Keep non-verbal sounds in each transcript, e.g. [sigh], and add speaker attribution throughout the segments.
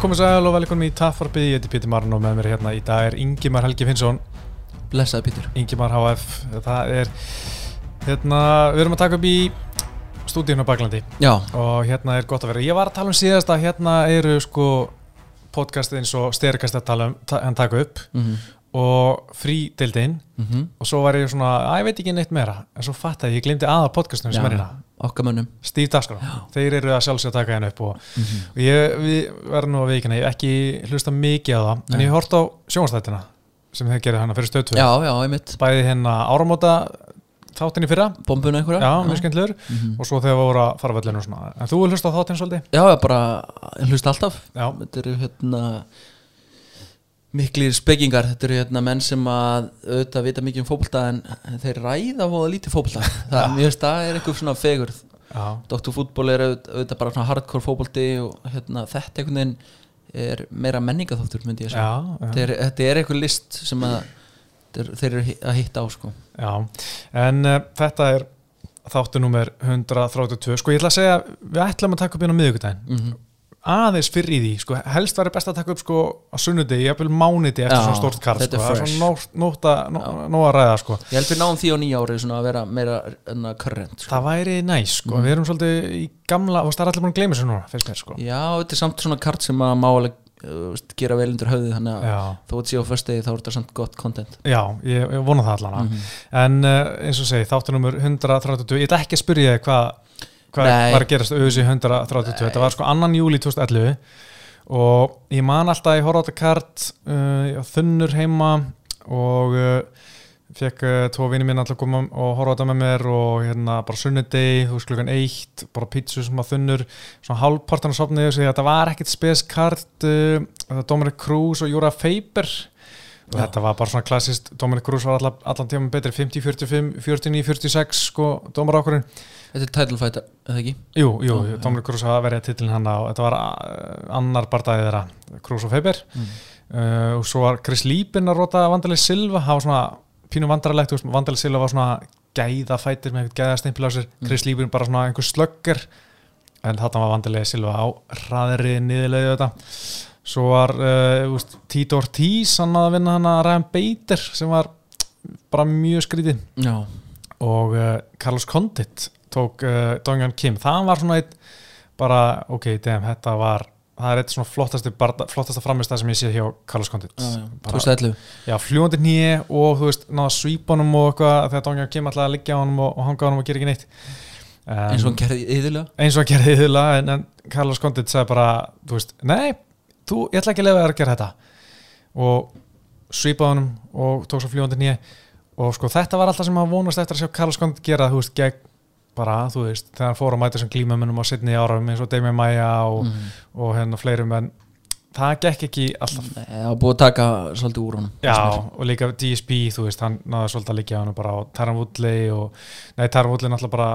Speaker 1: komið sæl og velkomin í Taffarbyði, ég heiti Pítur Marn og með mér hérna í dag er Ingimar Helgi Finnsson.
Speaker 2: Blessaði Pítur
Speaker 1: Ingimar HF, það er hérna, við erum að taka upp í stúdíun á Baklandi
Speaker 2: Já,
Speaker 1: og hérna er gott að vera, ég var að tala um síðast að hérna eru sko podcast eins og styrkast að tala um, ta hann taka upp.
Speaker 2: Mm
Speaker 1: og frídeildin.
Speaker 2: -hmm.
Speaker 1: og svo var ég svona, að ég veit ekki neitt meira. En svo fatt að ég glemdi aða podcastunum sem er hérna
Speaker 2: okkar mönnum.
Speaker 1: Steve Dasgró, þeir eru að sjálfsög taka henni upp og, og ég, verðum nú að veikina ég hef ekki hlusta mikið á það en
Speaker 2: Nei.
Speaker 1: ég hort á sjónastættina sem þeir gerði hana fyrir stöðtöð
Speaker 2: Já, já, einmitt.
Speaker 1: Bæði hérna áramóta þáttin í fyrra.
Speaker 2: Bombuna einhverja.
Speaker 1: Já, mjög skemmtilegur.
Speaker 2: Mhm.
Speaker 1: og svo þegar við voru að fara svona. En þú hlusta á þáttin svolítið?
Speaker 2: Já, já, bara ég hlusta alltaf.
Speaker 1: Já,
Speaker 2: Þetta eru hérna miklir spekingar. Þetta eru hérna menn sem að auðvitað vita mikið um fótbolta en þeir ræða og lítið fótbolta. [laughs] Það er er eitthvað svona fegur
Speaker 1: já,
Speaker 2: Dr. Fútból er auðvitað bara svona hardcore fótbolti og hérna, þetta einhvern veginn er meira menningaþáttur myndi ég að segja þetta er, eitthvað list sem að þeir, þeir eru að hitta á sko.
Speaker 1: Já. en uh, þetta er þáttu nummer 132 sko ég ætla að segja, við ætlum að taka upp hérna á miðvikudaginn.
Speaker 2: Mm
Speaker 1: aðeins fyrir í því, sko, helst væri best að taka upp sko á sunnudegi, jafnvel mánudegi eftir
Speaker 2: Já,
Speaker 1: svona stórt kart,
Speaker 2: þetta
Speaker 1: sko,
Speaker 2: er
Speaker 1: það er
Speaker 2: fresh.
Speaker 1: svona nótt, nótt að, nó, nóg að ræða, sko
Speaker 2: Ég held við náum því á nýja ári svona að vera meira enna current sko.
Speaker 1: það væri næs, sko,
Speaker 2: Mhm.
Speaker 1: við erum svolítið í gamla, og það er allir búin að gleyma sér núna, finnst mér, sko
Speaker 2: Já, þetta er samt svona kart sem að má alveg uh, veist, gera vel undir höfði þannig að
Speaker 1: já,
Speaker 2: þó að sé á föstegi þá er þetta samt gott content
Speaker 1: já ég, ég vona það allan
Speaker 2: Mhm.
Speaker 1: en uh, eins og segi, þáttunumur 132, ég ætla ekki að spyrja þig hvað hvað
Speaker 2: Nei.
Speaker 1: var að gerast auðvitað 132, þetta var sko annan júli 2011 og ég man alltaf að ég horfa á þetta kart uh, þunnur heima og uh, fekk uh, tvo vinni mín alltaf koma og horfa á þetta með mér og hérna bara sunnudegi, þú veist klukkan eitt bara pítsu sem að þunnur svona hálfpartan á sopnið og segja þetta var ekkit spes kart uh, Dominic Cruz og Júra Feiber og
Speaker 2: Já.
Speaker 1: þetta var bara svona klassist Dominic Cruz var allan, allan tíma betri 50, 45, 49, 46 sko, dómar ákvörðin
Speaker 2: Þetta er title fight, eða ekki?
Speaker 1: Jú, jú,
Speaker 2: já.
Speaker 1: Dominic Cruz hafa verið titlinn hann og þetta var uh, annar bardagið þeirra Cruz og Faber
Speaker 2: Mm.
Speaker 1: uh, og svo var Chris Liebin að rota Vandalið Silva, það var svona pínu vandrarlegt, Vandalið Silva var svona gæða fætir með eitthvað gæða steimpil á sér
Speaker 2: Mm.
Speaker 1: Chris Liebin bara svona einhver slöggur en þarna var Vandalið Silva á hraðri niðurleiðu þetta svo var uh, úst, Tito Ortiz hann að vinna hann að Ryan Bader sem var bara mjög skrítið og uh, Carlos Condit tók uh, Dongjan Kim, það var svona eitt bara, ok, damn, þetta var það er eitt svona flottasta framist sem ég sé hjá Carlos Condit. Bara-
Speaker 2: 2011
Speaker 1: já, fljúandi nýje og þú veist, náða svíp honum og eitthvað þegar Dongjan Kim að liggja á honum og, og hanga á honum og gera ekki neitt. Um,
Speaker 2: eins og hann gerði yðurlega
Speaker 1: eins og hann gerði þýðla en, en Carlos Condit sagði bara, þú veist, nei þú, ég ætla ekki að lefa þér að gera þetta. Og svípaði honum og tók svo fljúandi nýje og sko þetta var alltaf sem að vonast eftir að sjá Carlos Condit gera, þú veist, gegn bara, þú veist, þegar hann fór að mæta sem glímamennum á setni árum eins og Demi Maia og,
Speaker 2: mm.
Speaker 1: og hérna fleirum en það gekk ekki alltaf.
Speaker 2: Það var búið að taka svolítið úr honum
Speaker 1: Já, og líka DSB, þú veist, hann náði svolítið að á hann bara á Taran Woodley og, nei, Taran Woodley náttúrulega bara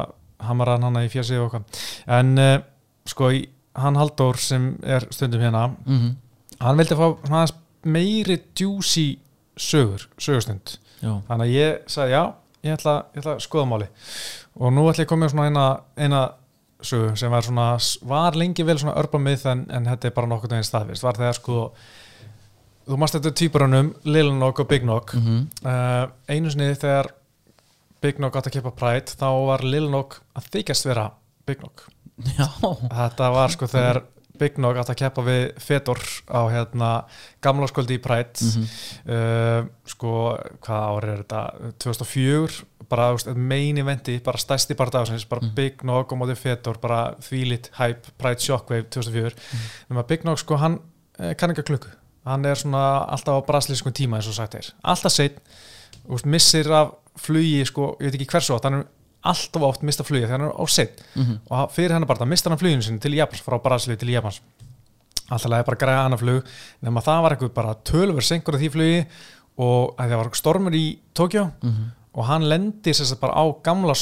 Speaker 1: hamaraðan hann í fjörsið og eitthvað, en uh, sko, hann Halldór sem er stundum hérna,
Speaker 2: mm -hmm.
Speaker 1: hann vildi fá svona aðeins meiri juicy sögur, sögustund,
Speaker 2: Já,
Speaker 1: þannig að ég sagði, já, ég ætla, ég ætla að skoða máli og nú ætla ég að koma með eina, eina sögu sem var svona, var lengi vel svona örba mið en, en þetta er bara nokkuð veginn staðvist, var þegar sko þú mást þetta tvíburunum, Lil Nog og Big Nog
Speaker 2: mm -hmm.
Speaker 1: uh, einu sinni þegar Big Nog átt að keppa Pride þá var Lil Nog að þykjast vera Big Nog
Speaker 2: já.
Speaker 1: þetta var sko þegar Big Nog átt að keppa við Fedor á hérna gamla sköldi í Pride.
Speaker 2: Mm
Speaker 1: uh, sko hvað ári er þetta? 2004 bara main eventi, bara stærsti bara dagsins bara
Speaker 2: Mhm.
Speaker 1: Big Nog og mótið Fedor bara þvílitt hype, Pride Shockwave 2004 nema Big Nog sko hann eh, kann ekki að klukku, hann er svona alltaf á brasilískum tíma eins og sagt er. Alltaf seitt, missir af flugi sko, ég veit ekki hversu átt hann er alltaf oft mista flugi þegar hann er á seitt
Speaker 2: Mm
Speaker 1: og fyrir hennar bara, það mistar hann fluginu sinni til Japans, frá Brasilíu til Japans. Alltaf leiði bara græða annað flug nema það var eitthvað bara tölver senkur af því flugi og að það var stormur í Tókjó
Speaker 2: -hmm.
Speaker 1: og hann lendi sér sagt bara á gamla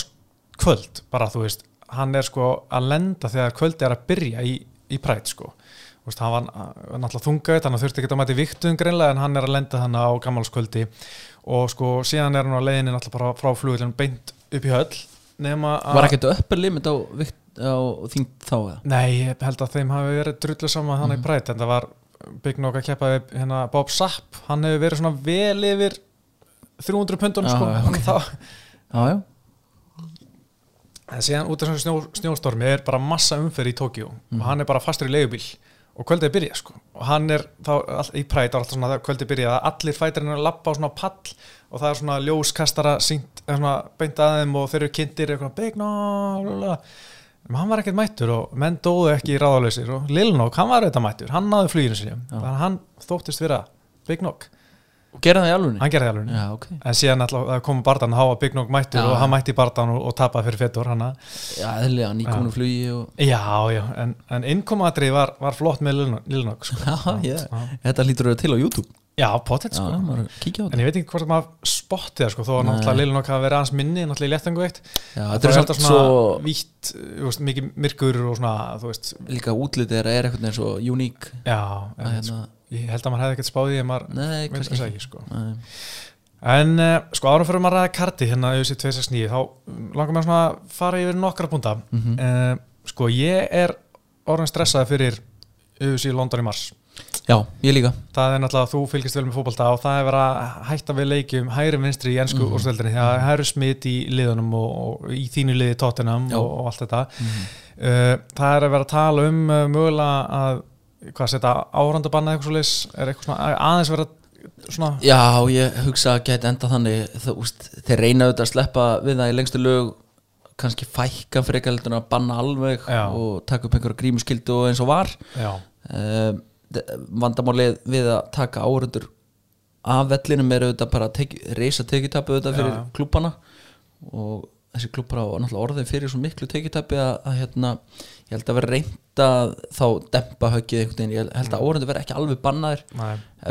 Speaker 1: kvöld, bara þú veist. Hann er sko að lenda þegar kvöldi er að byrja í, í prætt sko. Veist, hann var náttúrulega þungaðið þannig að þurfti ekki að mæti viktuðum greinlega en hann er að lenda þannig á gammalskvöldi og sko síðan er hann á leiðinni náttúrulega bara frá flugvillin beint upp í höll
Speaker 2: Var ekkert upper limit á á þingt þá eða?
Speaker 1: Nei, ég held að þeim hafi verið drullu saman þannig mm. prætt en það var Big Nog að keppa við hérna Bob Sapp, hann hefur verið svona vel yfir 300 pundun sko, okay. þá,
Speaker 2: Já, já,
Speaker 1: en síðan út af svona snjó, snjóstormi er bara massa umferð í Tókjó
Speaker 2: Mhm.
Speaker 1: og hann er bara fastur í leigubíl. Og kvöldið er byrjað sko. Og hann er þá all, í prætt alltaf svona kvöldið byrjað að allir fætirinn er að lappa á svona pall og það er svona ljóskastara sínt, eða svona beint að þeim og þeir eru kynntir eitthvað en hann var ekkert mættur og menn dóðu ekki í ráðalausir og Lil Nog, hann var auðvitað mættur. Hann sinni, þannig að hann þóttist vera Big Nog,
Speaker 2: og gera það í alvunni
Speaker 1: hann gerði alveg
Speaker 2: Já, ok.
Speaker 1: En síðan alltaf það kom bardan, þá var Big Nog mættur
Speaker 2: Já.
Speaker 1: og hann mætti í bardan og, og tapaði fyrir fettur hann að
Speaker 2: Já, eðlilega, nýkominu flugi og
Speaker 1: Já, já, en, en innkomaðrið var, var flott með Lil Nog- Lil Nog sko. [laughs]
Speaker 2: Já, já, þetta lítur vera til á YouTube.
Speaker 1: Já,
Speaker 2: Já,
Speaker 1: sko.
Speaker 2: Maður kíkja á
Speaker 1: En
Speaker 2: þetta.
Speaker 1: ég veit ekki hvort maður spotti það sko, þó að náttúrulega Lil Nog hafa verið aðeins minni, náttúrulega í léttangu eitt
Speaker 2: Já,
Speaker 1: Það
Speaker 2: þetta er
Speaker 1: alltaf svona
Speaker 2: er er að
Speaker 1: ég held að maður hefði ekkert spáðið ef maður veit
Speaker 2: ekki
Speaker 1: ekki, sko. En uh, sko árum fyrir maður að ræða karti hérna auðvitað 269 þá mm, langar mér svona að fara yfir nokkra punta
Speaker 2: Mhm.
Speaker 1: uh, Sko ég er orðin stressaði fyrir auðvitað London í mars
Speaker 2: Já, ég líka
Speaker 1: Það er náttúrulega að þú fylgist vel með fótbolta og það er verið að hætta við leikjum hægri vinstri í ennsku mm
Speaker 2: Mhm.
Speaker 1: úrstöldinni því að það eru smitt í liðunum og, og í þínu liði tóttinam
Speaker 2: Já.
Speaker 1: og, og allt þetta
Speaker 2: Mhm.
Speaker 1: uh, Það er að vera að tala um mögulega að hvað setja árandabanna eitthvað svo leis er eitthvað svona aðeins vera svona
Speaker 2: Já, ég hugsa að geta enda þannig. Þú, úst, þeir reyna auðvitað að sleppa við það í lengstu lög kannski fækka frekar heldur en að banna alveg
Speaker 1: Já.
Speaker 2: og taka upp einhverja grímuskyldu og eins og var. Um, vandamálið við að taka áhörundur af vellinum er auðvitað bara að teki, reysa tekjutapu auðvitað fyrir klúbana og þessi klúbar á orðin fyrir svo miklu tekjutapi að, að hérna, ég held að vera reynd að þá dempa höggið einhvern veginn, ég held
Speaker 1: Mm.
Speaker 2: að áhörundur vera ekki alveg bannaðir.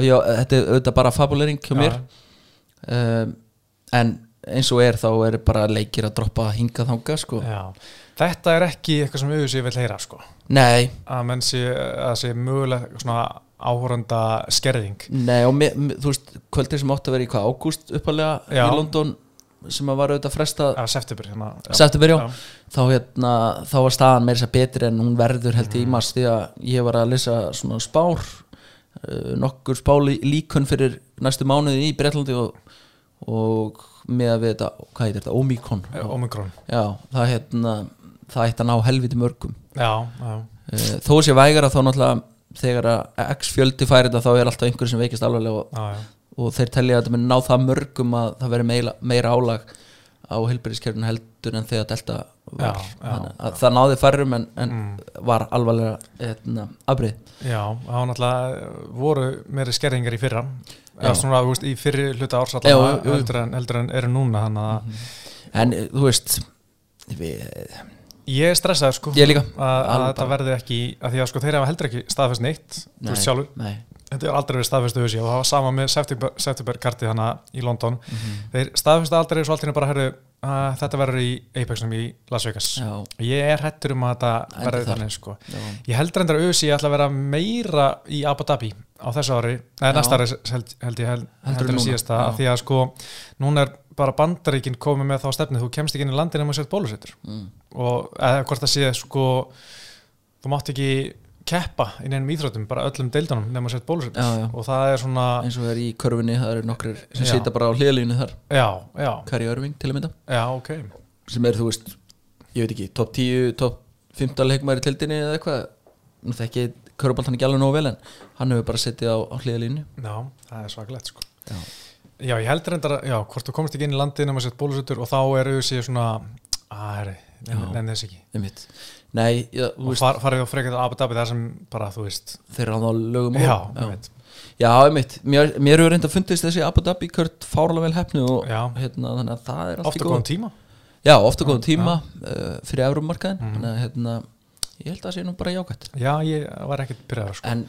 Speaker 2: Ég, þetta er auðvitað bara fabulering hjá mér. Um, en eins og er þá er bara leikir að droppa hingað þanga sko.
Speaker 1: Þetta er ekki eitthvað sem auðvitað vil heyra sko.
Speaker 2: Nei,
Speaker 1: að menn sé að sé mögulega svona áhóranda skerðing.
Speaker 2: Nei og mér, mér, þú veist kvöldir sem átti að vera í hvað ágúst uppalega í London sem að var auðvitað frestað
Speaker 1: að september hérna, já.
Speaker 2: september já,
Speaker 1: Já.
Speaker 2: þá hérna þá var staðan meira sér betri en hún verður held
Speaker 1: Mm.
Speaker 2: í mars því að ég var að lesa svona spár uh, nokkur spáli líkun fyrir næstu mánuði í Breitlandi og, og með að við þetta, hvað heitir þetta, Omikron
Speaker 1: Eh, Omikron
Speaker 2: já, það hérna það ætti að ná helviti mörgum
Speaker 1: Já, já,
Speaker 2: uh, þó sé vægara þá náttúrulega þegar að x fjöldi færi þetta þá er alltaf einhver sem veikist alveg og,
Speaker 1: já, já.
Speaker 2: Og þeir telja að þetta mun ná það mörgum að það veri meira, meira álag á heilbæriskerfinu heldur en þegar delta var.
Speaker 1: Já, já,
Speaker 2: það náði færrum en, en
Speaker 1: Mm.
Speaker 2: var alvarlega hérna, afbrið
Speaker 1: Já, var náttúrulega voru meiri skerðingar í fyrra. Eða svona, veist, í fyrri hluta ársallan heldur, en- heldur en eru núna að
Speaker 2: en þú veist við,
Speaker 1: ég stressaður sko
Speaker 2: ég
Speaker 1: að, að þetta verði ekki að því að sko þeir hafa heldur ekki staðfest neitt þú veist sjálfur,
Speaker 2: nei,
Speaker 1: þetta er aldrei verið staðfestu hugsi og það var sama með september, september kartið hana í London.
Speaker 2: Mhm.
Speaker 1: þeir staðfestu aldrei svo alltaf bara herru að þetta verður í Apexum í Las Vegas.
Speaker 2: Já,
Speaker 1: ég er hættur um að þetta
Speaker 2: þar.
Speaker 1: þannig sko. Ég held reyndar að ég ætla að vera meira í Abu Dhabi á þessu ári eða næsta ári held, held ég held,
Speaker 2: Heldur núna.
Speaker 1: síðasta af því að sko núna er bara bandaríkin komið með þá stefni þú kemst ekki inn í landin ef maður sett bólusettur.
Speaker 2: Mm,
Speaker 1: og eða hvort það sé sko þú mátt ekki keppa í neinum íþróttum bara öllum deildunum nema sett bólusettur
Speaker 2: Já, já.
Speaker 1: og það er svona
Speaker 2: eins og er í körfunni það eru nokkrir sem sita bara á hliðalínu þar.
Speaker 1: Já, já,
Speaker 2: Kari Örving til að mynda.
Speaker 1: Já, ok.
Speaker 2: Sem er þú veist, ég veit ekki top 10, top 15 leikmæri tildinni eða eitthvað, nú þekki körubaltan ekki alveg nógu vel en hann hefur bara setið á, á hliðalínu
Speaker 1: já, það er svakalegt sko.
Speaker 2: Já,
Speaker 1: Já, ég held reyndar að, já, hvort þú komst ekki inn í landin ef maður sett bólusettur og þá er auðvitað svona að, herri, ekki.
Speaker 2: Einmitt nei, já, þú
Speaker 1: og far, farið á frekar á Abu Dhabi þar sem bara, þú veist
Speaker 2: þeir eru á það lögum
Speaker 1: já,
Speaker 2: já. já, einmitt, mér, mér hefur reynda fundist þessi Abu Dhabi kört fárlega vel hefnu og hérna, þannig að það er allt í
Speaker 1: ofta
Speaker 2: góð
Speaker 1: góðan tíma.
Speaker 2: Já, ofta góðum tíma uh, fyrir Evrumarkaðin
Speaker 1: Mhm.
Speaker 2: þannig að hérna, ég held að það sé nú bara jákvætt.
Speaker 1: Já, ég var ekkert byrjaður sko.
Speaker 2: en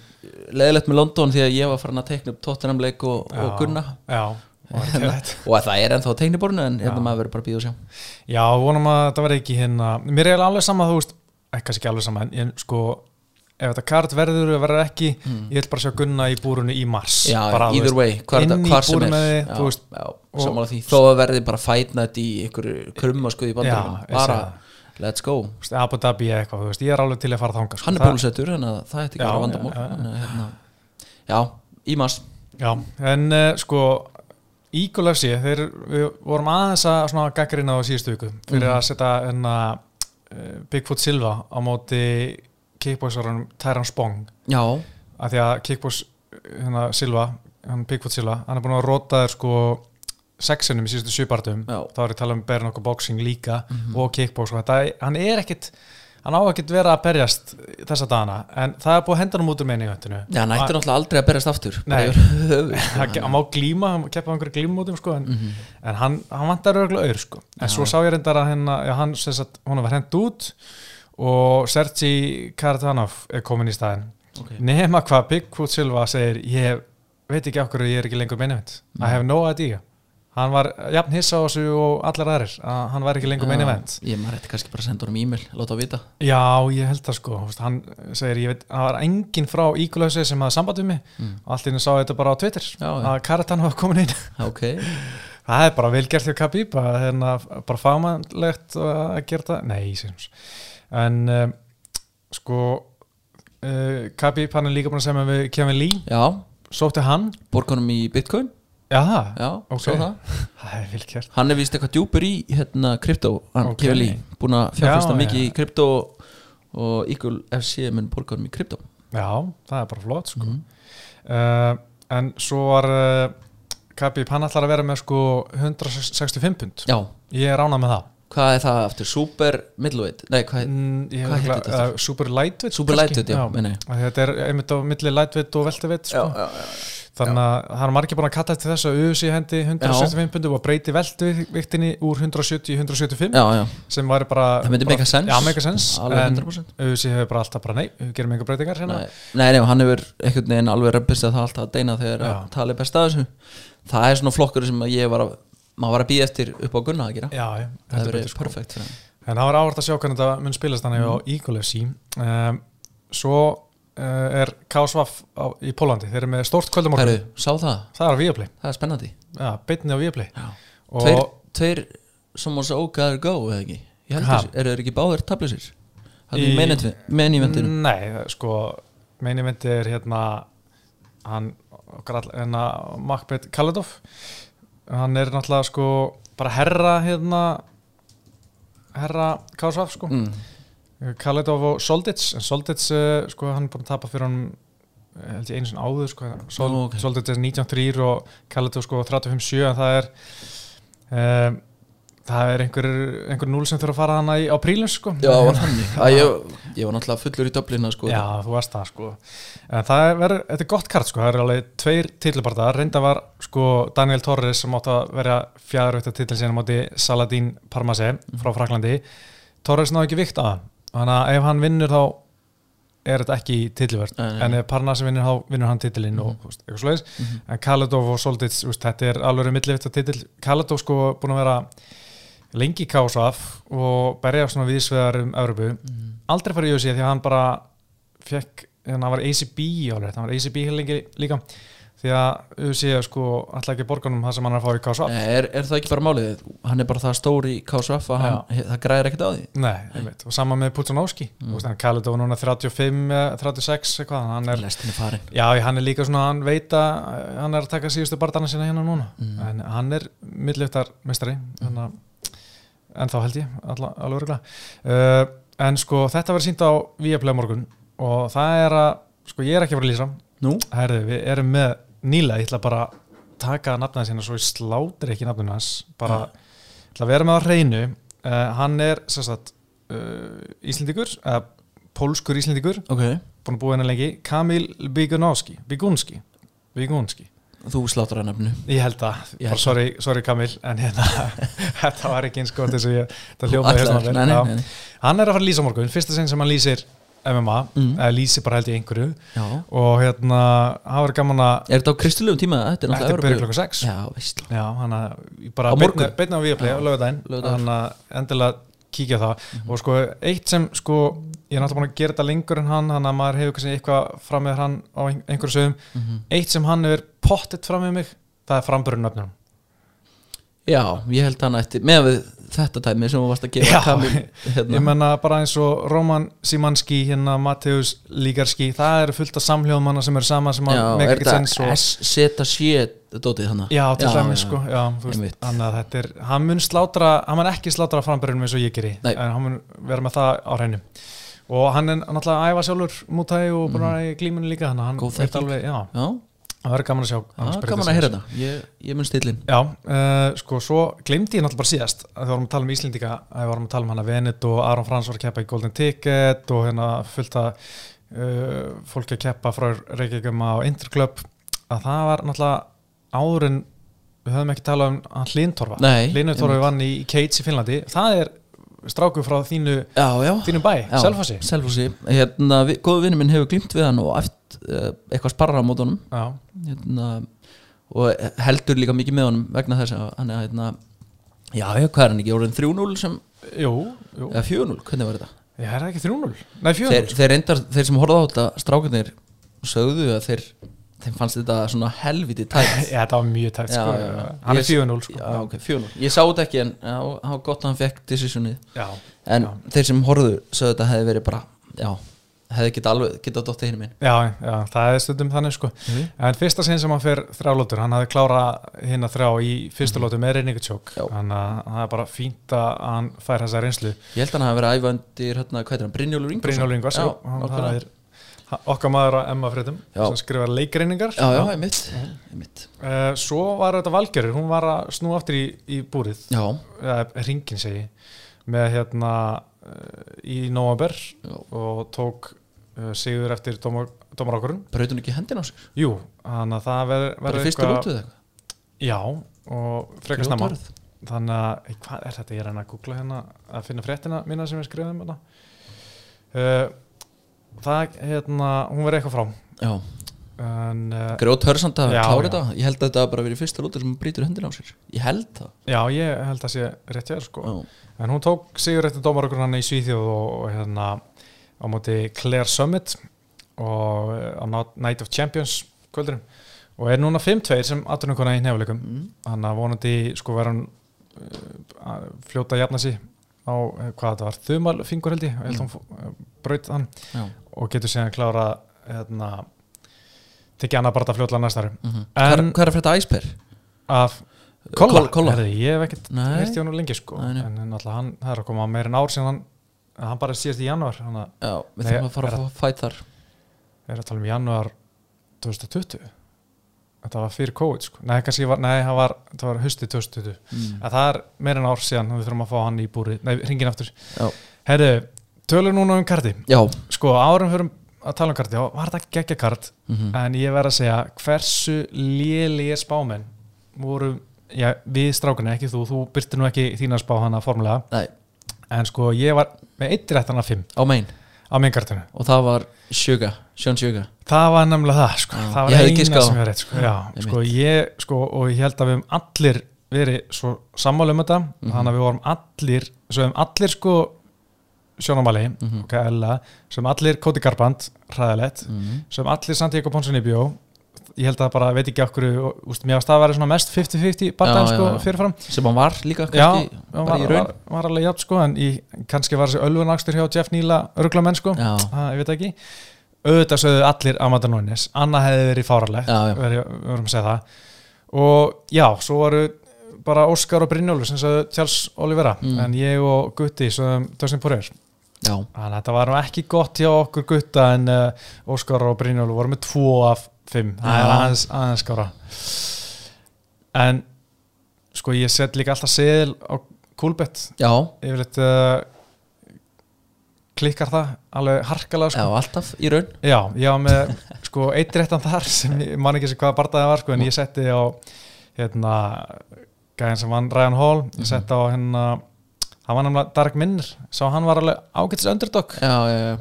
Speaker 2: leðilegt með London því að ég var farin að teikna upp Tottenham leik og, og. Gunna.
Speaker 1: já,
Speaker 2: og að [laughs] það er ennþá á teikniborinu en hérna maður verður bara að býða og sjá.
Speaker 1: Já, vonum að þetta verði ekki hérna. Mér er alveg sama, þú veist, kannski ekki alveg sama en, en sko, ef þetta kart verður eða verður ekki, ég vil bara sjá Gunna í búrunu í mars
Speaker 2: Mm. já,
Speaker 1: bara,
Speaker 2: either way, hvar,
Speaker 1: í
Speaker 2: hvar sem er. já,
Speaker 1: veist,
Speaker 2: já,
Speaker 1: og-
Speaker 2: því, þó að verði bara fætnætt í einhverju krumma í bandaríkjum
Speaker 1: Já, ég
Speaker 2: bara let's go.
Speaker 1: Veist, Abu Dhabi eða eitthvað, veist, ég er alveg til að fara þangað sko.
Speaker 2: hann er bólusettur, þannig að það ætti ekki vera vandamál. að, hérna, já, Ímas
Speaker 1: Já, en uh, sko FC, þeir, við vorum aðeins að svona gaggrina á síðustu viku fyrir
Speaker 2: Mhm.
Speaker 1: að setja enna uh, Bigfoot Silva á móti kickboxarunum Tyran Spong.
Speaker 2: Já,
Speaker 1: af því að kickbox hérna, Silva, hann Bigfoot Silva hann er búin að rota þér sko sexinum í síðustu sjöpartum þá er ég að tala um berinn okkur boxing líka
Speaker 2: Mhm.
Speaker 1: og kickbox og þetta, hann er ekkit hann á ekkit vera að berjast þessa dagana en það er búið að henda hann út úr meini í höttinu
Speaker 2: já, hann ætti náttúrulega aldrei að berjast aftur
Speaker 1: Nei. [laughs] Hann má glíma, hann keppa á einhverju glímumótum sko, en,
Speaker 2: Mhm.
Speaker 1: en hann, hann vantar örgulega auður sko. en
Speaker 2: Já.
Speaker 1: svo sá ég reyndar að hennar, já, hann, sem sagt, var hend út og Sergi Karatanov er komin í staðin
Speaker 2: Ok.
Speaker 1: nema hvað Bigfoot Silva segir ég veit ekki okkur ég er ekki lengur meinivend I have no idea hann var jafn hissa á þessu og allar aðrir að hann var ekki lengur meinivend
Speaker 2: ég maður ætti kannski bara að senda honum e-mail láta á vita.
Speaker 1: Já, ég held það sko. Hann segir, ég veit, það var enginn frá Ígulösi sem hafði samband við mig.
Speaker 2: Mm.
Speaker 1: henni sá þetta bara á Twitter
Speaker 2: Já,
Speaker 1: að Karatanov var komin inn. [laughs]
Speaker 2: Ok,
Speaker 1: Það er bara vel gert hjá Khabib að hérna, bara fagmannlegt að gera það, nei, en um, sko uh, Khabib hann er líka búin að segja með Kevin Lee,
Speaker 2: já,
Speaker 1: sótti hann.
Speaker 2: Borgunum í bitcoin
Speaker 1: já, það,
Speaker 2: já,
Speaker 1: Ok.
Speaker 2: svo það
Speaker 1: það er vel gert
Speaker 2: hann er vist eitthvað djúpur í hérna krypto, hann
Speaker 1: Ok.
Speaker 2: okay. Lee búin að fjárfesta
Speaker 1: Já,
Speaker 2: mikið
Speaker 1: já.
Speaker 2: í krypto og Eagle FC mun borgunum í krypto
Speaker 1: já, það er bara flott sko. Uh, en svo var uh, Khabib, hann ætlar að vera með sko 165 pund
Speaker 2: já,
Speaker 1: ég er ánað með það
Speaker 2: hvað er það aftur, super middleweight nei, hvað er
Speaker 1: mm, ég
Speaker 2: hvað
Speaker 1: hef
Speaker 2: heitir
Speaker 1: örugglega-
Speaker 2: þetta aftur?
Speaker 1: uh, Super Lightweight
Speaker 2: super
Speaker 1: kannski?
Speaker 2: lightweight, já, meina ég.
Speaker 1: Því Þetta er einmitt á milli lightweight og velteweight sko.
Speaker 2: já, já, já.
Speaker 1: Þannig að er margir búin að kalla eftir þessu að USA hendi 165 pundum og breyti veltuviktinni úr 170 í 175
Speaker 2: já, já.
Speaker 1: sem væri bara
Speaker 2: það myndi
Speaker 1: en
Speaker 2: 100%
Speaker 1: USA hefur bara alltaf bara nei, við gerum einhver breytingar hérna.
Speaker 2: Nei, nei, nei, hann hefur einhvern veginn alveg römpist að það alltaf að deina þegar að tala er best að þessu. Það er svona flokkur sem ég var að maður var að býða eftir upp á gunna að gera.
Speaker 1: Já, já,
Speaker 2: það hefur verið
Speaker 1: sko.
Speaker 2: perfekt hann.
Speaker 1: En það var áhvert að sjá hvernig þetta mun spilast þannig á Eagle FC um, Svo er KSVF á, í Pólandi, þeir eru með stórt kvöldumorgun
Speaker 2: það,
Speaker 1: Það er á Viaplay,
Speaker 2: það er spennandi.
Speaker 1: Já, beinni á og
Speaker 2: Tveir, tveir sem var svo ógæður go eða ekki? Eru þeir ekki báðir
Speaker 1: Í-
Speaker 2: er menn í vendinu
Speaker 1: Nei, sko meini myndi er hérna hann hérna Makbet Kaladov hann er náttúrulega sko bara herra hérna herra KSVF sko.
Speaker 2: Mm.
Speaker 1: Kaladov og Soldits en Soldits uh, sko hann er búin að tapa fyrir hann eh, held ég einu sinni áður sko Sol,
Speaker 2: Nú, ok.
Speaker 1: Soldits er 19-3 og Kaladov sko 35-7 en það er um, það er einhver, einhver núl sem þurfa að fara hana í, á prílum sko.
Speaker 2: Já, var [laughs] að ég, ég var náttúrulega fullur í Dublina sko.
Speaker 1: Já, þú varst það sko. En það er, þetta er gott kart sko. Það er alveg tveir titlubartar, reynda var sko Daniel Torres sem átti að vera fjæðarveitt titil síðan á móti Saladin Parmase frá Fraklandi Torres náði ekki vikt að hann þannig að ef hann vinnur þá er þetta ekki
Speaker 2: nei.
Speaker 1: en ef Parnasi vinnur þá vinnur hann titilinn og þú veist, eitthvað svoleiðis
Speaker 2: Mhm.
Speaker 1: en Kaladov og veist, þetta er alveg að titil, Kaladov sko búin að vera lengi í KSAF og berja svona viðsveðar um Evropu
Speaker 2: Mhm.
Speaker 1: aldrei farið í UFC því að hann bara fekk, þannig að hann var ACB alveg, hann var ACB líka því að UFC sko alltaf ekki borgunum það sem hann er að fá í
Speaker 2: Nei, er, er það ekki bara málið? Hann er bara það stóri í KSF að hann, það græðir ekkert á því.
Speaker 1: Nei, einmitt, og sama með Putunowski mm. kallir þetta núna 35, eh, 36 eitthvað, hann er, já, hann er líka svona, hann veit að eh, hann er að taka síðustu barndana sína hérna núna.
Speaker 2: Mm.
Speaker 1: en hann er þannig að, en þá held ég alla, alveg örgulega uh, en sko, þetta verður sínt á Viaplay á morgun. Og það er að, sko, ég er ekki að vera að lýsa
Speaker 2: Nú?
Speaker 1: Herðu, við erum með Níla, ég ætla bara að taka nafnaði sína svo ég slátir ekki nafninu hans. Bara, ég ætla að vera með á hreinu. Uh, hann er sagt uh, Íslendingur, uh, pólskur Íslendingur,
Speaker 2: Ok,
Speaker 1: búin að búa henni lengi. Kamil Bigunski, Bigunski
Speaker 2: þú sláttur að nefnu
Speaker 1: ég held að,
Speaker 2: Ég held
Speaker 1: sorry, sorry Kamil en hérna, [laughs] þetta var ekki eins gott eins og ég,
Speaker 2: ætlaðir,
Speaker 1: hérna hann er að fara að lýsa morgun, fyrsta sinn sem hann lýsir MMA,
Speaker 2: Mm.
Speaker 1: eða lýsir bara held ég einhverju.
Speaker 2: Já.
Speaker 1: Og hérna, hann var gaman að
Speaker 2: Er þetta á kristilegum tíma? Þetta er
Speaker 1: er
Speaker 2: Evrópu-
Speaker 1: klokka 6
Speaker 2: Já, veist.
Speaker 1: Já, hann að bara Viaplay á
Speaker 2: Já,
Speaker 1: lögadaginn
Speaker 2: laugardagur.
Speaker 1: hann að endilega kíkja það. Og sko eitt sem sko ég er náttúrulega búin að gera þetta lengur en hann hann að maður hefur eitthvað fram með hann á ein- einhverju sögum.
Speaker 2: Mhm.
Speaker 1: eitt sem hann hefur pottitt fram með mig það er framburinn öfnum
Speaker 2: Já, ég held hann ætti með við þetta tæmi sem þú varst að gefa Kamil
Speaker 1: ég
Speaker 2: hérna.
Speaker 1: menna bara eins og Roman Simanski hérna Mateus Lígarski það eru fullt af samhljóðmanna sem eru sama sem
Speaker 2: Já, er þetta S-Z-C dótið þannig
Speaker 1: Já, til dæmis sko, já, veist,
Speaker 2: einmitt.
Speaker 1: þannig að þetta er, hann mun slátra, hann mun ekki slátra frambyrjunum eins og ég geri,
Speaker 2: Nei.
Speaker 1: en hann mun vera með það á hreinu og hann er náttúrulega æfa sjálfur mútæði og bara í glímunni líka hann veit
Speaker 2: þekking.
Speaker 1: alveg, já,
Speaker 2: Já,
Speaker 1: það verður gaman að sjá
Speaker 2: er gaman að heyra þetta. Ég, ég mun stillin
Speaker 1: Já, uh, sko, svo glemdi ég náttúrulega bara síðast að við vorum að tala um Íslendinga að við vorum að tala um hana Venet og Aron Frans var að keppa í Golden Ticket og hérna fullt að uh, fólki að keppa frá Reykjavíkum á Interclub. Að það var náttúrulega áður en við höfum ekki talað um hann Lintorfa
Speaker 2: einmitt.
Speaker 1: vann í Cates í Finnlandi. Það er stráku frá þínu,
Speaker 2: Já, já.
Speaker 1: þínu bæ, Selfossi.
Speaker 2: Hérna, góðu vinnu minn hefur glímt við hann og eftir uh, eitthvað sparra á mótunum. Hérna, og heldur líka mikið með honum vegna þess að hann er hérna Já, hvað er hann ekki, orðin 3-0 sem,
Speaker 1: jú, jú.
Speaker 2: Eða 4-0, hvernig var þetta?
Speaker 1: Ég er það ekki 3-0, nei 4-0
Speaker 2: Þeir, þeir reyndar, þeir sem horfðu á þetta strákunir sögðu að þeir þeim fannst þetta svona helviti tætt [laughs]
Speaker 1: Já, það var mjög tætt sko,
Speaker 2: já, já.
Speaker 1: hann er
Speaker 2: Ég-
Speaker 1: 4-0 sko.
Speaker 2: Já, ok, 4-0 Ég sá þetta ekki en það var gott að hann fekk decisionið En þeir sem horfðu sögðu þetta hefði verið bara Já, hefði geta alveg geta dótt einu minn
Speaker 1: Já, já, það er stundum þannig sko.
Speaker 2: Mhm.
Speaker 1: En fyrsta sinn sem hann fer þrjálótur hann hafði klárað hinn að þrjá í fyrstu lótu með reyningatjók
Speaker 2: Mhm.
Speaker 1: Þannig að það er bara fínt að hann fær þessa reynslu.
Speaker 2: Ég held að hann hafi verið að æfa undir hérna, hvað er hann, Brynjólfur Ingvarsson?
Speaker 1: Brynjólfur Ingvars,
Speaker 2: Já,
Speaker 1: já, hann- það er okkar maður á Emma Fredum
Speaker 2: Já.
Speaker 1: sem skrifar leikreiningar.
Speaker 2: Já, já, einmitt, einmitt.
Speaker 1: Eh, Svo var þetta Valgerður, hún var að snú aftur í, í búrið.
Speaker 2: Já,
Speaker 1: eða ringin segi með hérna eh, í
Speaker 2: Já.
Speaker 1: og tók uh, sigur eftir dómar, dómarákurinn
Speaker 2: braut hún ekki hendin á sér
Speaker 1: Jú, þannig að það verður
Speaker 2: Bara fyrstu eða eitthvað?
Speaker 1: Já, og frekar snemma. Þannig að, ei, hvað er þetta? Ég er að googla hérna að finna fréttina mína sem ég skrifaði um þetta uh, Það, hérna, hún verður eitthvað frá.
Speaker 2: Já,
Speaker 1: en, uh,
Speaker 2: grjót hörsamt að klára þetta? Ég held að þetta bara verið fyrsta rútu sem hún brýtur hendin á sér. Ég held það.
Speaker 1: Já, ég held að sé rétt hjá þér sko. En hún tók sigur eftir dómarökur hann í Svíþjóð og, og hérna á móti Claire Summit og eh, á Night- of Champions kvöldurinn og er núna 5-2 sem aðtunumkona í nefnileikum
Speaker 2: mm.
Speaker 1: þannig að vonandi sko vera hann uh, að fljóta að jafna sig á eh, hvað þetta var, þumalfingur held ég mm. hann uh, braut hann
Speaker 2: já
Speaker 1: og getur síðan klára hérna, annað bara að fljótla næsta ári
Speaker 2: mm
Speaker 1: En-
Speaker 2: Hvað er að frétta æsper?
Speaker 1: af Kolla,
Speaker 2: Kolla.
Speaker 1: Herði, ég hef ekkert hann lengi sko
Speaker 2: Nei, nei.
Speaker 1: en náttúrulega hann, það er að koma meir en ár sem hann hann bara síðast í janúar hann
Speaker 2: Já, við þurfum að fara að fá fæt þar
Speaker 1: er að tala um janúar 2020 þetta var fyrir COVID sko. Nei, var, nei, var, það var hösti 2020
Speaker 2: mm.
Speaker 1: það er meir en ár síðan við þurfum að fá hann í búri, nei, ringin aftur.
Speaker 2: Já,
Speaker 1: herru, tölum núna um karti.
Speaker 2: Já.
Speaker 1: sko, árum fyrir að tala um karti þá var þetta geggja kart.
Speaker 2: Mm
Speaker 1: en ég verð að segja hversu lélega spámenn voru já, við strákunni, ekki þú, þú byrti nú ekki þína spá hana formulega,
Speaker 2: Nei,
Speaker 1: en sko ég var með eitt réttan af fimm
Speaker 2: á megin
Speaker 1: á minn kartinu,
Speaker 2: Og það var Suga, Sjón Suga
Speaker 1: það var nefnilega það sko.
Speaker 2: Já,
Speaker 1: það
Speaker 2: ég
Speaker 1: var eina sem ég rétt sko. já, sko ég, sko, og ég held að við höfum allir verið svo sammála um þetta
Speaker 2: Mhm.
Speaker 1: þannig að við vorum allir svo við höfum allir sko sjónamali,
Speaker 2: Mhm.
Speaker 1: ok, Ella sem allir Koti Garband, hræðilegt
Speaker 2: mm.
Speaker 1: sem allir Santiago Ponson í bjó ég held að bara, veit ekki okkur úst, mér það að vera mest 50-50 barndæm
Speaker 2: Já,
Speaker 1: sko,
Speaker 2: já, já.
Speaker 1: fyrirfram.
Speaker 2: Sem hann var líka
Speaker 1: já,
Speaker 2: kannski
Speaker 1: var,
Speaker 2: í raun.
Speaker 1: var, var alveg jafn sko en í, kannski var þessi ölfunakstur hjá Jeff Neela örglamenn sko,
Speaker 2: Já,
Speaker 1: það, ég veit ekki. Auðvitað sögðu allir Amanda Núnes Anna hefði verið fáralegt
Speaker 2: Já, já.
Speaker 1: vorum að segja það. Og já, svo varu bara Óskar og Brynjólfur sem sögðu Charles Olivera
Speaker 2: Mm.
Speaker 1: en ég og Gutti Dustin Poirier.
Speaker 2: já,
Speaker 1: Þannig þetta var ekki gott hjá okkur gutta en uh, Óskar og Brynjólu voru með 2 af 5 það er
Speaker 2: Já.
Speaker 1: aðeins, aðeins skára en sko ég set líka alltaf seðil á kúlbett
Speaker 2: já,
Speaker 1: yfirleitt uh, klikkar það alveg harkalega
Speaker 2: já,
Speaker 1: sko.
Speaker 2: alltaf í raun.
Speaker 1: Já, ég var með sko eitt réttan þar sem ég man ekki sem hvaða bardaði var sko en ég setti á hérna gæðin sem vann Ryan Hall. Ég setti á hérna hann var nefnilega Dark Minner sá hann var alveg ágætis underdog.
Speaker 2: Já, já, já,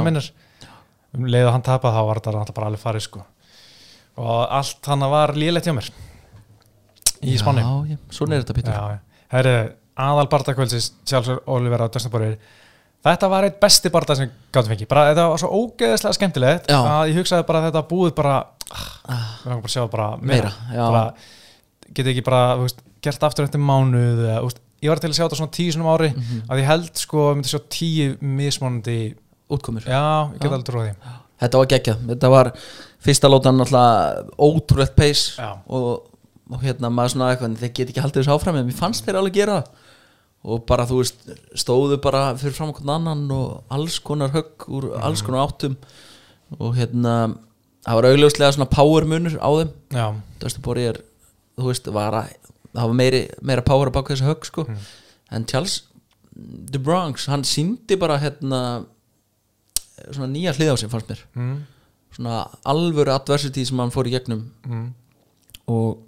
Speaker 1: Já. minnur um leið að hann tapað þá var þetta náttúrulega bara alveg farið sko. Og allt hann var lélegt hjá mér. Í spáni
Speaker 2: Já, já, svona er þetta Pítur.
Speaker 1: Herri, aðal bardakvöldsins Sjálfsögur Oliver á Döstaborið Þetta var eitt besti barda sem gáttum fengi bara, Þetta var svo ógeðislega skemmtilegt
Speaker 2: Já.
Speaker 1: að ég hugsaði bara að þetta búið bara ah,
Speaker 2: Ah,
Speaker 1: við langar bara að sjá bara meira,
Speaker 2: Meira,
Speaker 1: bara, Geti ekki bara þú veist, gert aftur eftir mánuð eða, ég var til að sjá þetta svona tíu sinum ári að ég held sko að myndi sjá tíu mismunandi
Speaker 2: útkomur.
Speaker 1: Já, ég get alveg trúið því.
Speaker 2: Þetta var geggjað, þetta var fyrsta lótan náttúrulega ótrúlegt pace
Speaker 1: Já.
Speaker 2: og, og hérna maður svona eitthvað þeir get ekki haldið þessu áfram en mér fannst þeir alveg gera og bara þú veist stóðu bara fyrir fram okkur annan og alls konar högg úr alls konar áttum. Og hérna það var augljóslega svona power munur á þeim.
Speaker 1: Já,
Speaker 2: Dustin Poirier þú veist var að var meiri, meira power að baka þessu högg sko. En Charles The Bronx hann síndi bara hérna svona nýja hlið á sig fannst mér.
Speaker 1: Mm,
Speaker 2: svona alvöru adversity sem hann fór í gegnum.
Speaker 1: Mm,
Speaker 2: og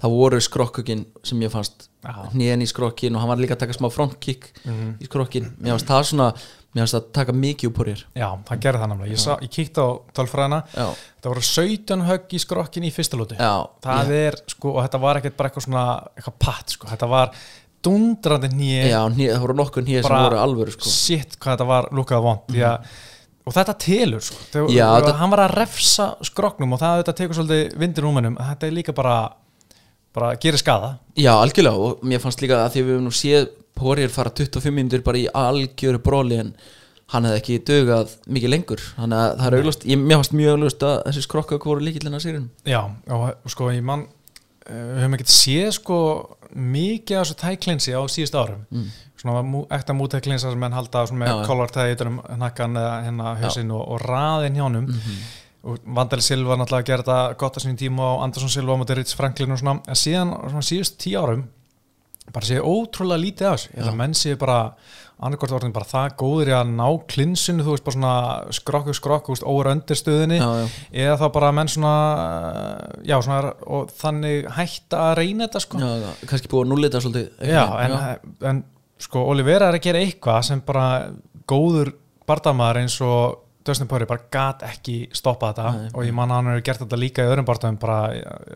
Speaker 2: það voru skrokkukin sem ég fannst hnén í skrokkin og hann var líka að taka smá frontkick
Speaker 1: Mhm.
Speaker 2: í skrokkin mér fannst það svona mér fannst það taka mikið upp úr hér
Speaker 1: já, það gerði það náttúrulega ég, sá, ég kíkti á tölfræðina.
Speaker 2: Já,
Speaker 1: það voru 17 högg í skrokkin í fyrsta lóti
Speaker 2: já,
Speaker 1: það er sko, og þetta var ekkert bara eitthvað svona eitthvað patt sko, þetta var dundrandi nýja
Speaker 2: já hné, það voru nokkur hnén sem voru alvöru sko.
Speaker 1: shit hvað þetta var lúkað vond mm -hmm. og þetta telur sko. Þegar,
Speaker 2: Já, þetta-
Speaker 1: hann var að refsa skroknum og það þetta tekur svolítið vindir úmennum þetta er líka bara bara gerir skada
Speaker 2: já, algjörlega. Og mér fannst líka að því við höfum nú séð Poirier fara 25 minnir bara í algjöru bróli en hann hefði ekki dögað mikið lengur. Þannig að það er auglust, ég, mér fannst mjög auglust að þessi skrokka voru líkillina sýrin
Speaker 1: já, og sko ég mann uh, við höfum ekkert séð sko mikið af þessu tæklinsi á síðust árum.
Speaker 2: Mm.
Speaker 1: svona mú, ekta mútæklinsa sem menn halda með
Speaker 2: já.
Speaker 1: kolvartæði utanum nakkan eða hérna hausinn og, og raðin hjá honum.
Speaker 2: Mhm.
Speaker 1: og Vandali Silva náttúrulega að þetta gott að sínum tíma og Andersson Silva á móti Ritz Franklin og svona. En síðan svona síðust tíu árum bara séu ótrúlega lítið af þessu. Ég held að menn séu bara annarkort orðin bara það góður í að ná klinsinu þú veist bara svona skrokku skrokku óver undirstöðinni
Speaker 2: já, já,
Speaker 1: eða þá bara menn svona já svona og þannig hætta að reyna þetta sko.
Speaker 2: Já, já, kannski búið að núlita svolítið
Speaker 1: Já, en, en sko Olivera er að gera eitthvað sem bara góður bardamaður eins og Dustin Poirier bara gat ekki stoppa þetta
Speaker 2: Nei.
Speaker 1: og ég man að hann hefur gert þetta líka í öðrum bardamum bara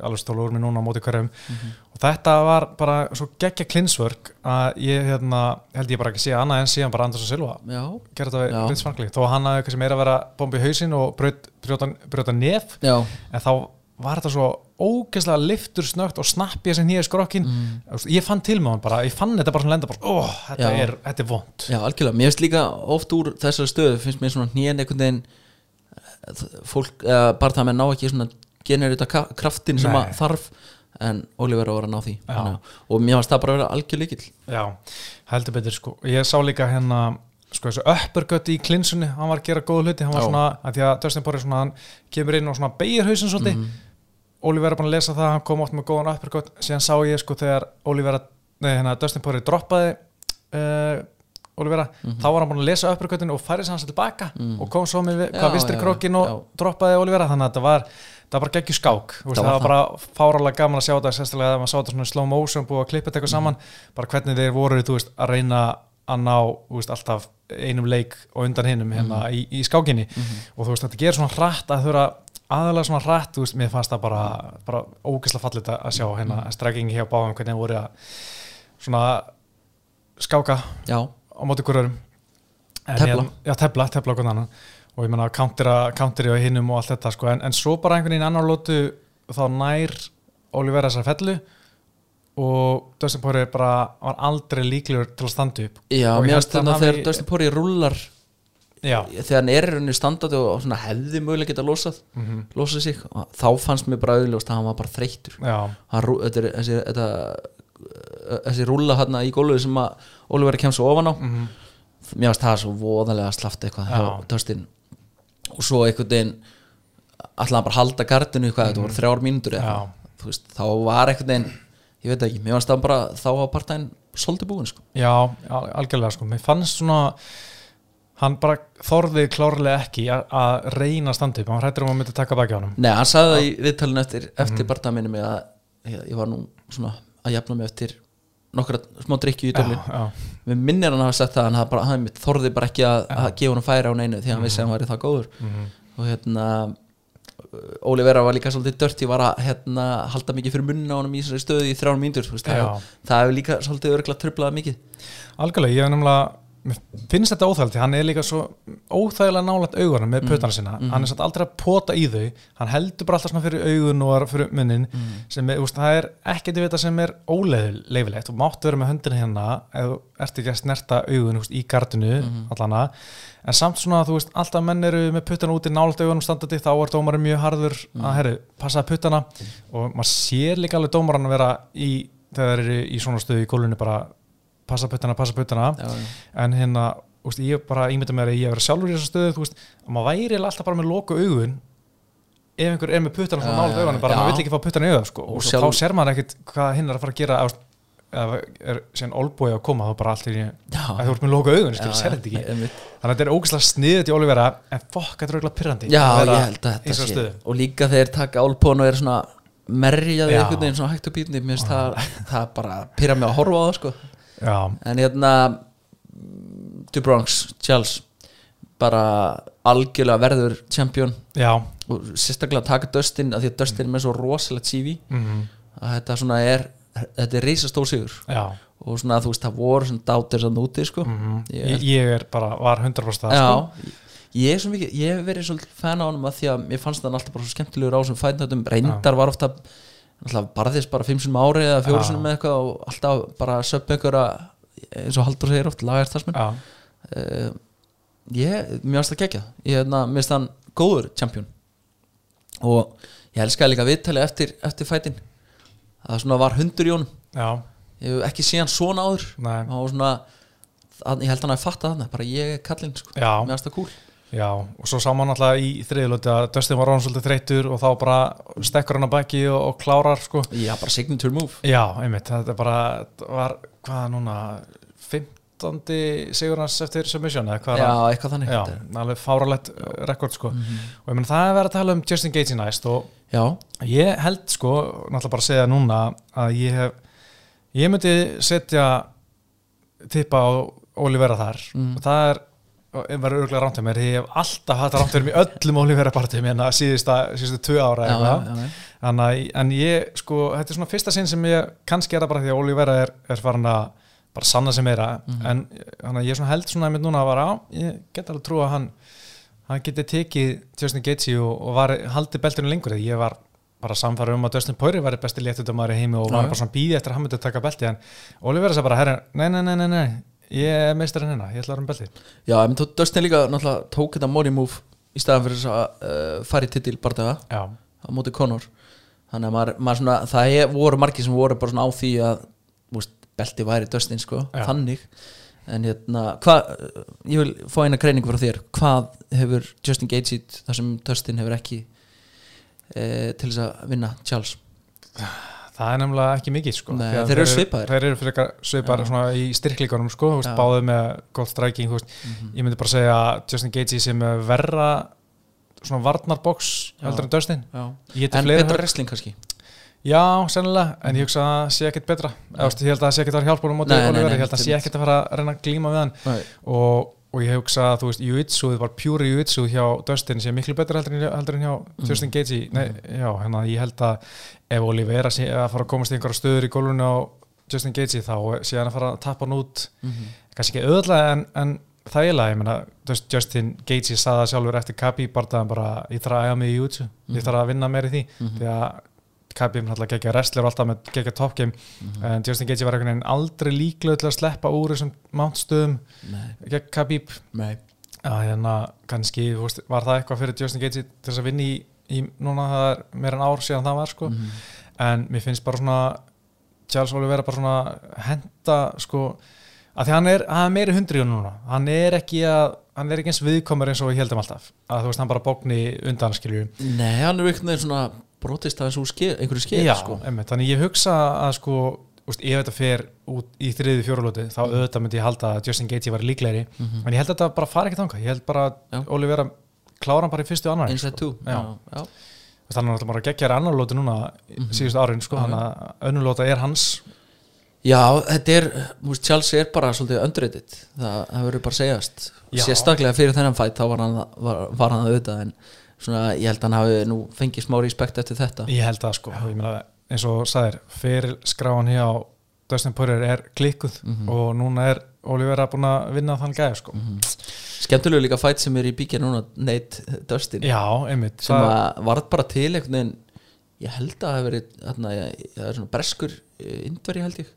Speaker 1: alveg stólu úr mig núna á móti hverjum.
Speaker 2: Mhm.
Speaker 1: og þetta var bara svo geggja klinsvörk að ég hérna, held ég bara ekki sé annað en síðan bara Andersson Silva
Speaker 2: já,
Speaker 1: gera þetta Franklin þó að hann hafði sem er að bombi í hausinn og brjóta, brjóta nef
Speaker 2: já,
Speaker 1: en þá var þetta svo ógeðslega liftur snögt og snappi þessi nýja skrokkin. Mm. ég fann til hann bara, ég fann þetta bara svona lenda bara, ó, þetta
Speaker 2: Já.
Speaker 1: er, þetta er vond
Speaker 2: já, algjörlega. Mér finnst líka oft úr þessari stöðu finnst mér svona hnén einhvern veginn eh, fólk, eða bara það með ná ekki svona generita kraftin sem að þarf en Oliver var að ná því. Að- og mér fannst það bara að vera algjör líkill
Speaker 1: já, heldur betur sko. Ég sá líka hérna sko þessu uppercut í klinsunni, hann var að gera góða hluti. Hann var svona, að því að Dustin Poirier svona hann kemur inn og svona beigir hausinn svolítið.
Speaker 2: Mhm.
Speaker 1: Oliver er búin að lesa það, hann kom oft með góðan uppercut, síðan sá ég sko þegar Oliver, nei hérna Dustin Poirier droppaði uh, Olivera,
Speaker 2: Mhm.
Speaker 1: þá var hann búin að lesa uppercutinu og færði hans tilbaka og kom svo með hvað vinstri
Speaker 2: já,
Speaker 1: krokkin og
Speaker 2: já.
Speaker 1: droppaði Olivera, þannig að þetta var það var bara geggjur skák,
Speaker 2: Það
Speaker 1: það
Speaker 2: var
Speaker 1: bara fárálega gaman að sjá þetta, sérstaklega að maður sá þetta svona slow motion, búið að klippa þetta eitthvað
Speaker 2: Mhm.
Speaker 1: saman bara hvernig þeir voru, þú veist, að reyna að ná, þú veist, alltaf einum leik og undan hinum hérna
Speaker 2: Mhm.
Speaker 1: í, í skákinni og þú veist, þetta gerir svona hratt að þurfa aðalega svona hratt, þú veist, mér fannst það bara, bara ógeðslega fallit að sjá hérna strekkingi hjá báðum hvernig þeir voru að svona skáka
Speaker 2: já,
Speaker 1: á móti hverjum
Speaker 2: Tefla.
Speaker 1: hérna- já, tefla, tefla okkur annan. Og ég menna countera, counteri á hinnum og allt þetta sko, en, en svo bara einhvern veginn annar lótu þá nær Olivera þessar fellu og Dustin Poirier bara var aldrei líklegur til að standa upp.
Speaker 2: Já
Speaker 1: Og
Speaker 2: mér finnst þannig að þegar Dustin Poirier rúlar
Speaker 1: já,
Speaker 2: þegar hann er í rauninni standandi og hefði mögulega geta losað
Speaker 1: mm
Speaker 2: losað sig, þá fannst mér bara auðljóst að hann var bara þetta er, þessi, þetta, þessi rúlla hérna í gólfið sem að Oliver kemst svo ofan á
Speaker 1: mm
Speaker 2: mér finnst það svo voðalega slaft eitthvað hjá
Speaker 1: Já.
Speaker 2: Dustin og svo einhvern veginn hann bara að halda gardinu hvað, þetta voru þrjár mínútur eða
Speaker 1: Mhm. Já.
Speaker 2: eitthvað. Þú veist, þá var einhvern veginn ég veit ekki, mér finnst það bara þá var partæn svolítið búin sko.
Speaker 1: já, al- algjörlega sko mér fannst svona hann bara þorði klárlega ekki að- að reyna að standa upp, hann hrættur um að myndi taka baki á honum.
Speaker 2: Nei, hann sagði það í viðtalinu eftir, eftir
Speaker 1: Mhm.
Speaker 2: partæn minni mig að ég, var nú svona að jafna mig eftir nokkra smá drikju í
Speaker 1: já,
Speaker 2: Mér minnir hann hafa sagt það hann, bara, hann þorði bara ekki að, að gefa hann færi á neinu því hann vissi að hann væri það góður.
Speaker 1: Mhm,
Speaker 2: og hérna Óli Vera var líka svolítið dört ég var að hérna, halda mikið fyrir munna á honum í þessari stöðu í þrjár mínútur það, hefur líka svolítið örgulega tröflað mikið.
Speaker 1: Algjörlega, ég hef nefnilega mér finnst þetta óþægilegt, hann er líka svo óþægilega nálægt augunum með puttana sinna hann er samt aldrei að pota í þau. Hann heldur bara alltaf svona fyrir augun og fyrir munnin sem er, úst, það er ekkert við þetta sem er óleifilegt og máttu vera með höndina hérna ef þú ert ekki að snerta augun úst, í gardinu allana en samt svona að þú veist, alltaf menn eru með puttana úti nálægt augunum standandi, þá er dómarinn mjög harður að herru, passa puttana. Og maður sér líka alveg dómarann að vera í, þegar þeir eru í svona stöðu í gólunni bara passa puttana, passa puttana. En hérna, úst, ég bara ímynda mér að ég hef verið sjálfur í þessu stöðu, þú veist að maður væri alltaf bara með loku augun ef einhver er með puttana svona
Speaker 2: já,
Speaker 1: augunum bara
Speaker 2: já.
Speaker 1: maður vill ekki fá puttana í augun sko,
Speaker 2: Og
Speaker 1: og
Speaker 2: sjálf-
Speaker 1: þá sér maður ekkit hvað hinn er að fara að gera eða er síðan olbúi að koma þá bara allt í að þú ert með loku augun, skilur,
Speaker 2: Já,
Speaker 1: ekki? þannig að þetta er ógæslega sniðið til Olivera en fokk, þetta er auðvitað pyrrandi
Speaker 2: Já, ég held að
Speaker 1: í
Speaker 2: þetta sé og líka þeir taka álpón og er svona merjaði einhvern veginn svona hægt og pítni mér finnst það, bara pyrra mig að horfa á það sko.
Speaker 1: Já,
Speaker 2: en hérna mm, The Bronx, Charles bara algjörlega verður champion.
Speaker 1: Já.
Speaker 2: Og sérstaklega taka Dustin af því að Dustin er með svo rosalegt CV
Speaker 1: mhm,
Speaker 2: að þetta svona er þetta er reisastór sigur.
Speaker 1: Já,
Speaker 2: og svona þú veist það voru svona dátir sann úti sko.
Speaker 1: Mhm.
Speaker 2: Ég-
Speaker 1: ég, ég er bara, var 100% það
Speaker 2: Já,
Speaker 1: sko.
Speaker 2: ég mikið, ég hef verið svolítið fan á honum að því að mér fannst það alltaf bara svo skemmtilegur á sem fætnættum, reyndar var ofta barðist bara fimm sinum ári eða fjóru
Speaker 1: Já.
Speaker 2: sinum með eitthvað og alltaf bara söp einhverja, eins og Haldur segir oft lagar þarsmenn
Speaker 1: Já,
Speaker 2: uh, ég, mér finnst það gegja ég hérna, finnst hann góður champion. Og ég elskaði líka viðtali eftir, eftir fætin það svona var hundur í honum.
Speaker 1: Já,
Speaker 2: ég hef ekki séð hann svona áður.
Speaker 1: Nei.
Speaker 2: og svona ég held hann að fatta þarna, bara ég er kallinn sko. Mér finnst það cool
Speaker 1: já og svo saman alltaf í þriðilöti að Dustin var ráðan svolítið þreytur og þá bara stekkur hann að baki og, og klárar sko
Speaker 2: já, bara signature move
Speaker 1: Já, einmitt, þetta bara var, hvað núna 15. sigur hans eftir submission eða hvað
Speaker 2: já,
Speaker 1: það?
Speaker 2: eitthvað þannig
Speaker 1: Já, alveg fáralegt uh, rekord sko
Speaker 2: Mhm.
Speaker 1: og ég menn það er verið að tala um Justin Gaethje næst og
Speaker 2: já,
Speaker 1: ég held sko, náttúrulega bara að segja núna að ég hef ég myndi setja tippa á Olivera þar
Speaker 2: Mm.
Speaker 1: og það er ef verður örgulega rámt hjá mér, ég hef alltaf hatt rámt hjá mér í öllum Olivera partum hérna síðusta, síðustu tvö ára
Speaker 2: já, já, já,
Speaker 1: að, en ég, sko, þetta er svona fyrsta sinn sem ég kannski er það bara því að Olivera er, er farin að bara sanna sig meira,
Speaker 2: Mhm.
Speaker 1: en þannig að ég svona held svona einmitt núna að vara á, ég get alveg trú að hann, hann geti tekið Justin Gaethje og, og var, haldi beltinu lengur, ég var bara samfæra um að Dustin Poirier var besti léttudumar í heimi og var bara svona býði eftir að hann myndi að taka belti, en Olivera sagði bara, herra, nei, nei, nei, nei, nei, ég er meistarinn hérna, ég ætla að vera um belti.
Speaker 2: já, en þú Dustin líka náttúrulega tók þetta money move í staðan fyrir að uh, fara í titil bardaga
Speaker 1: Já,
Speaker 2: á móti Conor. Þannig að maður, maður svona, það er, voru margir sem voru bara svona á því að veist, belti væri Dustin sko,
Speaker 1: Já.
Speaker 2: þannig. En hérna, hvað ég vil fá eina greiningu frá þér. Hvað hefur Justin Gaethje þar sem Dustin hefur ekki e, til þess að vinna Charles [sighs]
Speaker 1: það er nefnilega ekki mikið sko
Speaker 2: Nei,
Speaker 1: að
Speaker 2: þeir eru svipaðir.
Speaker 1: þeir eru frekar svipaðir
Speaker 2: Já.
Speaker 1: svona í styrklíkanum sko,
Speaker 2: Já.
Speaker 1: báðið með gott striking þú veist,
Speaker 2: Mhm.
Speaker 1: ég myndi bara segja Justin Gaethje sem er verra svona varnarboks heldur en Dustin
Speaker 2: en betra wrestling kannski
Speaker 1: já, sennilega, en ég hugsa að það sé ekkert betra ég held að það sé ekkert að vera hjálpunum ég held að það sé ekkert að fara að reyna að glíma við hann
Speaker 2: Nei.
Speaker 1: og, og ég hugsa að þú veist, jiu-jitsu, bara pure jiu-jitsu hjá Dustin sé miklu betra heldur en, heldur en hjá
Speaker 2: Mhm.
Speaker 1: Justin Gaethje, nei, já, hérna ég held að ef Oliveira sé að fara að komast í einhverja stöður í gólfinu á Justin Gaethje þá sé hann að fara að tappa hann út
Speaker 2: Mhm.
Speaker 1: kannski ekki auðvitað en, en þægilega, ég veist, Justin Gaethje saði það sjálfur eftir Kabi barðaðan bara, ég þarf að eiga mig í jiu-jitsu
Speaker 2: Mhm.
Speaker 1: ég þarf að vinna meir í því,
Speaker 2: Mhm.
Speaker 1: því að Kabi er náttúrulega geggja wrestler og alltaf með geggja top game.
Speaker 2: Mhm.
Speaker 1: en Justin Gaethje var einhvern veginn aldrei líklega til að sleppa úr þessum mántstöðum gegn
Speaker 2: nei.
Speaker 1: Já, hérna, kannski, veist, var það eitthvað fyrir Justin Gaethje til þess að vinna í, í núna það er meira en ár síðan það var sko.
Speaker 2: Mhm.
Speaker 1: en mér finnst bara svona Charles Oliveira bara svona henda sko, að því hann er, hann er meiri hundri honum núna, hann er ekki að hann er ekki eins viðkomur eins og við heldum alltaf að þú veist, hann bara bókni undan skilju
Speaker 2: Nei, hann er einhvern veginn svona brotist að einhverju skeið
Speaker 1: Já,
Speaker 2: sko.
Speaker 1: einmitt, þannig ég hugsa að sko, úst, ef þetta fer út í þriði fjórulóti, þá auðvitað myndi ég halda að Justin Gaethje var líklegri,
Speaker 2: Mhm.
Speaker 1: en ég held að þetta bara fara ekki þangað, ég held bara að
Speaker 2: Já.
Speaker 1: Oliveira klára hann bara í fyrstu og annar
Speaker 2: Inside two
Speaker 1: Já.
Speaker 2: Já, já.
Speaker 1: þannig að hann bara geggjar annar lóti núna
Speaker 2: Mhm.
Speaker 1: síðustu árin, sko, þannig að önnur lóta er hans
Speaker 2: Já, þetta er, veist, Chelsea er bara svolítið underrated, það, það verður bara að segjast.
Speaker 1: Já.
Speaker 2: sérstaklega fyrir þennan fætt þá var hann, var, var hann auðvitað en svona, ég held að hann hafi nú fengið smá respekt eftir þetta.
Speaker 1: Ég held það sko, ég meina eins og sagðir, fyrir skráan hjá Dustin Poirier er klikkuð
Speaker 2: Mhm.
Speaker 1: og núna er Olivera búin að vinna þann gæði sko.
Speaker 2: skemmtilegu líka fætt sem er í bíkja núna Nate Dustin.
Speaker 1: Já, einmitt.
Speaker 2: Sem
Speaker 1: það,
Speaker 2: að varð bara til einhvern veginn ég held að það hef verið það er svona breskur indveri held ég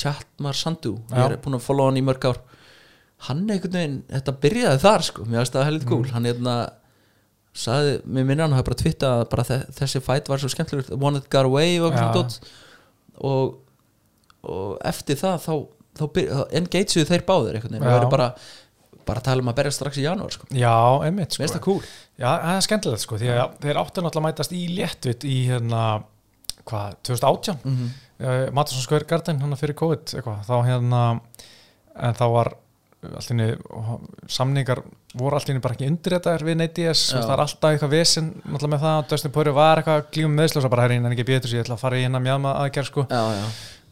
Speaker 2: Chatmar Sandu,
Speaker 1: Já.
Speaker 2: ég er búin að followa hann í mörg ár hann einhvern veginn, þetta byrjaði þar sko, mér finnst það heldur cool hann hérna sagði, mér minna hann hafi bara twittað að bara þe- þessi fight var svo skemmtilegur one that got away og, og og eftir það þá, þá, þá engageðu þeir báðir einhvern veginn
Speaker 1: Já.
Speaker 2: eru bara bara að tala um að berja strax í janúar sko.
Speaker 1: já, einmitt
Speaker 2: mér finnst
Speaker 1: sko.
Speaker 2: það cool
Speaker 1: já, það er skemmtilegt sko, því að þeir áttu náttúrulega að mætast í léttvitt í hérna, hvað, 2018 mm. -hmm. Mattisson Square Garden hérna fyrir COVID eitthvað, þá hérna en þá var í einu, samningar voru einu bara ekki undir þetta við NDS,
Speaker 2: Já.
Speaker 1: það er alltaf eitthvað vesen náttúrulega með það, Dustin Poirier var eitthvað glímum meðslösa bara herrin en ekki betur sér, ég ætla að fara í hérna mjama aðgerð sko,
Speaker 2: já, já,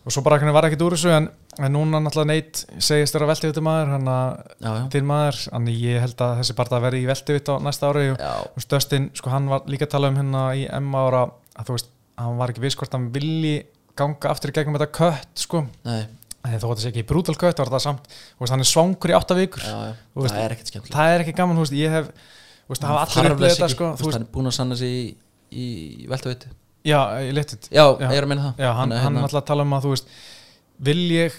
Speaker 1: og svo bara hvernig var ekkit úr þessu en, en núna náttúrulega Nate segist þér að velti þetta maður, hann að til maður, þannig ég held að þessi bara að vera í velti á næsta ári og Dustin, sko hann var líka að tala um hérna í M ára að þú veist, hann var ekki viss hvort hann vilji ganga aftur í gegnum þetta kött sko,
Speaker 2: Nei,
Speaker 1: en þó að það sé ekki brútal kött var það samt, veist, hann er svangur í átta vikur.
Speaker 2: Já, já.
Speaker 1: Veist,
Speaker 2: það er ekkert skemmtilegt.
Speaker 1: það er ekki gaman, veist, ég hef það hafa allir
Speaker 2: þess
Speaker 1: þetta sko,
Speaker 2: hann er búin að sanna sig í, í, í veltaveitu
Speaker 1: já, ég letið
Speaker 2: já,
Speaker 1: Já.
Speaker 2: ég er að meina það.
Speaker 1: Já, hann, hann
Speaker 2: hérna-
Speaker 1: alltaf að tala um að, þú veist vil ég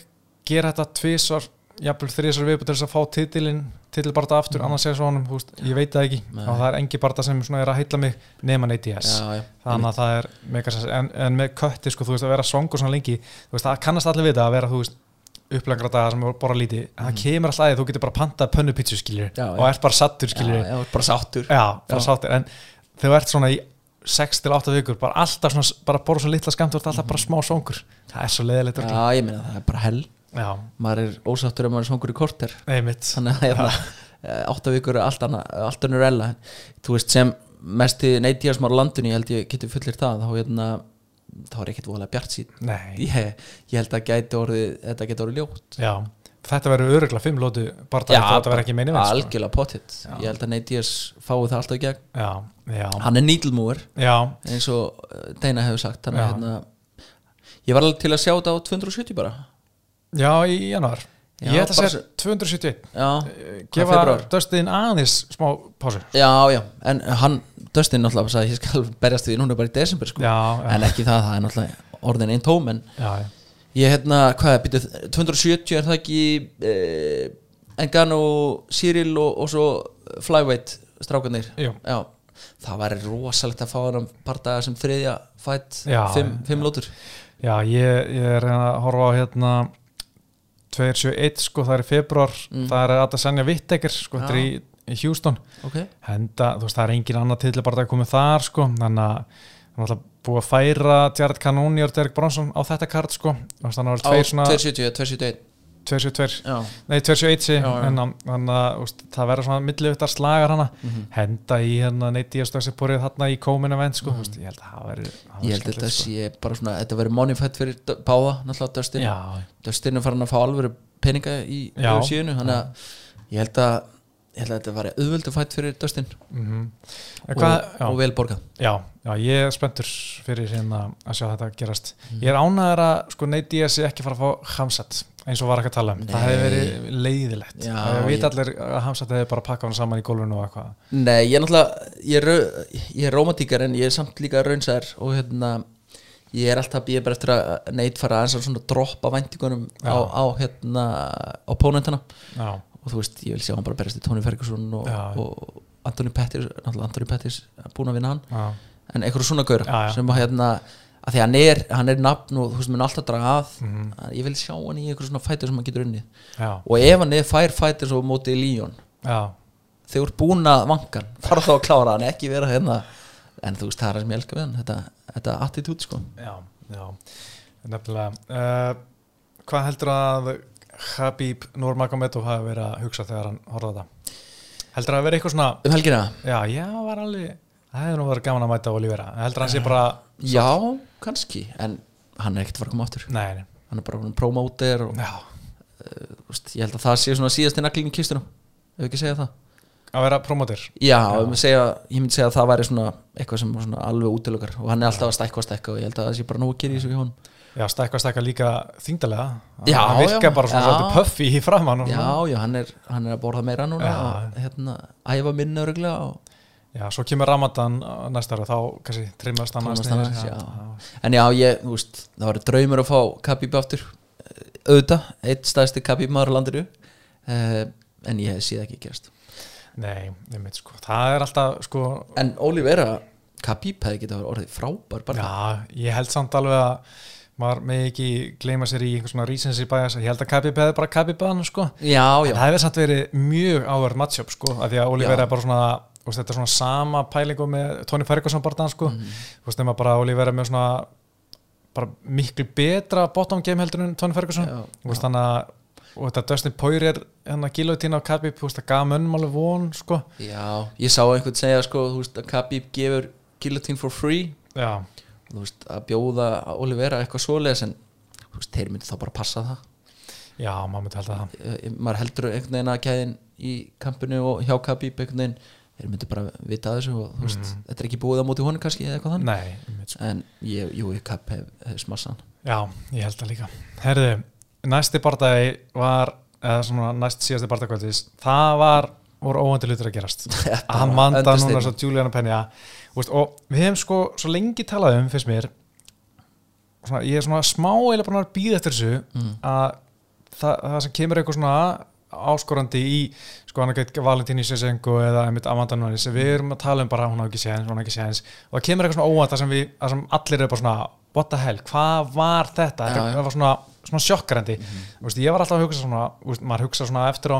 Speaker 1: gera þetta tvisvar jafnvel þrísar viðbútt til þess að fá titilin titilbarta aftur,
Speaker 2: Mhm.
Speaker 1: annars er svo honum, veist, ég veit það ekki.
Speaker 2: Nei.
Speaker 1: og það er engi barta sem svona er að heilla mig nema NTS
Speaker 2: já, já,
Speaker 1: þannig að það er megasens, en, en með kötti sko, þú veist, að vera svangur svona lengi þú veist, það kannast allir við það að vera, þú veist upplengra daga sem er bara lítið. En það kemur alltaf að þú getur bara pantað pönnupítsu skiljur.
Speaker 2: Já,
Speaker 1: og ert bara sattur skiljur
Speaker 2: bara sáttur.
Speaker 1: Já, bara
Speaker 2: Já.
Speaker 1: sáttur, en þegar þú ert svona í 6 til 8 vikur, bara alltaf svona bara borða svo litla skamt, ert alltaf bara smá svangur. Það er svo leiðilegt
Speaker 2: já,
Speaker 1: já,
Speaker 2: maður er ósáttur ef maður er svangur í korter. Þannig að hérna, átta vikur er allt, allt önnur ella. Þú veist sem mesti neittíðar sem á landinu ég held ég geti fullir það þá hérna þá er ekkert voðalega bjart sín ég, ég held að gæti orðið, þetta geti orðið ljótt.
Speaker 1: Já, þetta verður öruglega 5 lótu bara það þetta verður ekki meini sko.
Speaker 2: algjörlega pottitt ég held að neittíðars fái það alltaf í gegn.
Speaker 1: Já, já,
Speaker 2: hann er nýtlmúur
Speaker 1: já,
Speaker 2: eins og uh, Deina hefur sagt. Þannig að
Speaker 1: Já.
Speaker 2: hérna ég var alveg til að sjá þetta á 270 bara
Speaker 1: já, í januar.
Speaker 2: Já,
Speaker 1: ég ætla að segja 271
Speaker 2: já,
Speaker 1: gefa
Speaker 2: febrúar?
Speaker 1: Dustin aðeins smá pásu.
Speaker 2: Já, já, en hann Dustin náttúrulega sagði ég skal berjast við núna bara í desember sko. en ekki það, það er náttúrulega orðin einn tóm en
Speaker 1: já, já.
Speaker 2: ég hérna, hvað er, býtið 270 er það ekki eh, Engano, Cyril og, og svo Flyweight strákarnir? Það væri rosalegt að fá hann partaða sem þriðja fætt, fimm, fimm lótur
Speaker 1: já ég, ég er að horfa á hérna 271 sko, það er februar
Speaker 2: Mm.
Speaker 1: það er að Sanja Vittekir sko, þetta er í, í Houston.
Speaker 2: Ok,
Speaker 1: henda, veist, það er engin annar til að koma þar sko, þannig að hann er alltaf búið að færa Jared Cannonier og Derek Bronson á þetta kart sko, þannig að það var tveir svona
Speaker 2: 270, 271
Speaker 1: 272
Speaker 2: já,
Speaker 1: Nei, 271 sí,
Speaker 2: Já, já.
Speaker 1: en að- þannig að það verður svona millivittar slagar hana
Speaker 2: Mhm.
Speaker 1: henda í hérna neitt díastöksi porið þarna í komin event sko, mm. ég held að það verður
Speaker 2: ég
Speaker 1: verður
Speaker 2: held að þetta
Speaker 1: sko.
Speaker 2: sé bara svona þetta verður moneyfætt fyrir báða náttúrulega Dustin,
Speaker 1: Já,
Speaker 2: Dustin er farin að fá alveg peninga í
Speaker 1: Já.
Speaker 2: síðunu þannig að ég held að ég held að þetta var auðvöldu fætt fyrir Dustin
Speaker 1: mm
Speaker 2: og,
Speaker 1: hvað,
Speaker 2: og vel borgað
Speaker 1: já, já, ég er spenntur fyrir hérna að sjá þetta gerast
Speaker 2: Mhm.
Speaker 1: ég er ánæður að sko neitt días sé ekki fara að fá hamsat eins og var ekki að tala um, það
Speaker 2: Nei.
Speaker 1: hefði verið leiðilegt.
Speaker 2: Já,
Speaker 1: það veit
Speaker 2: ég-
Speaker 1: allir að hamsat hefði bara pakkað hann saman í gólfinu og eitthvað.
Speaker 2: Nei, ég er náttúrulega ég er, ég er romantíkar en ég er samt líka raunsær og hérna ég er alltaf ég er bara eftir að neitt fara að svona droppa væntingunum á, á hérna opponentana.
Speaker 1: Já,
Speaker 2: og þú veist, ég vil sjá hann bara berast í Tony Ferguson og, og Anthony Pettis náttúrulega Anthony Pettis búin að vinna hann.
Speaker 1: Já,
Speaker 2: en einhverju svona gaur sem að hérna að því hann er, hann er nafn og þú veist, mun alltaf draga að.
Speaker 1: Mhm.
Speaker 2: að ég vil sjá hann í einhverju svona fætir sem hann getur unnið.
Speaker 1: Já,
Speaker 2: og ef hann er fær fætir svo mótið Líón þú ert búin að vankan fara þá að klára hann, ekki vera hérna. En þú veist, það er það sem ég elska við hann þetta, þetta attitút sko.
Speaker 1: Já, já. nefnilega uh, hvað heldur að Habib Nurmagomedov hafi verið að hugsa þegar hann horfði á þetta? Heldur að það verið eitthvað svona
Speaker 2: um helgina,
Speaker 1: já, já, var alveg það hefði nú verið gaman að mæta Olivera. Heldur að hann sé bara
Speaker 2: já, kannski en hann er ekkert að fara að koma áttur
Speaker 1: nei, nei.
Speaker 2: hann er bara búin promóter og
Speaker 1: Já,
Speaker 2: þú veist, ég held að það sé svona síðast í naglingin kistuna ef ekki segja það?
Speaker 1: Að vera promóter
Speaker 2: já, Ég, myndi segja, ég myndi segja að það væri svona eitthvað sem var svona alveg útilökar og hann er alltaf að stækka og stækka og ég held að það sé bara nóg að gera í þessu í honum.
Speaker 1: Já, stækka stækka líka þingdalega
Speaker 2: Já,
Speaker 1: virka
Speaker 2: já,
Speaker 1: bara svona
Speaker 2: já.
Speaker 1: svolítið puffi í framann og
Speaker 2: já,
Speaker 1: svona.
Speaker 2: já, hann er, hann er að borða meira núna
Speaker 1: Já.
Speaker 2: og hérna, æfa minna öruglega og
Speaker 1: já, svo kemur Ramadan næsta ára þá kannski trimmast
Speaker 2: já. en já, ég, þú veist, það var draumur að fá Khabib aftur. Auðvitað, eitt stæðsti Khabib maður á landinu. Uh, en ég sé það ekki gerast.
Speaker 1: Nei, ég veit sko, það er alltaf sko,
Speaker 2: en Olivera, Khabib hefði getað orðið frábær bara.
Speaker 1: Já, ég held samt alveg að maður með ekki gleyma sér í einhvers svona recency bias, ég held að Khabib hefði bara Khabib að hann sko,
Speaker 2: já,
Speaker 1: en
Speaker 2: já,
Speaker 1: það hefði samt verið mjög áverð matchup sko, af því að
Speaker 2: Já.
Speaker 1: er bara svona veist, þetta er svona sama pælingu með Tony Ferguson barðan sko,
Speaker 2: Mhm.
Speaker 1: þú veist, nema bara Oliver er með svona bara miklu betra bottom game heldur en Tony Ferguson.
Speaker 2: Já,
Speaker 1: þú veist, að og þetta Dustin Poirier, hérna gilotín á Khabib, þú veist, það gaf mönnum alveg von sko,
Speaker 2: já, ég sá einhvern segja sko, þú veist, að Khabib gefur guillotine for free.
Speaker 1: Já,
Speaker 2: þú veist, að bjóða Olivera eitthvað svoleiðis en þú veist, þeir myndi þá bara passa það.
Speaker 1: Já, maður myndi held að það
Speaker 2: Eh, maður heldur einhvern veginn að gæðin í kampinu og hjá Khabib einhvern veginn þeir myndi bara vita þessu og þú veist, þetta er ekki búið á móti honum kannski eða eitthvað þannig.
Speaker 1: Sko.
Speaker 2: en ég, jú, ég Khabib hef, hef smassan.
Speaker 1: Já, ég held það líka. Herðu, næsti bardagi var eða svona næst síðasti bardagkvöldis það var, voru óvandi hlutur að gerast. [laughs]
Speaker 2: Þetta
Speaker 1: að hann
Speaker 2: var
Speaker 1: manda núna svo Juliana Penja veist, og við hefum sko svo lengi talað um fyrst mér svona, ég er svona smá eða bara að býða eftir þessu
Speaker 2: Mm.
Speaker 1: að það, það sem kemur eitthvað svona áskorandi í sko hann að geta Valentín í Sesengo eða einmitt Amanda Nunes. Við erum að tala um bara hún á ekki séðins, hún á ekki séðins og það kemur eitthvað svona óvænt þar sem, við, þar sem allir eru bara svona what the hell, hvað var þetta?
Speaker 2: Já,
Speaker 1: þetta var svona, svona sjokkarandi mm veist, ég var alltaf að hugsa svona veist, maður hugsa svona eftir á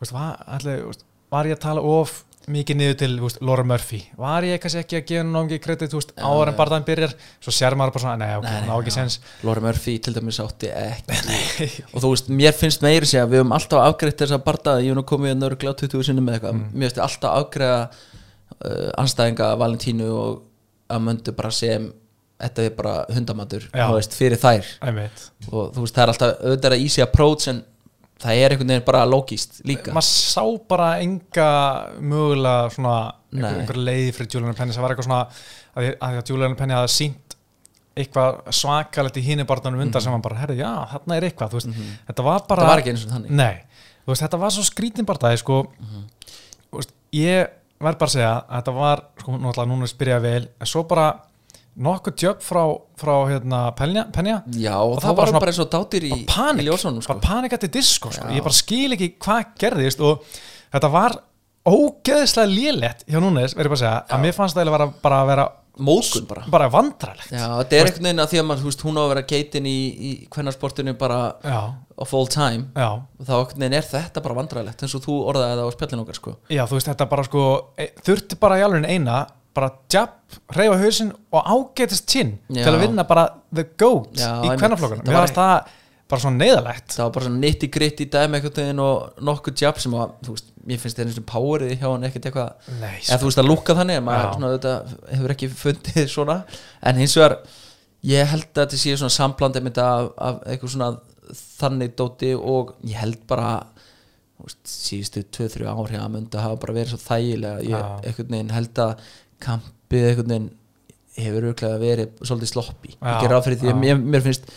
Speaker 1: veist, var, allir, veist, var ég að tala of mikið niður til veist, Laura Murphy. Var ég kannski ekki að gefa hún námið kredit áður en barðan byrjar svo sér maður bara svona, nei ok,
Speaker 2: Nei,
Speaker 1: hún
Speaker 2: nei,
Speaker 1: á ekki
Speaker 2: já.
Speaker 1: séns.
Speaker 2: Laura Murphy til dæmis átti ekki. [laughs] Og þú veist, mér finnst meiri sé að við höfum alltaf afgreitt þessa bardaði, ég hef nú komið að nörgla 20 sinni með eitthvað, mér finnst alltaf afgreiða uh, anstæðinga Valentínu og að möndu bara sem þetta er bara hundamatur þú veist, fyrir þær.
Speaker 1: Einmitt.
Speaker 2: Og þú veist, það er alltaf auðvitað easy approach en það er einhvern veginn bara logíst líka.
Speaker 1: Maður sá bara enga mögulega svona einhver, leið fyrir Julian Penny. Það var eitthvað svona að, að Julian Penny hafði sínt eitthvað svakalegt í hinni barnanum undan sem hann bara, herri, já, þarna er eitthvað. Veist, þetta var bara
Speaker 2: var ekki eins og þannig.
Speaker 1: Nei, þú veist, þetta var svo skrítin barndagi sko, þú veist, ég verð bara að segja að þetta var, sko, náttúrulega núna spyrja vel, en svo bara nokkuð tjöp frá, frá hérna, Penja, Penja.
Speaker 2: Já,
Speaker 1: Og
Speaker 2: og
Speaker 1: það
Speaker 2: það
Speaker 1: bara
Speaker 2: var bara eins og dátir í,
Speaker 1: bara panik,
Speaker 2: í ljósunum sko.
Speaker 1: bara panik eftir disko sko.
Speaker 2: Já.
Speaker 1: ég bara skil ekki hvað gerðist og þetta var ógeðslega lélegt hjá núnes, verður ég bara að segja að mér fannst það vera, bara að vera
Speaker 2: móðgun bara.
Speaker 1: bara vandralegt
Speaker 2: já, þetta er veginn að því að þú veist, hún á að vera geitin í, í hvernarsportinu bara
Speaker 1: já,
Speaker 2: of all time.
Speaker 1: Já,
Speaker 2: þá einhvern veginn er þetta bara vandræðilegt eins og þú orðaði það á spjallin okkar sko.
Speaker 1: Já, þú veist þetta bara sko e, þurfti bara í alveg eina bara jab, reyfa hausinn og ágetist tinn til að vinna bara the goat
Speaker 2: Já,
Speaker 1: í
Speaker 2: Það
Speaker 1: mér
Speaker 2: var
Speaker 1: fannst það bara svona neyðalegt
Speaker 2: það var bara svona nitti gritt í dæmi og nokkuð jab sem að, veist, mér finnst þetta eins og powerið hjá hann ekkert eitthvað eða þú veist að lúka þannig, maður svona, þetta, hefur ekki fundið [laughs] svona. En hins vegar, ég held að þetta sé svona þetta af, af eitthvað svona þannig dóti og ég held bara síðustu 2-3 ár hjá að mynda hafa bara verið svo þægilega. Ég einhvern veginn held að kampið einhvern veginn hefur auðvitað verið svolítið sloppi ger ráð fyrir því að mér, mér finnst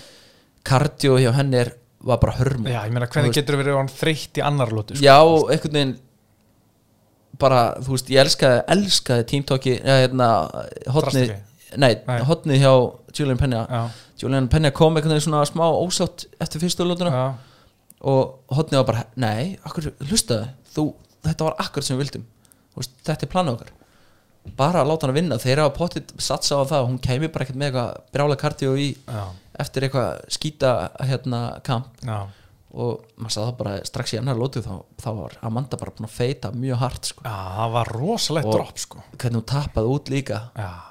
Speaker 2: kardio hjá henni er, var bara hörm
Speaker 1: já, ég meina hvernig getur verið hann þreytt í annar lótu sko?
Speaker 2: Já, einhvern veginn bara, þú veist, ég elskaði elskaði tímtóki, hérna Nei. hotnið hjá Julian Penja
Speaker 1: já,
Speaker 2: Julian Penja kom einhvern veginn svona smá ósátt eftir fyrstu lótuna
Speaker 1: já,
Speaker 2: og hotnið var bara, nei, akkur, hlustaði þú, þetta var akkur sem við vildum. Veist, þetta er planið okkar bara að láta hann að vinna, þeir hafa potið satsa á það, hún kæmi bara ekkert með eitthvað brjála kartíu í
Speaker 1: já,
Speaker 2: eftir eitthvað skýta hérna kamp.
Speaker 1: Já.
Speaker 2: og maður sagði það bara strax í annar lótu þá, þá var Amanda bara búin að feita mjög hart sko.
Speaker 1: Það var rosalegt dropp sko.
Speaker 2: hvernig hún tappaði út líka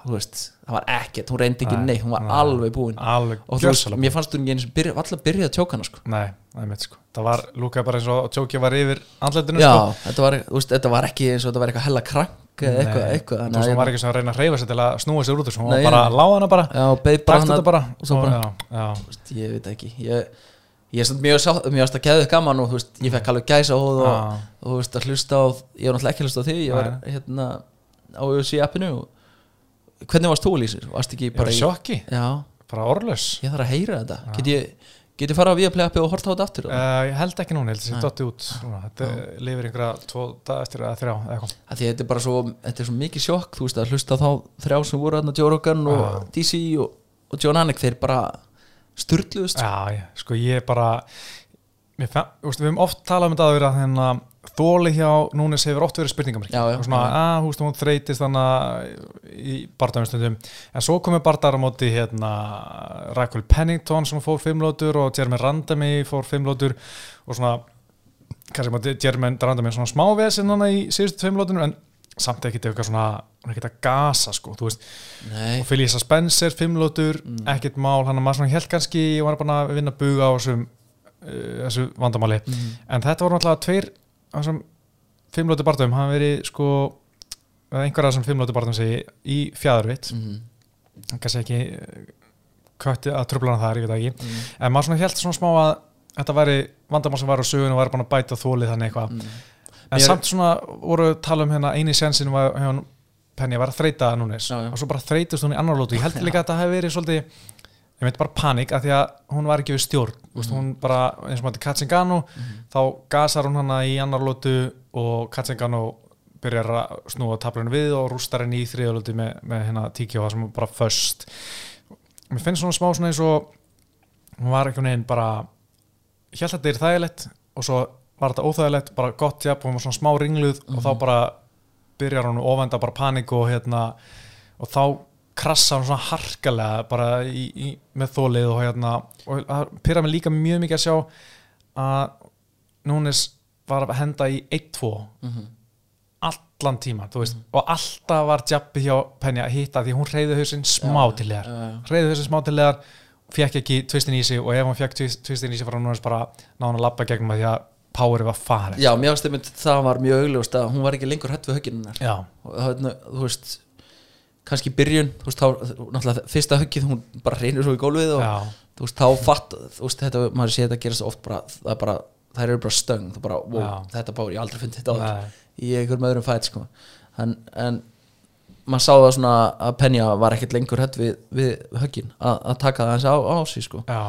Speaker 2: veist, það var ekkert, hún reyndi ekki
Speaker 1: Nei,
Speaker 2: neitt hún var
Speaker 1: nei.
Speaker 2: alveg búin.
Speaker 1: Alveg
Speaker 2: og þú veist, mér fannst hún ekki eins og byrja, alltaf byrjaði að tjóka hana sko.
Speaker 1: Nei, er mitt sko. Það var lúkað bara eins og tjókja var yfir andletinu
Speaker 2: já,
Speaker 1: sko.
Speaker 2: þetta var, veist, þetta var ekki eins og þetta var eitthvað hella krank eða eitthvað, eitthvað
Speaker 1: Þú veist,
Speaker 2: að
Speaker 1: hún var
Speaker 2: ég-
Speaker 1: ekki sem að reyna að reyfa sér til að snúa sér út Hún var bara að lága hana bara
Speaker 2: já, beið bara hana
Speaker 1: bara
Speaker 2: og svo bara,
Speaker 1: Já, já,
Speaker 2: ég veit ekki. Ég, ég er samt mjög sátt, mjög ást að geðu gaman og þú veist, ég fekk alveg gæsa og, og, og þú veist, að hlusta á ég var náttúrulega ekki hlusta á því, ég var hérna á UFC appinu og hvernig varst þú Lýsir? Varst ekki
Speaker 1: Ég var
Speaker 2: bara
Speaker 1: í sjokki.
Speaker 2: Já,
Speaker 1: bara orðlaus.
Speaker 2: Ég þarf að heyra þetta. Get ég, get ég fara á Viaplay appi og horta á þetta aftur
Speaker 1: uh, ég held ekki núna, ég held að það sé dotti út núna. þetta lifir einhverja tvo dag eftir eða þrjá eða
Speaker 2: því þetta er bara svo, þetta er svo mikið sjokk þú veist að hlusta þá þrjá sem voru hérna Joe Rogan og
Speaker 1: Já.
Speaker 2: DC og, og John Anik þeir bara sturluðust.
Speaker 1: Já, ég, sko ég bara mér, við höfum oft talað um þetta að vera þannig að þóli hjá núnes hefur oft verið
Speaker 2: já.
Speaker 1: og svona, að húst hún þreytist þannig í barndæmistundum en svo komið bardar á móti hérna Raquel Pennington sem fór fimmlótur og Jeremy Randami fór fimmlótur. Og svona kannski Jeremy Randami svona smávesinn hann í síðustu fimmlótunum en samt ekkert eitthvað svona ekkert að gasa sko, þú veist. Og Felicia Spencer, fimmlótur
Speaker 2: Mm.
Speaker 3: ekkert
Speaker 1: mál, hann að maður svona held kannski ég var bara að vinna að buga á þessum uh, þessu vandamáli.
Speaker 2: Mm,
Speaker 1: en þetta voru náttúrulega tveir af þessum fimmlóti barndum hann verið sko einhverja þessum fimmlóti barndum segi í fjæðurvitt
Speaker 2: mm,
Speaker 1: kannski ekki eh, kötti að tröfla hann þar, ég veit ekki.
Speaker 2: Mm,
Speaker 1: en maður svona held svona smá að þetta væri vandamál sem var á sögun og væri bara að bæta þólið þannig eitthvað.
Speaker 2: Mm.
Speaker 1: en
Speaker 2: Mér-
Speaker 1: samt svona voru tala um hérna eini sensin var hún Penny að vera að þreita núnis
Speaker 2: Já, já.
Speaker 1: og svo bara þreytist hún í annar lótu. Ég held líka að þetta hefði verið svolítið ég veit bara panik að því að hún var ekki við stjórn. Mm
Speaker 2: Mhm.
Speaker 1: hún bara eins og maður Katsingano þá gasar hún hana í annar lótu og Katsingano byrjar að snúa tablunum við og rústar henni í þriðalótu með, með hérna tíkjó það sem er bara föst. Mér finnst svona smá svona eins og hún var einhvern veginn bara ég held að þetta er þægilegt og svo var þetta óþægilegt, bara gott jafn og hún var svona smá ringluð og þá bara byrjar hún ofenda bara panik og hérna og þá krassa hún svona harkalega bara í, í, með þólið og hérna og það pyrra mig líka mjög mikið að sjá að Núnes var að henda í 1-2
Speaker 2: Mhm.
Speaker 1: allan tíma veist, og alltaf var jabbi hjá Penny að hitta því hún reyði hausinn smá
Speaker 2: Já,
Speaker 1: til legar
Speaker 2: já, já.
Speaker 1: reyði hausinn smá til legar fekk ekki tvistin í sig og ef hún fekk tvistin í sig frá Núnes bara ná hann að labba gegnum að því að powerið var farið.
Speaker 2: Já, mér ástu mynd það var mjög augljóst að hún var ekki lengur hætt við högginunar
Speaker 1: já,
Speaker 2: og þú veist kannski byrjun, þú veist, þá náttúrulega fyrsta höggið, hún bara reynir svo í gólfið og
Speaker 1: já,
Speaker 2: þú veist, þá fatt þú veist, þetta, maður sé þetta gera svo oft bara, það er bara, þær eru bara stöng, þú bara, wow, þetta báður, ég aldrei fundið þetta á
Speaker 1: Nei.
Speaker 2: í einhverjum öðrum fætt, sko en, en maður sá það svona að Penja var ekkert lengur hætt við, við höggin, að, að taka það eins á, á sig, sko
Speaker 1: já,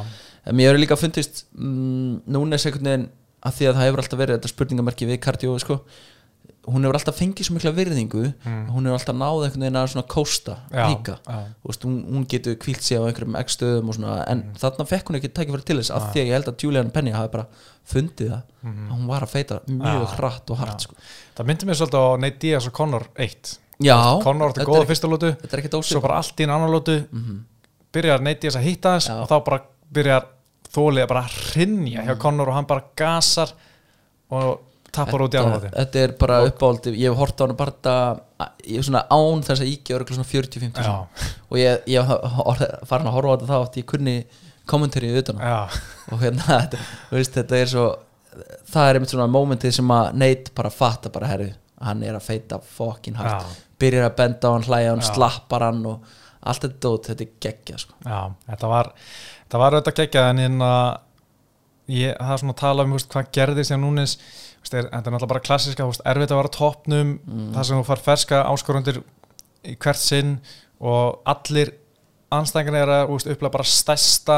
Speaker 2: en mér hefur líka fundist mm, núna er veginn að því að það hefur alltaf verið þetta spurningamerki við kardió sko. Hún hefur alltaf fengið svo mikla virðingu
Speaker 1: Mm.
Speaker 2: hún hefur alltaf náð einhvern veginn að svona kósta
Speaker 1: já,
Speaker 2: líka veist, hún, hún getur kvílt sig á einhverjum x stöðum og svona, en
Speaker 1: Mm.
Speaker 2: þarna fekk hún ekki tækifæri til þess af því að ég held að Julian Penny hafi bara fundið það að hún var að feita mjög
Speaker 1: Já.
Speaker 2: hratt og hart
Speaker 1: Mhm.
Speaker 2: Sko.
Speaker 1: það myndi mér svolítið á Nate Diaz og Conor 1
Speaker 2: já,
Speaker 1: Conor átti góða fyrsta lótu svo bara allt í einu annar lótu
Speaker 2: Mhm.
Speaker 1: byrjar Nate Diaz að hitta þess og þá bara byrjar þólið að bara hrinja hjá Conor og hann bara gasar og tappar út í lótu
Speaker 2: þetta, er bara uppáldi ég hef hort á hann bara þetta- án þess að íkja örgulega svona 40-50
Speaker 1: já,
Speaker 2: og ég, ég farin að horfa á þetta þá að ég kunni kommentari utan og hérna, [laughs] veist, þetta er svo það er einmitt svona momentið sem að Nate bara fatta bara herri hann er að feita fokkin hart
Speaker 1: Já.
Speaker 2: byrjar að benda á hann, hlæja hann,
Speaker 1: Já.
Speaker 2: slappar hann og allt þetta dót, þetta er geggja sko.
Speaker 1: já, þetta var þetta var auðvitað geggjað en hérna ég, það er svona að tala um veist, hvað núnis veist, er, þetta er náttúrulega bara klassiska, veist, erfitt að vara toppnum
Speaker 2: Mm.
Speaker 1: þar sem þú far ferska áskorundir í hvert sinn og allir anstæðingar er að upplega bara stærsta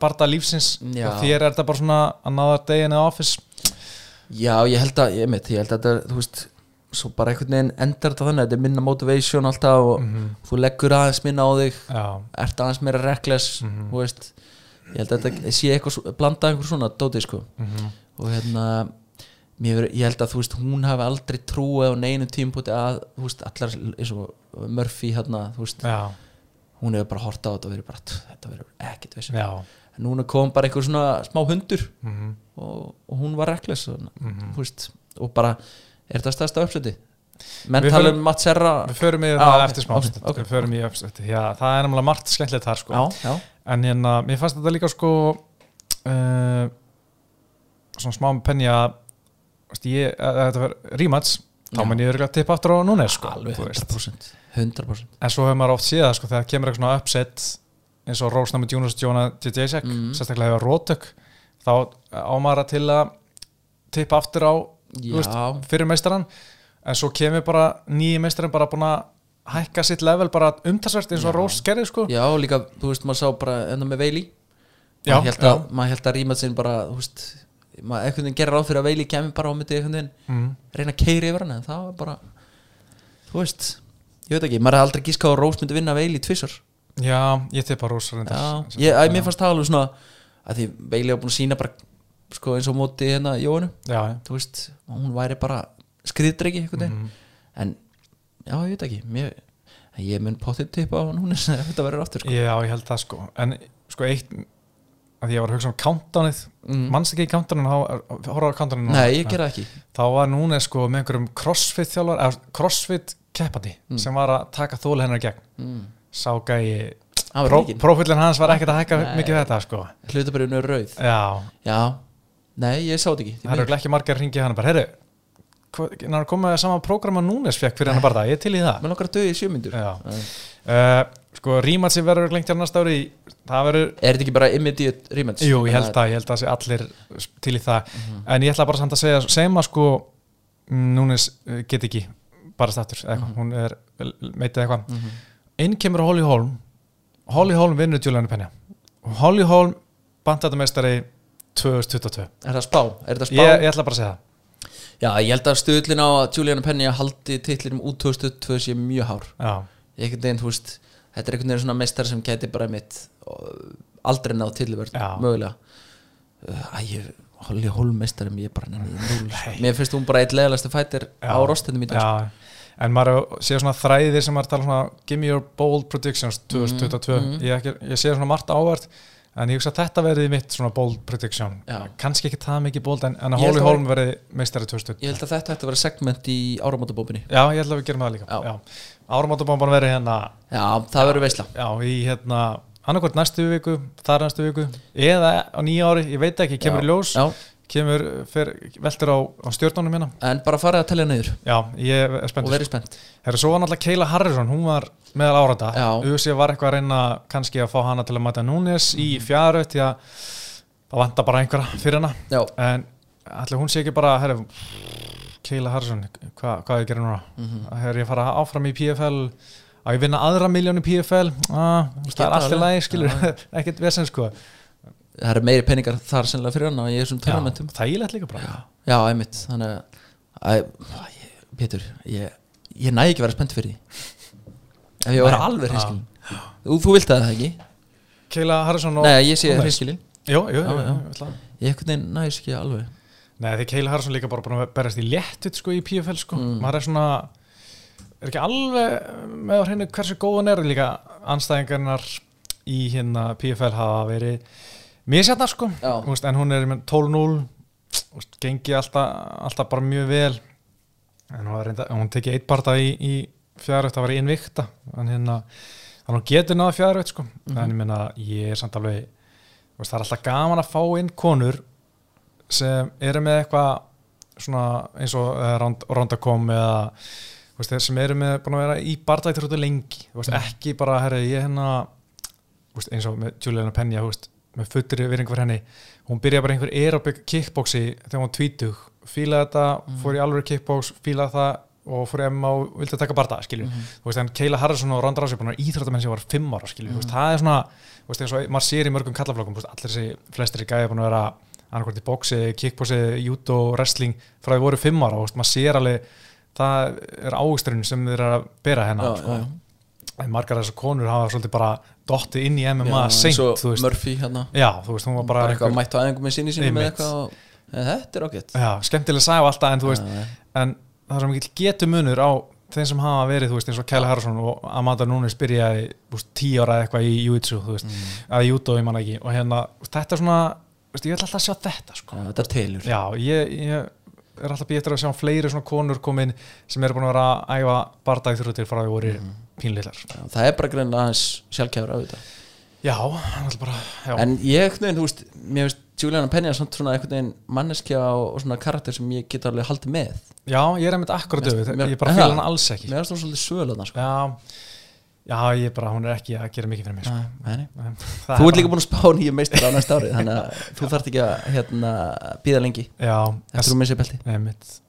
Speaker 1: barda lífsins
Speaker 2: Já.
Speaker 1: og þér er þetta bara svona another day in the office
Speaker 2: já, ég held að, ég mitt, ég held að þetta er, þú veist svo bara einhvern veginn endar þetta þannig þetta er minna motivation alltaf og
Speaker 1: Mhm.
Speaker 2: þú leggur aðeins minna á þig
Speaker 1: já,
Speaker 2: ert aðeins meira reckless
Speaker 1: Mhm.
Speaker 2: þú veist, ég held að þetta sé eitthvað, blanda einhver svona dóti sko
Speaker 1: mhm,
Speaker 2: og hérna mér, verið- ég held að þú veist hún hafi aldrei trúið á neinu tímpúti að þú veist allar eins og Murphy hérna þú veist
Speaker 1: já,
Speaker 2: hún hefur bara horta á þetta og verið bara "Tch, þetta verður ekkert veist en núna kom bara einhver svona smá hundur
Speaker 1: mhm,
Speaker 2: og, og hún var reklis og,
Speaker 1: mhm.
Speaker 2: þú veist, og bara er þetta stærsta uppsöti menn tala um Matt Serra
Speaker 1: Við förum í
Speaker 2: Já,
Speaker 1: það
Speaker 2: ok,
Speaker 1: eftir smá
Speaker 2: ok,
Speaker 1: stund.
Speaker 2: ok.
Speaker 1: Við förum í uppstötti Já, það er náttúrulega margt skemmtilegt þar sko.
Speaker 2: já, já,
Speaker 1: En hérna, mér fannst þetta líka sko uh, Svona smá með veist, ég, að, að Þetta var rímats Þá mun ég örgulega tippa aftur á núna sko,
Speaker 2: alveg
Speaker 1: þú veist.
Speaker 2: 100% 100%
Speaker 1: En svo hefur maður oft séð það sko, Þegar kemur eitthvað svona upset eins og Rose Namur Jonas Jonah J.J.
Speaker 2: Mhm.
Speaker 1: Sérstaklega hefur rótök Þá á maður að til að tippa aftur á veist, fyrir meistaran en svo kemur bara nýji meistaran bara búin að hækka sitt level bara umtalsvert eins og. Rós gerði sko
Speaker 2: Já, líka, þú veist, maður sá bara enda með Veili maður held að, að ríma sinn bara, þú veist maður einhvern veginn gerir ráð fyrir að Veili kemur bara á myndi einhvern veginn.
Speaker 1: Mm.
Speaker 2: reyna að keiri yfir hann en það var bara þú veist, ég veit ekki, maður hefði aldrei gíska á að Rós myndi vinna Veili tvissar
Speaker 1: Já, ég tippa Rós
Speaker 2: mér fannst það alveg svona að því Veili var búin að sína bara sko eins og á móti hérna Jónu þú veist, hún væri bara veginn.
Speaker 1: Mhm.
Speaker 2: en já, ég veit ekki mér, ég mun potið tippa á núna [laughs] ef þetta verður aftur sko.
Speaker 1: Já, ég held það sko. En sko eitt að ég var að hugsa um countdownið
Speaker 2: Mm.
Speaker 1: Manst ekki í countdownið Hóra á countdownið núna?
Speaker 2: Nei, ég gera það ekki
Speaker 1: Þá var núna sko með einhverjum crossfit þjálfar eða crossfit keppandi
Speaker 2: Mm.
Speaker 1: sem var að taka þóli hennar í gegn
Speaker 2: mm.
Speaker 1: Sá gæi
Speaker 2: Það var
Speaker 1: Pró,
Speaker 2: mikið
Speaker 1: Prófillin hans var ekkert að hækka
Speaker 2: Nei.
Speaker 1: mikið þetta sko
Speaker 2: Hlutabrinu er rauð
Speaker 1: Já,
Speaker 2: Já, nei, ég sá þetta ekki
Speaker 1: það eru ekki margir að ringja hann bara Herru, hann komið sama prógram að núnes fekk fyrir hann bara Ég er til í það.
Speaker 2: Langar að döði í sjömyndur
Speaker 1: uh, Sko, rímatsi verður lengt hjá næsta ári. Það verður
Speaker 2: Er þetta ekki bara immediate rematch?
Speaker 1: Jú, ég held það, ég held að sé allir til í það. En ég ætla bara samt að segja segjum að sko mm, Núnes uh, get ekki bara stættur eða eitthvað, hún er meitið eitthvað.
Speaker 2: Mm -hmm.
Speaker 1: inn kemur Holly Holm. Holly Holm vinnur Julian Penja Holly Holm bandættameistari 2022
Speaker 2: Er það spá? Er þetta spá?
Speaker 1: ég, ég ætla bara að segja það
Speaker 2: Já, ég held að stöðlin á að Juliana Penny haldi titlinum út 2022 sé mjög hár. Einhvern veginn, veist þetta er einhvern veginn svona meistar sem gæti bara mitt aldrei náð tilverð mögulega. Uh, Æ, ég Holly Holm meistari ég bara nenni í núl sko. mér finnst hún bara eitt leðalasti fætir á rostendum í dag.
Speaker 1: Já. En maður sé svona þræðir sem maður tala svona Give me your bold predictions 2022
Speaker 2: Mhm, mhm.
Speaker 1: ég, ég sé svona margt ávert en ég hugsa að þetta verði mitt svona bold prediction. Kannski ekki það mikið bold en, en að
Speaker 2: að
Speaker 1: Holm verði meistari 2022
Speaker 2: ég held að þetta ætti að vera segment í áramótabóbinni
Speaker 1: Já, ég held að við gerum það líka. Áramótabomban verði hérna
Speaker 2: já, það verður veisla.
Speaker 1: Já, í hérna annarkvært næstu viku, þar næstu viku eða á nýja ári, ég veit ekki, kemur í ljós.
Speaker 2: Já,
Speaker 1: kemur, fer, veltur á, á stjórnunum hérna.
Speaker 2: En bara farið að telja niður.
Speaker 1: Já, ég er
Speaker 2: og
Speaker 1: spennt
Speaker 2: verið spennt.
Speaker 1: Herra, svo var náttúrulega Keila Harrison, hún var meðal áranda
Speaker 2: Já.
Speaker 1: USA var eitthvað að reyna kannski að fá hana til að mæta Núnes í fjaru því að það vantar bara einhverja fyrir hana.
Speaker 2: Já,
Speaker 1: en allir hún sé ekki bara herra, Keila Harrison, hva, hvað ég gerir núna?
Speaker 2: Mhm.
Speaker 1: Herra, ég fara áfram í PFL að ég vinna aðra miljónu PFL ah, það er allt í
Speaker 2: alveg.
Speaker 1: lagi skilur, [laughs] ekkert vesen sko
Speaker 2: það er meiri peningar þar sennilega fyrir hann og ég er svona törnamentum
Speaker 1: þægilegt líka bara.
Speaker 2: Já, einmitt. Þannig að, að ég- Pétur, ég, ég næ ekki að vera spennt fyrir því. Ef ég var alveg hreinskilin þú, þú vilt það ekki?
Speaker 1: Keila Harrison og
Speaker 2: Nei, ég sé hreinskilin Já, já.
Speaker 1: jú, ég að-
Speaker 2: Ég ekkert neginn næs ekki alveg.
Speaker 1: Nei, því Keila Harrison líka bara búin að berast í léttut sko í PFL sko,
Speaker 2: Mm.
Speaker 1: maður er svona er ekki alveg með á hreinu hversu góðan er líka anstæðingarnar í hérna PFL hafa verið misjætnar sko,
Speaker 2: Já.
Speaker 1: Þú veist, en hún er með 12-0 þú veist, gengi alltaf, alltaf bara mjög vel en hún, reynda, hún tekið eitt barða í, í fjárögt, það var í innvikta en hérna, að hún getur náða fjárögt sko,
Speaker 2: Mhm.
Speaker 1: en ég meina ég er samt alveg, veist, það er alltaf gaman að fá inn konur sem eru með eitthvað svona eins og uh, Rondakom eða veist, sem eru með búin að vera í bardættur út lengi, þú veist,
Speaker 2: Mm.
Speaker 1: ekki bara herri, ég hérna eins og með Juliana Penja, þú veist, með fullri virðing fyrir henni, hún byrjaði bara einhver aerobic kickboxi þegar hún tvítug fílaði þetta,
Speaker 2: Mm.
Speaker 1: fór í alveg kickbox fílaði það og fór í MMA og vildi taka barða, skilju,
Speaker 2: Mhm.
Speaker 1: þú veist, en Keila Harrison og Ronda að íþróttamenn sem var fimm ára, skilju, þú veist,
Speaker 2: Mhm.
Speaker 1: það er svona þú veist, eins og maður sér í mörgum kallaflokkum, allir þessi flestir í gæði búin að vera annarkvært í bóksi, kickboxi, judo, wrestling frá því voru fimm ára, þú veist, maður sér alveg það er águsturinn sem þeir eru að bera hennar,
Speaker 2: Já,
Speaker 1: sko.
Speaker 2: já.
Speaker 1: en margar þessar konur hafa svolítið bara dottið inn í MMA seint,
Speaker 2: Murphy hérna.
Speaker 1: Já, veist, hún var bara,
Speaker 2: Bara eitthvað mætt á aðeingum með sinni sinni með eitthvað og, ja, Þetta er ágætt.
Speaker 1: Já, skemmtileg sæfa alltaf, en þú veist
Speaker 2: Já,
Speaker 1: en það er svo mikill getur munur á þeim sem hafa verið, þú veist, eins og Kæla Harrison og Amanda Nunes byrjaði, tíu ára eitthvað í Jiu-Jitsu, þú veist,
Speaker 2: Mm.
Speaker 1: að judo, ég man ekki, og hérna, þetta er svona veist, ég vil alltaf sjá þetta, sko.
Speaker 2: Já, Þetta telur.
Speaker 1: Já, ég, ég er alltaf býð eftir að sjá fleiri svona konur komin sem eru búin að vera að æfa bardagþrjóttir frá því voru
Speaker 2: Mhm.
Speaker 1: Pínlillar
Speaker 2: Já, Það er bara greinlega aðeins sjálfkjafur á þetta
Speaker 1: já, hann er bara, já,
Speaker 2: En ég, einhvern veginn, þú veist, mér veist Juliana Penny er svona einhvern veginn manneskja og, svona karakter sem ég get alveg haldið með
Speaker 1: já, ég er einmitt akkurat
Speaker 2: mér-
Speaker 1: ég bara
Speaker 2: Er það?
Speaker 1: hann alls ekki
Speaker 2: Mér er það svolítið söl sko.
Speaker 1: já, já, ég bara, hún er ekki að gera mikið fyrir mig, sko.
Speaker 2: Nei. [laughs]
Speaker 1: Það
Speaker 2: Þú
Speaker 1: er
Speaker 2: ert líka búin að spá nýju meistar á næsta ári Þannig að [laughs] þú þarft ekki að hérna, býða lengi
Speaker 1: já,
Speaker 2: Eftir þú missið belti.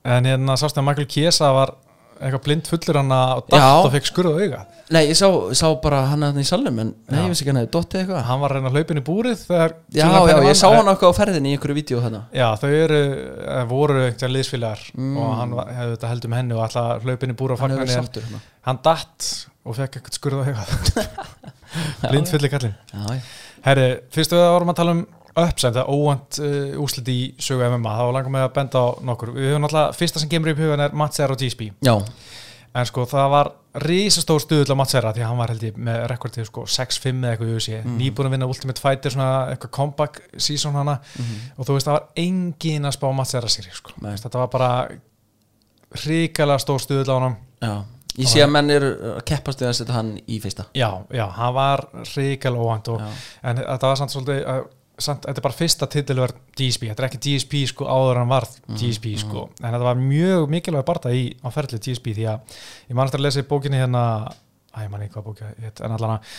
Speaker 1: En hérna sástu að Michael Chiesa var eitthvað blind fullur hann og datt
Speaker 2: Já.
Speaker 1: og fekk skurð á auga?
Speaker 2: Nei, ég sá, sá bara hann að í salnum en nei, ég vissi ekki hann hefði dottið eitthvað.
Speaker 1: Hann var að reyna að hlaupin í búrið þegar
Speaker 2: Já, já, ég sá
Speaker 1: vann.
Speaker 2: hann okkur á ferðinni í einhverju vídeo þarna.
Speaker 1: Já, þau eru, eh, voru einhvern liðsfélagar
Speaker 2: Mm.
Speaker 1: og hann hefði þetta heldur með henni og alltaf hlaupin í búrið og
Speaker 2: Hann verið
Speaker 1: hann,
Speaker 2: sáttur hérna.
Speaker 1: hann datt og fekk eitthvað skurð á auga. [laughs] Blind fullir
Speaker 2: já,
Speaker 1: Herri, fyrstu við vorum að tala um uppsend, það er óvænt uh, úslit í sögu MMA, þá langar mig að benda á nokkur. Við höfum náttúrulega, fyrsta sem kemur upp í hugan er Mats Serra og GSP,
Speaker 2: já,
Speaker 1: en sko það var risastór stuðull á Mats Serra því að hann var held ég með rekordið sko 6-5 eða eitthvað í USA,
Speaker 2: Mhm.
Speaker 1: nýbúin að vinna Ultimate Fighter svona eitthvað comeback season hana. Og þú veist það var engin að spá Mats Serra sér sko,
Speaker 2: Nei.
Speaker 1: þetta var bara hrikalega stór stuðull á hann
Speaker 2: já. Ég sé að menn eru að keppast við að setja hann í fyrsta.
Speaker 1: Já, já, hann var hrikalega óvænt og
Speaker 2: Já,
Speaker 1: en þetta var samt svolítið samt, þetta er bara fyrsta titilverð GSP þetta er ekki GSP sko áður en hann varð
Speaker 2: Mhm,
Speaker 1: GSP sko, en þetta var mjög mikilvæg barða í á ferli GSP því að ég man eftir að lesa í bókinni hérna að ég man ekki hvað bókja en allan að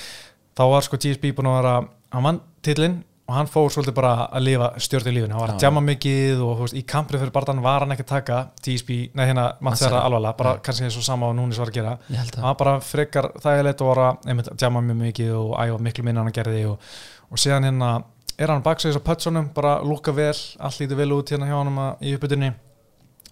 Speaker 1: þá var sko GSP búin að vera hann vann titlinn og hann fór svolítið bara að lifa stjórn í lífinu, hann var að djama mikið og veist, í kamprið fyrir barðan var hann ekki að taka GSP, nei hérna Matsera. Alvarlega, bara kannski eins og sama og núni var að gera.
Speaker 2: Að
Speaker 1: var bara frekar þægilegt og var að djama mjög mikið og æfa miklu minna hann gerði og, og síðan hérna er hann baksæðis á pötsunum, bara lúka vel allt lítið vel út hérna hjá hann í uppbytunni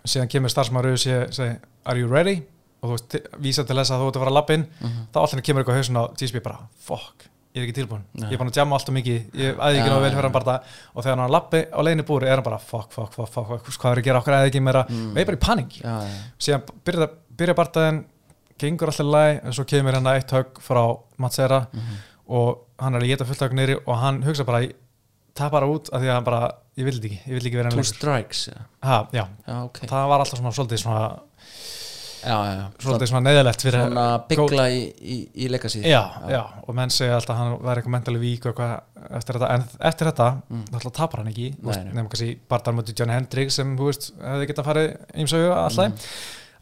Speaker 1: síðan kemur starfsmaður og segi, segi, are you ready? og þú veist, vísa til þess að þú ert að fara að lappin
Speaker 2: Mhm.
Speaker 1: þá alltaf kemur eitthvað hausin á GSP bara, fuck, ég er ekki tilbúin
Speaker 2: Nei.
Speaker 1: ég er búin að djama alltaf mikið, ég æði ekki
Speaker 2: Já,
Speaker 1: náðu vel fyrir hann bara og þegar hann lappi á leiðinni búri er hann bara, fuck, fuck, fuck, fuck, fuck hvað er að gera? Okkur eða ekki meira,
Speaker 2: Mm.
Speaker 1: og ég er bara í panik
Speaker 2: Já, já,
Speaker 1: síðan byrja, byrja bartaðin gengur alltaf læg en svo kemur hérna eitt högg frá Matsera.
Speaker 2: Mhm.
Speaker 1: og hann er að geta fullt högg neyri og hann hugsa bara bara út af því að hann bara ég vil þetta ekki, ég vil ekki vera
Speaker 2: Two strikes Já,
Speaker 1: ha, já,
Speaker 2: já ok.
Speaker 1: Það var alltaf svona svolítið svona,
Speaker 2: Já, já,
Speaker 1: svolítið svona neðalegt
Speaker 2: Svona byggla í, í, í legacy.
Speaker 1: Já, já, og menn segja alltaf að hann væri eitthvað mentali vík og eitthvað eftir þetta, en eftir þetta
Speaker 2: Mm.
Speaker 1: þá tapar hann ekki, nefnum kannski barðar mútið John Hendricks sem, þú veist, hefði getað farið ímsögu alltaf
Speaker 2: Mm.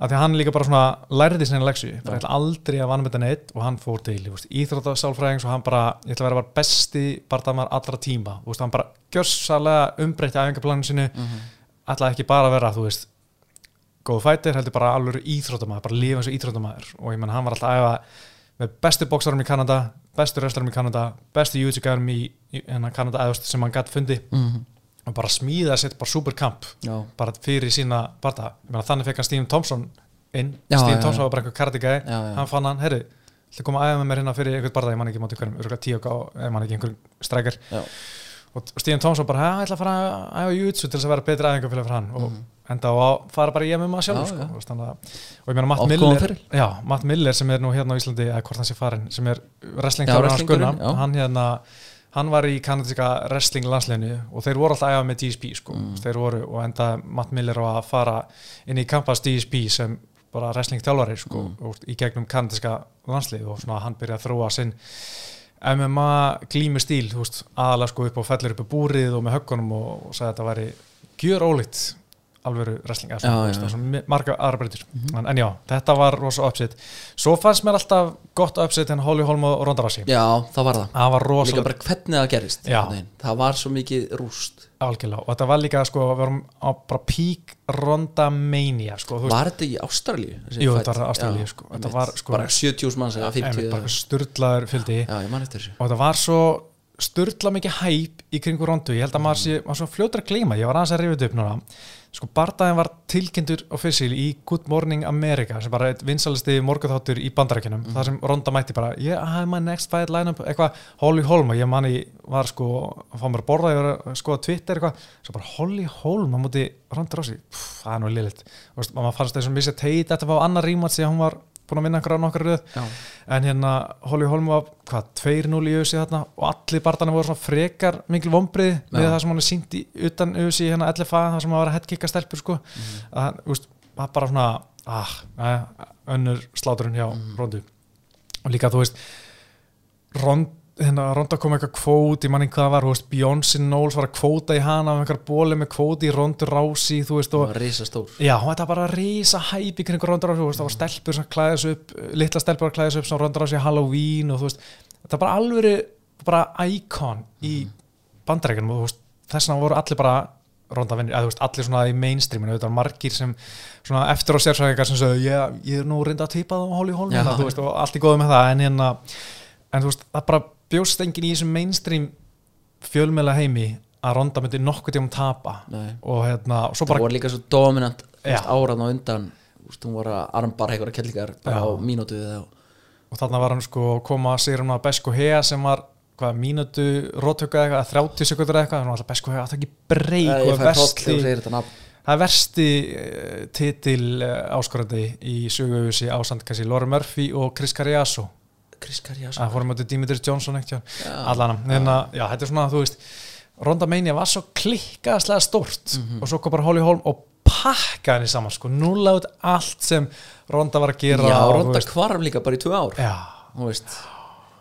Speaker 1: Af því að hann líka bara svona lærði sinni leksju, bara ætla aldrei að vanna með þetta neitt og hann fór til íþróttasálfræðings og hann bara, ég ætla að vera bara besti barndamar allra tíma, veist, hann bara gjörsalega umbreytti æfingaplaninu sinu
Speaker 2: Mhm.
Speaker 1: ætlaði ekki bara að vera, þú veist góð fætir, heldur bara alveg íþróttamæður bara lifa eins og íþróttamæður og ég menn hann var alltaf að æfa með bestu bóksarum í Kanada bestu wrestlerum í Kanada, bestu YouTube-gærum í, í hérna Kanada eðust sem hann gætt fundi
Speaker 2: Mhm.
Speaker 1: Og bara smíða sér bara superkamp bara fyrir sína barða ég þannig fekk hann Stephen Thompson inn.
Speaker 2: Já,
Speaker 1: Stephen
Speaker 2: já,
Speaker 1: Thompson
Speaker 2: já.
Speaker 1: var bara einhver kardigæði hann fann hann, herri, ætla að koma að æfa með mér hérna fyrir einhvern barða, ég man ekki móti hverjum, tíu og ég man ekki einhver strækjar og Stephen Thompson bara, "Ha, ég ætla að fara að YouTube til þess að vera betri æfingafélag fyrir hann. Og
Speaker 2: Mhm.
Speaker 1: enda á að fara bara í MMA sjálf
Speaker 2: Já,
Speaker 1: sko, þannig að- og ég meina Matt Miller Matt Miller sem er nú hérna á Íslandi eða hvort hann sé farin, sem er wrestling Hann var í kanadíska wrestling landsleginu og þeir voru alltaf að æfa með DSP sko.
Speaker 2: Mm.
Speaker 1: þeir voru og enda Matt Miller á að fara inn í Campus DSP sem bara wrestling þjálfari sko,
Speaker 2: Mm.
Speaker 1: í gegnum kanadíska landslið og svona hann byrjaði að þróa sinn MMA glími stíl aðalega sko upp og fellir upp í búrið og með höggunum og, og sagði að þetta væri gjör ólíkt alvöru wrestling eða marga aðra breytur
Speaker 2: Mhm.
Speaker 1: en, en já, þetta var rosa uppsitt svo fannst mér alltaf gott uppsitt en Holly Holm og Ronda Rousey.
Speaker 2: Já, það var það.
Speaker 1: Það var
Speaker 2: Líka
Speaker 1: rosa
Speaker 2: bara hvernig það gerist. Það var svo mikið rúst.
Speaker 1: Algjörlega. Og þetta var líka sko, við vorum á bara peak Ronda mania sko,
Speaker 2: Var þetta í Ástralíu?
Speaker 1: Jú, þetta var Ástralíu, sko. Sko-
Speaker 2: Bara 70 manns eða 50
Speaker 1: einmitt, bara
Speaker 2: eða-
Speaker 1: sturlaður fylgdi og þetta var svo styrla mikið hæp í kringu rondu, ég held að maður sé var svo fljótur að gleyma, ég var aðeins að rifja þetta upp núna. Sko bardaðin var tilkynntur official í Good Morning America sem bara eitt vinsalisti morgunþáttur í bandarækjunum þar sem ronda mætti bara yeah, I have my next fight lineup, eitthvað Holly Holm. Og ég manni var sko að fá mér að borða, ég var að skoða Twitter eitthvað. Svo bara Holly Holm á móti ronda rási, það er nú liðlitt maður fannst þessum missi teit þetta var annar rímat að hún var búin að vinna einhverja nokkar röð en hérna Holly Holm var hvað, 2-0 í auðsi þarna og allir barðana voru svona frekar mikil vombrið
Speaker 2: Já.
Speaker 1: það sem hann er sínt í utan auðsi hérna LFA, það sem hann var að headkicka stelpur sko,
Speaker 2: Mhm.
Speaker 1: að úst, var bara svona ah, eh, önnur sláturinn hjá
Speaker 2: Mhm.
Speaker 1: Rondu og líka þú veist Rond, hérna, Ronda kom eitthvað kvót, ég manni hvað það var, veist, Beyoncé Knowles var að kvóta í hana af einhver bóli með kvóti í Rondu Rási, þú veist, og
Speaker 2: var risa stór
Speaker 1: Já, þetta var bara rísa hæp í kringu Ronda Rousey, þú veist, það var stelpur sem klæðis upp, litla stelpur að klæðis upp sem Ronda Rousey Halloween og þú veist, þetta var bara alvöru bara íkon í bandarækjunum og þú veist, þess vegna voru allir bara ronda vinnir, eða þú veist, allir svona í mainstreaminu, þetta var margir sem svona eftir á sérsækjar sem sögðu, ég, ég er nú reynda að týpa það á hóli
Speaker 2: Já.
Speaker 1: þú veist, og allt í góðu með það, en hérna en þú veist, það bara bjóst enginn í þessum mainstream fjölmjöla heimi að ronda myndi nokkuð tíum tapa. Og hérna, og
Speaker 2: það
Speaker 1: bara
Speaker 2: voru líka svo dominant áraðn á undan hún var að armbara einhverja kellingar á mínútu eða
Speaker 1: og þarna var hann sko að koma að sigur hann að Besko Hea sem var hvað, mínútu rótöku eða eitthvað, 30 sekundur eitthvað, þannig að alltaf Besko Hea átti ekki breyk það er versti uh, titil uh, áskorandi í söguöfusi ásand kannski Laura Murphy og Chris Carriasso
Speaker 2: Chris Carriasso
Speaker 1: það fórum átti Dimitris Johnson ekkert allan, en að, já, þetta er svona, þú veist Ronda Mania var svo klikkaðslega stórt
Speaker 2: Mhm.
Speaker 1: og svo kom bara Holly Holm og pakkaði henni saman, sko, núla út allt sem Ronda var að gera
Speaker 2: já,
Speaker 1: og,
Speaker 2: Ronda kvarf líka bara í tvö ár.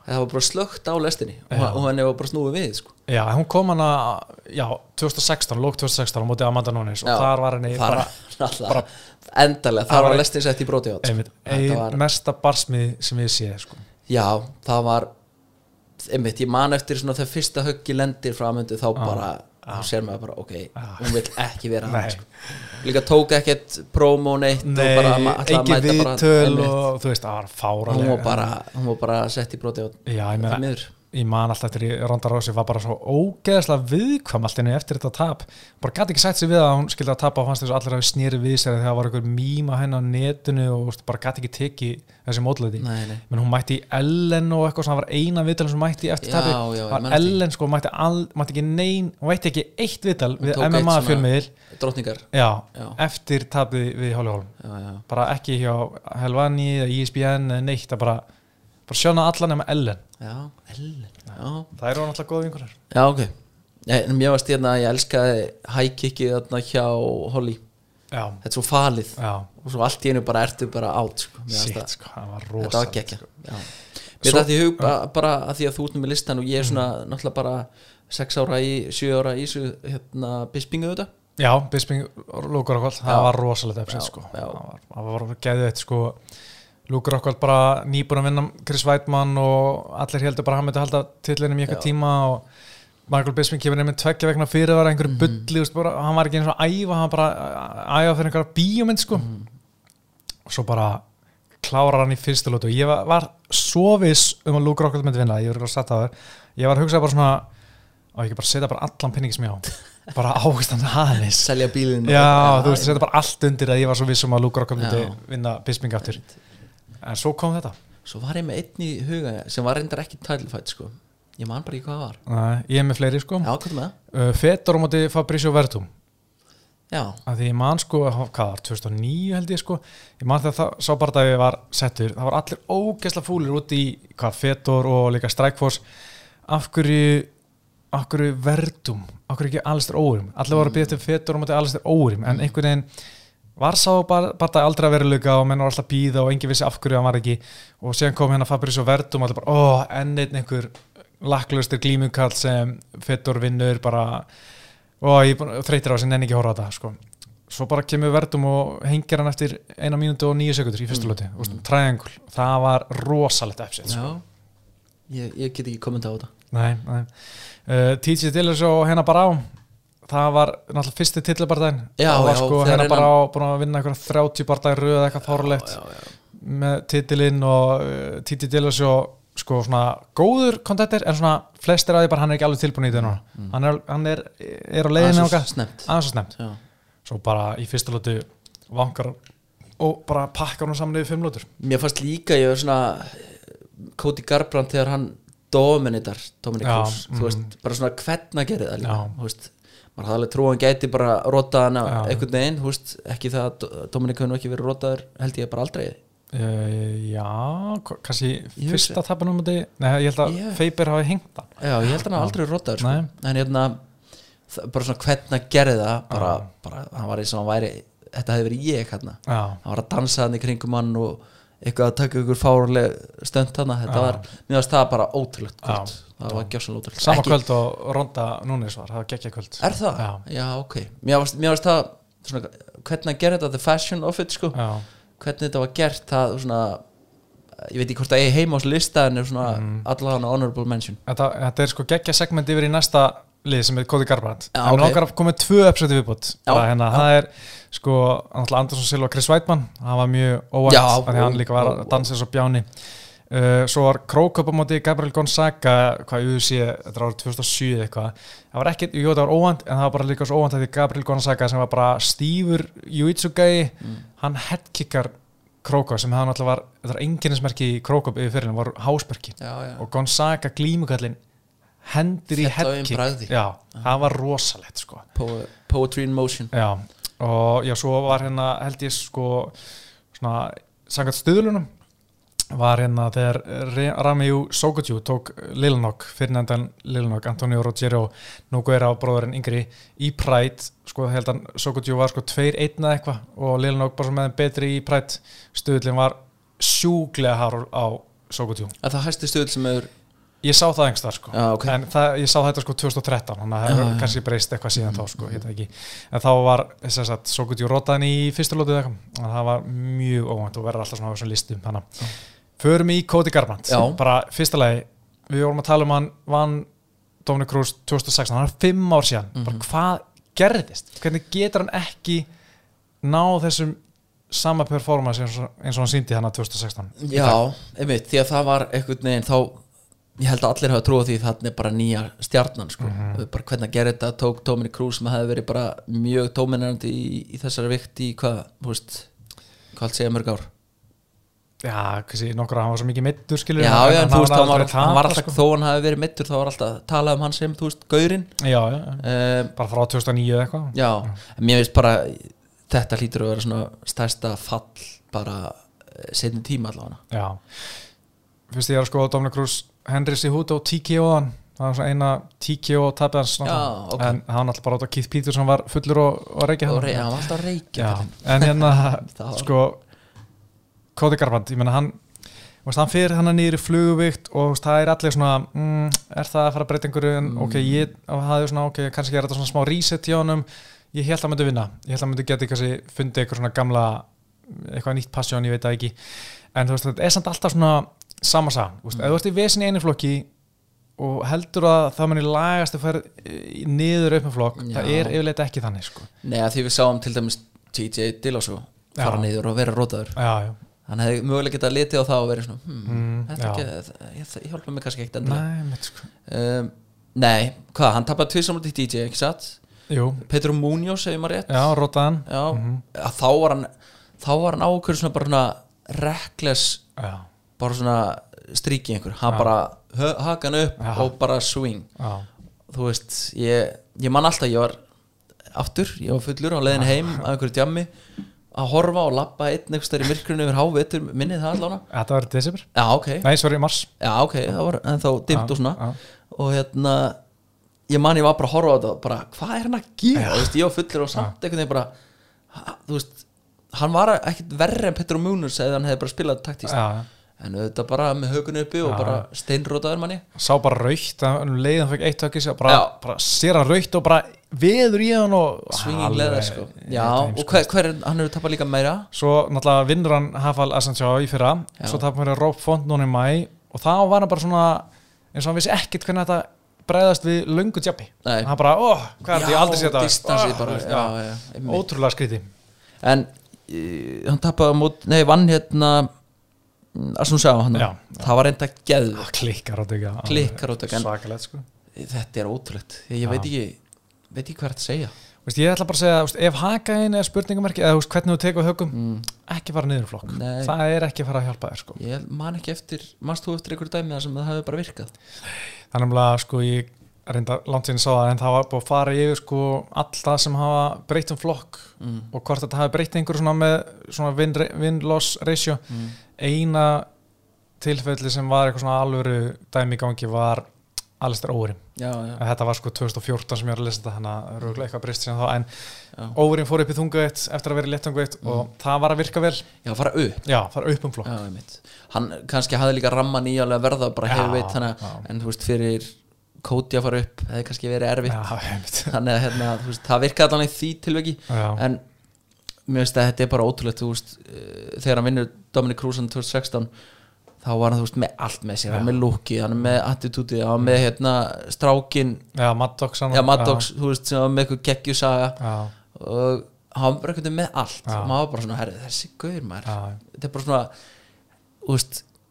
Speaker 2: Það var bara slögt á lestinni
Speaker 1: Já.
Speaker 2: og henni var bara snúið við sko.
Speaker 1: Já, hún kom hana, já, 2016, lók 2016 á móti Amanda Nunes og þar var henni bara, [laughs]
Speaker 2: bara,
Speaker 1: bara-
Speaker 2: endalega, þar
Speaker 1: var
Speaker 2: lestin sett í broti átt
Speaker 1: mesta barsmið sem ég sé, sko.
Speaker 2: Já, það var einmitt, ég man eftir svona þegar fyrsta höggi lendir frá aðmyndu þá bara þá sér maður bara, ok, hún vil ekki vera hann sko. líka tók ekkert promo neitt og
Speaker 1: Nei,
Speaker 2: bara mæta bara-
Speaker 1: viðtöl
Speaker 2: einmitt.
Speaker 1: og þú veist, það var fáralega.
Speaker 2: hún var bara, bara sett í broti
Speaker 1: ég
Speaker 2: það miður
Speaker 1: ég man alltaf eftir í Ronda Rósi var bara svo ógeðslega viðkvam allt inni eftir þetta tap bara gæti ekki sætt sig við að hún skildi að tapa og fannst þess að allir hafi snýri við sér þegar það var einhver mýma henn á netinu og bara gæti ekki tekið þessi
Speaker 2: nei.
Speaker 1: menn hún mætti í Ellen og eitthvað sem var eina viðtal sem mætti eftir
Speaker 2: Já,
Speaker 1: tapi var
Speaker 2: eftir.
Speaker 1: Ellen sko mætti, all, mætti ekki nein hún veitti ekki eitt viðtal við MMA fjölmiðil Já. eftir tapið við Hóli Hólm
Speaker 2: já, já.
Speaker 1: bara ekki hjá Helvani E ESPN eða neitt bara, bara sjána allan nema Ellen
Speaker 2: já, Ellen já,
Speaker 1: það eru náttúrulega góða vinkurar
Speaker 2: já, ok. En mér varst hérna að ég elskaði hækikið þarna hjá Holly.
Speaker 1: Já,
Speaker 2: þetta er svo falið.
Speaker 1: Já.
Speaker 2: Og svo allt í einu bara ertu bara átt sko. Það-
Speaker 1: sko, það var
Speaker 2: þetta var
Speaker 1: rosa
Speaker 2: gekkja mér dætti í hug bara, bara að því að þú ert með listan og ég er svona náttúrulega bara 6 ára í 7 ára í hérna bispingu þetta
Speaker 1: Já, Bisping Lúkur Rokkvall,
Speaker 2: Já.
Speaker 1: það var rosalega
Speaker 2: Já,
Speaker 1: sko. það var, var geðið eitt sko. Lúkur Rokkvall bara nýbúin að vinna Chris Weidmann og allir heldur bara að hann myndi halda titlinum í eitthvað tíma og Michael Bisping kemur nefnir tveggja vegna fyrir var
Speaker 2: Mhm.
Speaker 1: einhverju bulli, veist, bara, hann var ekki eins og að æfa, hann bara að æfa fyrir einhverja bíómynd sko.
Speaker 2: Mhm.
Speaker 1: og svo bara klárar hann í fyrstu lótu og ég var, var svo viss um að Lúkur Rokkvall myndi vinna, ég var að setja það ég var að hugsa bara svona og ég ekki bara setja bara allan penningi sem ég á. [laughs] Bara águstan aðeins.
Speaker 2: Selja bílinn
Speaker 1: Já, þú veist, þetta bara allt undir að ég var svo vissum að Luke Rockholm myndi vinna Bisping aftur en svo kom þetta.
Speaker 2: Svo var ég með einn í huga sem var reyndar ekki fight sko. Ég man bara ekki hvað það var.
Speaker 1: Nei, ég er með fleiri sko.
Speaker 2: Já, hvað er það?
Speaker 1: uh, Fetor á móti Fabrizio Verdum
Speaker 2: já,
Speaker 1: að því ég man sko, hvað var, 2009 held ég sko. Ég man þegar það, sá bara að ég var settur það var allir ógeðsla fúlir út í hvað, Fetor og líka Strikeforce af hverju af hverju Verdum, af hverju ekki Alistair Órim? Allir voru að býja til Fetor á móti Alistair Órim en einhvern veginn var sá bara, bara aldrei að veruleika og menn var alltaf býða og engin vissi af hverju hann var ekki og síðan kom hérna Fabrizio Verdum og allir bara, ó, enn einn einhver lakklustir glímukall sem Fetor vinnur bara og ég þreytir á þessi nenni ekki horfa á þetta sko. svo bara kemur Verdum og hengir hann eftir eina mínútu og nýju sekundur í fyrstu loti, mm. triangle það var rosalegt episode sko.
Speaker 2: Ég, ég get ekki kommenta á þetta
Speaker 1: nei, nei. Uh, TJ Dillis og hennar bara á það var náttúrulega fyrsti tillabardaginn
Speaker 2: Já,
Speaker 1: það var sko hennar bara á búin að vinna eitthvað 30 bardaginn röð eitthvað
Speaker 2: já.
Speaker 1: með titilinn og uh, TJ Dillis og sko svona góður kontentir en svona flestir að því bara hann er ekki alveg tilbúin í þetta núna. Hann, er, hann er, er á leiðinu
Speaker 2: Aðeins svo
Speaker 1: snemt svo bara í fyrsta lótu vankar og bara pakkar hún saman yfir fimm lótur
Speaker 2: mér fannst líka ég var svona Cody Garbrandt þegar hann dominitar Dominic
Speaker 1: Já,
Speaker 2: Cruz þú veist, bara svona hvernig að gera það líka þú veist, maður hafði alveg trú að hann gæti bara rotað hann
Speaker 1: Já.
Speaker 2: einhvern veginn, veist, ekki það að Do- Dominic hefur nú ekki verið rotaður, held ég bara aldrei
Speaker 1: uh, já, kannski
Speaker 2: Ég
Speaker 1: fyrsta tapanum nei, ég held að
Speaker 2: Já.
Speaker 1: Faber hafi hengt hann
Speaker 2: já, ég held hann hafi aldrei rotaður sko. En hérna það- bara svona hvernig að gera það bara, bara, hann var eins og hann væri þetta hefði verið ég hérna hann var að dansa hann í kringum hann og eitthvað að taka ykkur fárleg stönd hann þetta
Speaker 1: Já.
Speaker 2: var, mér varst það bara ótrúlegt kvöld
Speaker 1: Já.
Speaker 2: það var gjössan ótrúlegt
Speaker 1: sama
Speaker 2: Ekki-
Speaker 1: kvöld og Ronda Núnes var, það var geggja kvöld
Speaker 2: Er það?
Speaker 1: Já.
Speaker 2: ok Mér varst það svona, hvernig að gera þetta, the fashion of it sko.
Speaker 1: já,
Speaker 2: hvernig þetta var gert það svona, ég veit ekki hvort það er heima á þessu lista en er svona
Speaker 1: Mhm.
Speaker 2: allavega honorable mention
Speaker 1: þetta, þetta er sko geggja segment yfir í næsta lið sem er Cody Garbrandt. En
Speaker 2: ok.
Speaker 1: okay. koma með tvö episodi viðbútt hérna, það er sko, Andersson Silva og Chris Weidmann hann var mjög af því að hann líka var að dansa svo bjáni. Uh, svo var Krókup á móti Gabriel Gonzaga hvað UFC, þetta var árið 2007 eða eitthvað, það var ekkert, jú það var óvænt en það var bara líka svo óvænt að því Gabriel Gonzaga sem var bara stífur jiu-jitsu gæi
Speaker 2: Mm.
Speaker 1: hann headkickar Krókup sem það náttúrulega var, þetta var enginnismerki í Krókup yfir fyrir hann, var hásmerki og Gonzaga glímukallin hendur í
Speaker 2: á
Speaker 1: headkick það var rosalegt sko.
Speaker 2: Po Poetry in motion.
Speaker 1: Já, og já, svo var hérna held ég sko svona, sangat stuðlunum var hérna þegar Ramiu Sokotju tók Lilnok fyrirnendan Lilnok, Antonio Rogero Noguera bróðurinn yngri í Pride sko held hann Sokotju var sko 2-1 eða eitthvað og Lilnok bara með betri í Pride. Stuðlinn var sjúglega hár á Sokotju
Speaker 2: Er það hæsti stöðl sem er
Speaker 1: Ég sá það einhvers þar sko
Speaker 2: Já, ok.
Speaker 1: en það, ég sá þetta sko 2013 þannig að það hefur
Speaker 2: já.
Speaker 1: kannski breyst eitthvað síðan þá sko, ég veit ekki en þá var þess að svo gutt ég rotaðin í fyrstu lótið eitthvað, þannig að það var mjög óvænt og verður alltaf svona á þessum listum þannig að förum í Cody Garbrandt
Speaker 2: Já.
Speaker 1: bara fyrsta lagi, við vorum að tala um hann vann Dominic Cruz 2016 hann er fimm ár síðan,
Speaker 2: Mhm.
Speaker 1: bara hvað gerðist, hvernig getur hann ekki náð þessum sama performance eins og, hann síndi hann að 2016
Speaker 2: Já, einmitt, því að það var einhvern veginn þá ég held að allir hafa trúið því þannig er bara nýja stjarnan sko.
Speaker 1: Mhm.
Speaker 2: bara hvernig að gera þetta tók Dominic Cruz sem hefði verið bara mjög tóminandi í, í þessari vikt í hvað, hvað allt segja mörg ár?
Speaker 1: Já, kannski nokkur að hann var svo mikið meittur skilur
Speaker 2: Já, já, en þú veist, hann var, hann var alltaf, þó hann hafi verið mittur þá var alltaf talað um hann sem, þú veist, gaurinn.
Speaker 1: Já, já,
Speaker 2: um,
Speaker 1: bara frá 2009 eða eitthvað.
Speaker 2: Já, en mér veist bara þetta hlýtur að vera svona stærsta fall bara setjum tíma allavega.
Speaker 1: Já. Fyrst ég er að skoða Dominic Cruz Henry Cejudo TKO hann. Það var svona eina TKO tapið hans
Speaker 2: Já, ok.
Speaker 1: en hann alltaf bara át að Keith Peterson var fullur og, og reykja
Speaker 2: og
Speaker 1: hann.
Speaker 2: hann var alltaf að reykja
Speaker 1: en hérna [laughs]
Speaker 2: Það var-
Speaker 1: sko Cody Garbrandt, ég meina hann hann fyrir hann niður í fluguvikt og það er allir svona mm, er það að fara að breyta einhverju? En ok, ég hafði svona, ok, kannski er þetta svona smá reset hjá honum, ég held að hann myndi vinna. Ég held að hann myndi geta kannski fundið eitthvað svona gamla eitthvað nýtt passjón, ég veit það ekki en þú veist, þetta er samt alltaf svona sama sagan, þú veist, ef þú ert í vesin í einu flokki og heldur að það muni lagast að fara niður upp með flokk,
Speaker 2: Já.
Speaker 1: það er yfirleitt ekki þannig sko.
Speaker 2: Nei, því við sáum til dæmis TJ Dillashaw fara
Speaker 1: Já.
Speaker 2: niður og vera rótaður. Hann hefði mögulega getað litið á það og verið svona hmm,
Speaker 1: Mm,
Speaker 2: ég, hjálpa mig kannski ekkert
Speaker 1: mitt sko.
Speaker 2: Um, Nei, hvað, hann tapaði tvisar mútið DJ, ekki satt?
Speaker 1: Jú,
Speaker 2: Petro Munoz, segir maður rétt.
Speaker 1: Já, rótaðan
Speaker 2: Já,
Speaker 1: Mhm.
Speaker 2: að þá var hann þá var hann ákveður svona bara svona reckless,
Speaker 1: Já,
Speaker 2: bara svona stríki einhver, hann
Speaker 1: Já.
Speaker 2: bara hö- haka hann upp
Speaker 1: Já.
Speaker 2: og bara swing. Þú veist, ég, ég man alltaf ég var aftur, ég var fullur á leiðin heim [laughs] að einhverju djammi að horfa og lappa einn einhvers þar í myrkrinu yfir hávetur minnið það allána
Speaker 1: þetta var í desember.
Speaker 2: Já ok,
Speaker 1: Nei, sorry, mars.
Speaker 2: Já ok, það var ennþá dimmt og svona. og hérna ég man ég var bara að horfa á þetta bara, hvað er hann að gera, þú veist, ég var fullur og samt einhvern veginn bara, þú veist hann var ekkit verri en Petro Munus eða hann hefði bara spilað taktíst
Speaker 1: Já,
Speaker 2: en auðvitað bara með hökunni uppi og bara steinrótaður manni.
Speaker 1: Sá bara raukt um leiðan fekk eitt höggis bara, bara sér hann raukt og bara veður í hann og Alveg-
Speaker 2: leather sko. já,
Speaker 1: þetta
Speaker 2: og hver, hver er, hann hefur tapað líka meira.
Speaker 1: Svo náttúrulega vinnur hann Hafal Asensjá í fyrra.
Speaker 2: Já.
Speaker 1: Svo tapum við Rob Font núna í mæ Og þá var hann bara svona eins og hann vissi ekkit hvernig þetta bregðast við löngu djabbi
Speaker 2: Nei.
Speaker 1: Hann bara, ó, hvað er þetta, ég aldrei séð þetta. Ótrúlega skríti
Speaker 2: en hann tapaði á mót, nei, vann hérna að svona sjá hann. Það var reynda geð
Speaker 1: Klikkar á þetta
Speaker 2: Klikkar á þetta, en-
Speaker 1: Svakalegt sko.
Speaker 2: þetta er ótrúlegt, ég, ég veit ekki veit ekki hvað þetta segja.
Speaker 1: Veist, ég ætla bara að segja, veist, ef hakaðin er spurningamerki eða veist, hvernig þú tekur högum
Speaker 2: mm.
Speaker 1: ekki fara niður flokk,
Speaker 2: Nei.
Speaker 1: það er ekki fara að hjálpa þér sko.
Speaker 2: ég man ekki eftir, manst þú eftir einhverju dæmi þar sem það hefur bara virkað?
Speaker 1: Þannig að sko ég reynda langt sinni sá það en það var búið að fara yfir sko alltaf sem hafa breytt um flokk
Speaker 2: mm.
Speaker 1: og hvort þetta hafi breytt einhverju svona með svona win- win-loss ratio.
Speaker 2: Mm.
Speaker 1: eina tilfelli sem var eitthvað svona alvöru dæmi í gangi var Alistair en þetta var sko 2014 sem ég var að lesa þetta þannig að röglega eitthvað breyst síðan þá en
Speaker 2: já.
Speaker 1: Órin fór upp í þungu eitt eftir að vera í léttungu eitt og það var að virka vel.
Speaker 2: Já, fara upp.
Speaker 1: Já, fara upp um flokk.
Speaker 2: Já, hann kannski hafði líka ramman í að verða bara hefur veit þannig að en þú veist fyrir Kóti að fara upp hefði kannski verið erfitt.
Speaker 1: Já, [laughs]
Speaker 2: þannig að hérna, veist, það virkaði í því tilveki
Speaker 1: já.
Speaker 2: en mér finnst að þetta er bara ótrúlegt þú veist, uh, þegar hann vinnur Dominic Cruzan 2016 þá var hann veist með allt með sér. Með lúki, með attitúti hann er með hérna strákin
Speaker 1: Já, Maddox hann-
Speaker 2: já, Maddox, þú veist, sem var með eitthvað geggjusaga og hann var eitthvað með allt. Og maður var bara svona, herri, þessi gauður maður. Þetta er bara svona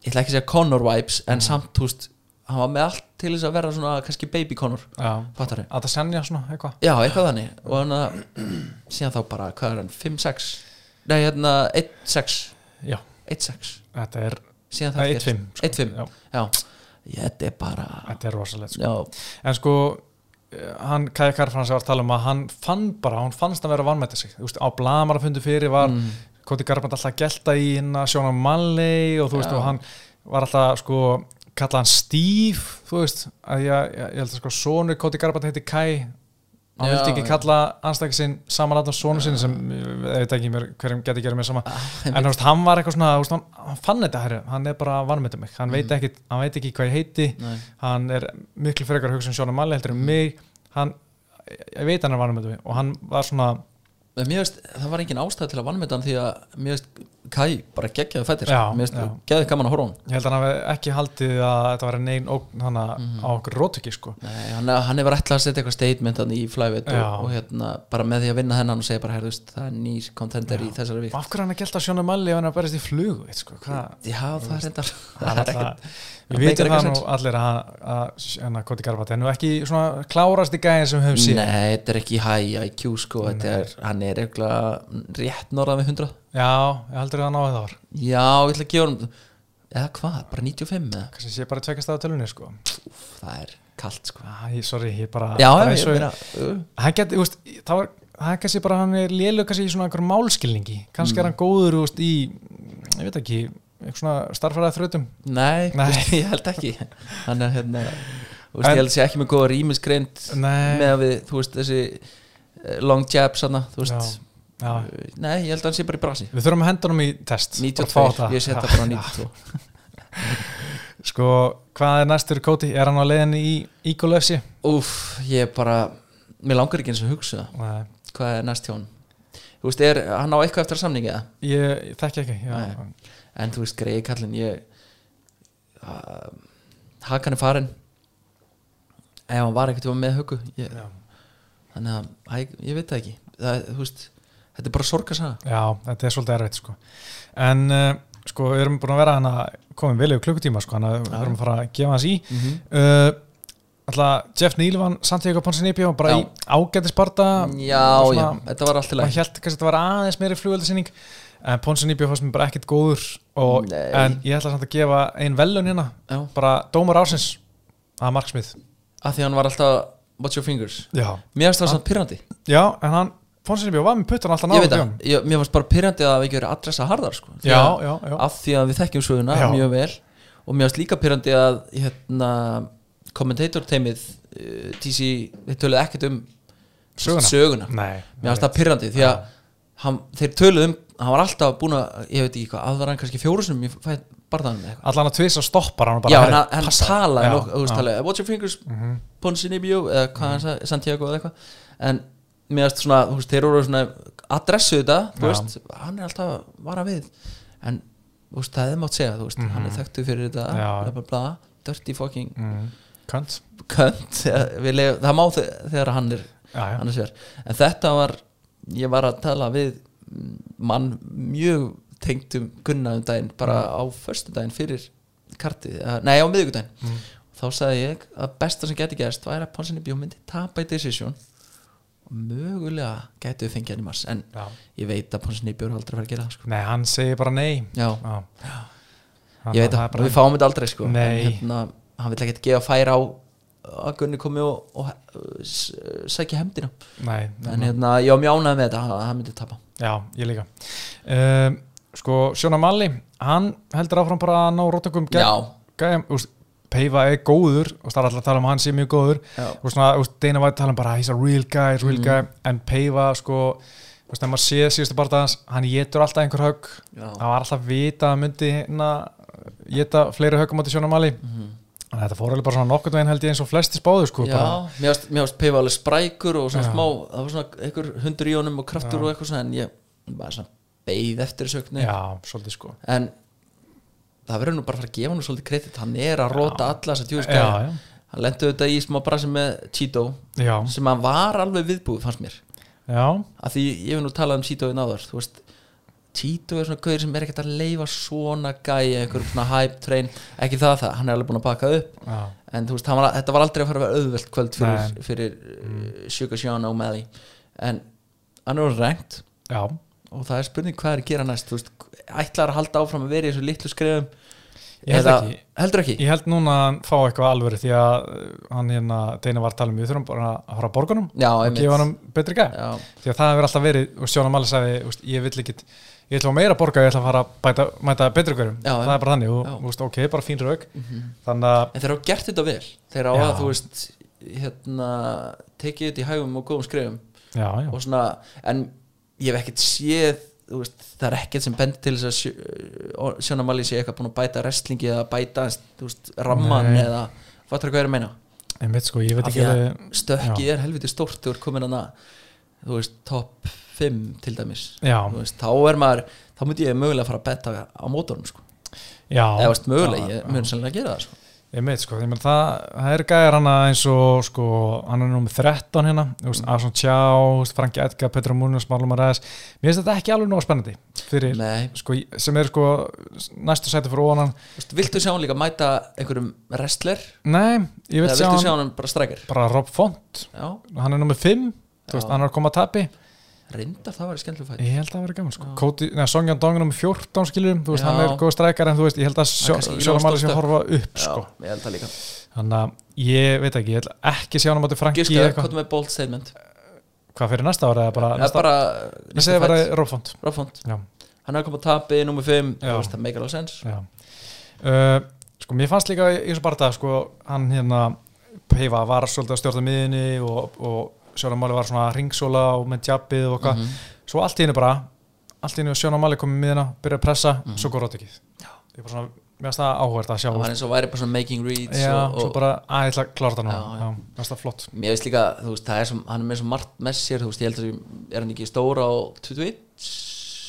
Speaker 2: ég ætla ekki að segja Connor vibes en samt, þú veist, hann var með allt til þess að vera svona, kannski baby Connor
Speaker 1: já.
Speaker 2: fattar
Speaker 1: Að það senja svona eitthvað?
Speaker 2: Já, eitthvað þannig. Og hann að síðan þá bara, hvað er hann, 5-6 nei, hérna, 1-6
Speaker 1: Já,
Speaker 2: 1-6,
Speaker 1: þetta er
Speaker 2: síðan
Speaker 1: Nei,
Speaker 2: það
Speaker 1: 1-5, sko.
Speaker 2: 1-5,
Speaker 1: Já.
Speaker 2: já, þetta er bara
Speaker 1: Þetta er rosalegt sko.
Speaker 2: já,
Speaker 1: En sko, eh, hann, Kai Karfrans var að tala um að hann fann bara, hann fannst að vera að vannmæta sig. Þú veist, á blamar að fundi fyrir var mm. Koti Garbrandt alltaf að gelta í hérna Sjóna Malley og þú veist, og hann var alltaf sko, kalla hann Steve þú veist, að ég, ég, ég held að sko sonur Koti Garbrandt heiti Kai. Hann vildi ekki kalla anstækki sinn saman að sonu sinni sem ég veit ekki mér, hverjum geti gerði mér sama.
Speaker 2: Ah,
Speaker 1: en þú veist, hann var eitthvað svona veist, hann, hann fann þetta herri, hann er bara vannmynda mig. Hann, veit ekki, hann veit ekki hvað ég heiti.
Speaker 2: Nei.
Speaker 1: hann er miklu frekar hugsa um Sjóna Malli heldur um mig. Hann, ég veit hann er vannmynda mig og hann var svona
Speaker 2: En veist, það var engin ástæð til að vannmeta hann því að mér veist, Kai bara geggjaði fættir mér veist, geggjaði gaman að horfa hann.
Speaker 1: Ég held að hann hafi ekki haldið að þetta var neinn ógn hana á okkur rótöki sko.
Speaker 2: Nei, hann, hann hefur ætlað að setja eitthvað statement hann í
Speaker 1: Já.
Speaker 2: og, og hérna, bara með því að vinna þennan og segja bara, herðust, það er nýr contender í þessari
Speaker 1: Og
Speaker 2: vík
Speaker 1: af hverju hann að gelta Sjóna Malli ef hann að berist í flug sko,
Speaker 2: Já, það er reyndar [laughs]
Speaker 1: Við
Speaker 2: meikar
Speaker 1: það nú allir að, að, að Koti Garbat er nú ekki svona klárast í gæðin sem við höfum síðan
Speaker 2: Nei, þetta er ekki high IQ sko, er, hann er eitthvað rétt norðan við 100
Speaker 1: Já, ég heldur að það náði það var
Speaker 2: Já, ég ætla að gefa hann eða hvað, bara 95 eða?
Speaker 1: Kannski sé bara tvekast á tölunni sko.
Speaker 2: Úf, það er kalt sko.
Speaker 1: Ah, ég, sorry, ég bara,
Speaker 2: Já, ég meina uh,
Speaker 1: það er kannski bara, hann er lélug kannski í svona einhverjum málskilningi. Kannski
Speaker 2: Mm.
Speaker 1: er hann góður, veist, í ég veit ekki, eitthvað svona starfæraði þrautum
Speaker 2: Nei,
Speaker 1: Nei.
Speaker 2: veist, [laughs] ég held ekki Hann er hérna þú veist,
Speaker 1: En-
Speaker 2: Ég held sé ekki með góða rýmisgreind
Speaker 1: Nei.
Speaker 2: með að við, þú veist, þessi eh, long jabs hann, þú veist
Speaker 1: Já, já.
Speaker 2: Uh, Nei, ég held að hann sé bara í brasi
Speaker 1: við þurfum að henda honum í test bara fá
Speaker 2: 92,
Speaker 1: það.
Speaker 2: ég setja bara [laughs]
Speaker 1: já.
Speaker 2: 92 [laughs]
Speaker 1: sko, hvað er næstur Koti, er hann á leiðinni í FC?
Speaker 2: Úf, ég bara Mér langar ekki eins og hugsa.
Speaker 1: Nei,
Speaker 2: Hvað er næst hjá hann Þú veist, er hann á eitthvað eftir að samningi
Speaker 1: ég, ég þekki ekki já,
Speaker 2: Nei. En þú veist, greiði kallinn ég uh, Hakan er farin Ef hann var ekkert með
Speaker 1: já.
Speaker 2: Þannig að, æ, ég veit það ekki það, veist, þetta er bara sorgarsaga
Speaker 1: Já, þetta er svolítið erfitt sko. En uh, sko, við erum búin að vera hana komin vel yfir klukkutíma sko, að við erum að fara að gefa hans í
Speaker 2: mm -hmm.
Speaker 1: uh, Alltaf Jeff Neal vann Santiago Ponsinibio bara
Speaker 2: Já.
Speaker 1: í ágætis barda
Speaker 2: Já, já, þetta var allt í
Speaker 1: maður
Speaker 2: lagi
Speaker 1: held kannski að þetta var aðeins meiri flugöldasinning en Ponsinibio fannst mér bara ekkert góður og, en ég ætla samt að gefa ein velun hérna,
Speaker 2: Já,
Speaker 1: bara dómar ársins. Að Mark Smith
Speaker 2: að því hann var alltaf Watch your fingers.
Speaker 1: Já,
Speaker 2: Mér finnst það samt pyrrandi
Speaker 1: Já en hann, Ponsinibio var með puttan alltaf
Speaker 2: Ég veit
Speaker 1: náðu
Speaker 2: það, ég, mér finnst bara pyrrandi að við ekki verið adressa harðar sko. Því
Speaker 1: Já,
Speaker 2: að-
Speaker 1: já, já.
Speaker 2: af því að við þekkjum söguna
Speaker 1: Já.
Speaker 2: mjög vel. Og mér finnst líka pyrrandi að hérna, kommentator teimið uh, TC, þeir töluðu ekkert um
Speaker 1: Söguna?
Speaker 2: söguna.
Speaker 1: Nei,
Speaker 2: mér finnst það pyrrandi því að hann, þeir töluðu um, hann var alltaf búin að ég veit ekki hvað, aðvar hann kannski fjóru sem ég fæ barðanum með eitthvað.
Speaker 1: Allan að tvisa stoppar hann bara
Speaker 2: Já, hann, hann talaði nokkuð, talaði Watch your fingers,
Speaker 1: Mhm.
Speaker 2: Ponsinibio eða hvað hann sagði, Santiago eða eitthvað. En finnst svona, þú veist, þeir eru svona adressu þetta, þú veist hann er alltaf að vara við. En þú veist, það er mátt segja, þú veist, hann er þekktu fyrir þetta,
Speaker 1: Mhm.
Speaker 2: Bla bla bla dirty fucking
Speaker 1: Mm, Könt
Speaker 2: cunt [laughs] lef, það má þe- þegar hann er
Speaker 1: Já, já.
Speaker 2: en þetta var ég var að tala við mann mjög tengdum Gunna um daginn, bara á föstudaginn fyrir kartið, eh, nei á miðvikudaginn
Speaker 1: Mm.
Speaker 2: þá sagði ég að besta sem geti gerst væri að Ponsinni bjómyndi tapa í decision og mögulega geti við fengið hann í mars en
Speaker 1: Já.
Speaker 2: ég veit að Ponsinni bjór aldrei fara að gera það sko.
Speaker 1: Nei, hann segir bara nei
Speaker 2: já,
Speaker 1: Já.
Speaker 2: ég veit að,
Speaker 1: bara-
Speaker 2: við fáum þetta aldrei sko. En hérna, hann vill ekkert gefa færa á að Gunni komi og, og s- sækja hefndina.
Speaker 1: Nei,
Speaker 2: en hérna, ég var mjánað með þetta að hann myndi tapa.
Speaker 1: Já, ég líka. Um, Sko, Sjóna Malli Hann heldur áfram bara að ná rótökum Peifa er góður og það er alltaf að tala um hann sé mjög góður. Og svona, Dana White tala um bara he's a real guy, real
Speaker 2: Mhm.
Speaker 1: guy. En Peifa, sko veist, þegar maður sé síðustu barndagans, hann getur alltaf einhver högg, það var alltaf vita að hann myndi hérna geta fleiri höggum átti Sjóna Malli.
Speaker 2: Mhm.
Speaker 1: Þetta fór alveg bara svona nokkurn veginn held ég eins og flesti spáðu sko,
Speaker 2: Já,
Speaker 1: bara,
Speaker 2: mér varst Peifa alveg sprækur og svona
Speaker 1: Já.
Speaker 2: smá, það var svona einhver hundur í honum og kraftur
Speaker 1: Já.
Speaker 2: og eitthvað svona en ég bara svona beið eftir sögni
Speaker 1: já, svolítið sko.
Speaker 2: En það verður nú bara að fara að gefa hann svolítið kredit. Hann er að róta alla þess að
Speaker 1: já,
Speaker 2: hann lendu þetta í smá brasi með
Speaker 1: já,
Speaker 2: sem hann var alveg viðbúið fannst mér.
Speaker 1: Já,
Speaker 2: af því ég hef nú talað um Cheeto í náður þú veist, Cheeto er svona gauður sem er ekkert að leifa svona gæja einhver svona hype train, ekki það það hann er alveg búin að baka upp.
Speaker 1: Já,
Speaker 2: en þú veist, var, þetta var aldrei að fara að vera auðvelt kvöld fyrir, fyrir mm. Sugar Sean O'Malley en hann er orðinn rengt.
Speaker 1: Já,
Speaker 2: og það er spurning hvað er að gera næst veist, ætlar að halda áfram að vera í þessu litlu skrifum
Speaker 1: held ekki.
Speaker 2: heldur ekki?
Speaker 1: Ég held núna að hann fá eitthvað alvöru því að hann hérna, Deina var að tala um við þurfum bara að að borgunum
Speaker 2: já,
Speaker 1: og gefa hann betri
Speaker 2: já,
Speaker 1: því að það hefur alltaf verið, og Sjóna Mali sagði ég vill ekki, ég ætla að meira að borga ég ætla að fara að bæta, mæta betri hverjum.
Speaker 2: Já,
Speaker 1: það er bara þannig, og úst, ok, bara fín rauk þannig að,
Speaker 2: en þeir hafa gert þetta vel. Þeir
Speaker 1: Já.
Speaker 2: að þú veist hérna, tekið þetta í hægum og góðum skrifum
Speaker 1: já, já,
Speaker 2: og svona, en ég hef ekkert séð veist, það er ekkert sem bend til þess að sjö- Sjóna Mali sé eitthvað búin að bæta wrestlingi eða bæta veist, ramman
Speaker 1: Nei.
Speaker 2: eða fattur hvað er að meina?
Speaker 1: Einmitt sko,
Speaker 2: af því að
Speaker 1: alveg-
Speaker 2: stökki er helviti stórt þú er komin hana þú veist, top 5 til dæmis. Veist, þá er maður þá myndi ég mögulega fara að betta á mótorum sko. eða veist, mögulega, ég mun sannlega gera það sko.
Speaker 1: Einmitt, sko, ég menn það, það er gæjar hana eins og sko, hann er nú með 13 hérna, Ason Tjá, Franki Edgar, Petra Múnus, Marlon Maræðis mér finnst þetta ekki alveg nóg spennandi fyrir,
Speaker 2: Nei,
Speaker 1: sko, sem er sko næstu sæti fyrir óanan
Speaker 2: viltu sjá hann líka mæta einhverjum wrestler?
Speaker 1: Nei, ég vil sjá hann
Speaker 2: hann bara
Speaker 1: bara Rob Font,
Speaker 2: já,
Speaker 1: hann er nú með 5 þú veist, hann er að koma að tapi
Speaker 2: reyndar það var skemmtileg fætt
Speaker 1: ég held að það verið gaman, sko. Neða, Songjan Dong er með 14 skilurum þú veist,
Speaker 2: Já.
Speaker 1: hann er góð strækar en þú veist, ég held að
Speaker 2: í
Speaker 1: sé
Speaker 2: lóðstóð
Speaker 1: að horfa upp,
Speaker 2: já,
Speaker 1: sko.
Speaker 2: ég held það líka.
Speaker 1: Þannig að ég veit ekki, ég ætla ekki sjá hann á móti Franki eitthvað,
Speaker 2: hvað með bold statement?
Speaker 1: Hvað fyrir næsta ára eða bara
Speaker 2: það er bara
Speaker 1: Ég segi bara Rob Font.
Speaker 2: Ráfond
Speaker 1: Já,
Speaker 2: hann er að koma að tapi nummer 5
Speaker 1: Já.
Speaker 2: það meikar alveg sens
Speaker 1: já. Uh, Sko, mér fannst líka í þessu barða sko, hann hérna Heifa var svolítið að stjórna miðinni og, og Sjóna Máli var svona ringsóla og með jabbið og hvað
Speaker 2: Mhm.
Speaker 1: svo allt í henni bara allt í henni og Sjóna Máli komið miðina byrja að pressa,
Speaker 2: Mhm.
Speaker 1: svo góð rótikið ég er bara svona, mér finnst það áhverð að sjá.
Speaker 2: Það var eins og væri bara svona making reads
Speaker 1: já,
Speaker 2: og,
Speaker 1: svo
Speaker 2: og
Speaker 1: bara að ég ætla að klára það nú mér finnst það flott.
Speaker 2: Mér veist líka, þú veist, það er sem hann er með svo margt með sér, þú veist, ég held að er hann ekki stóra á 21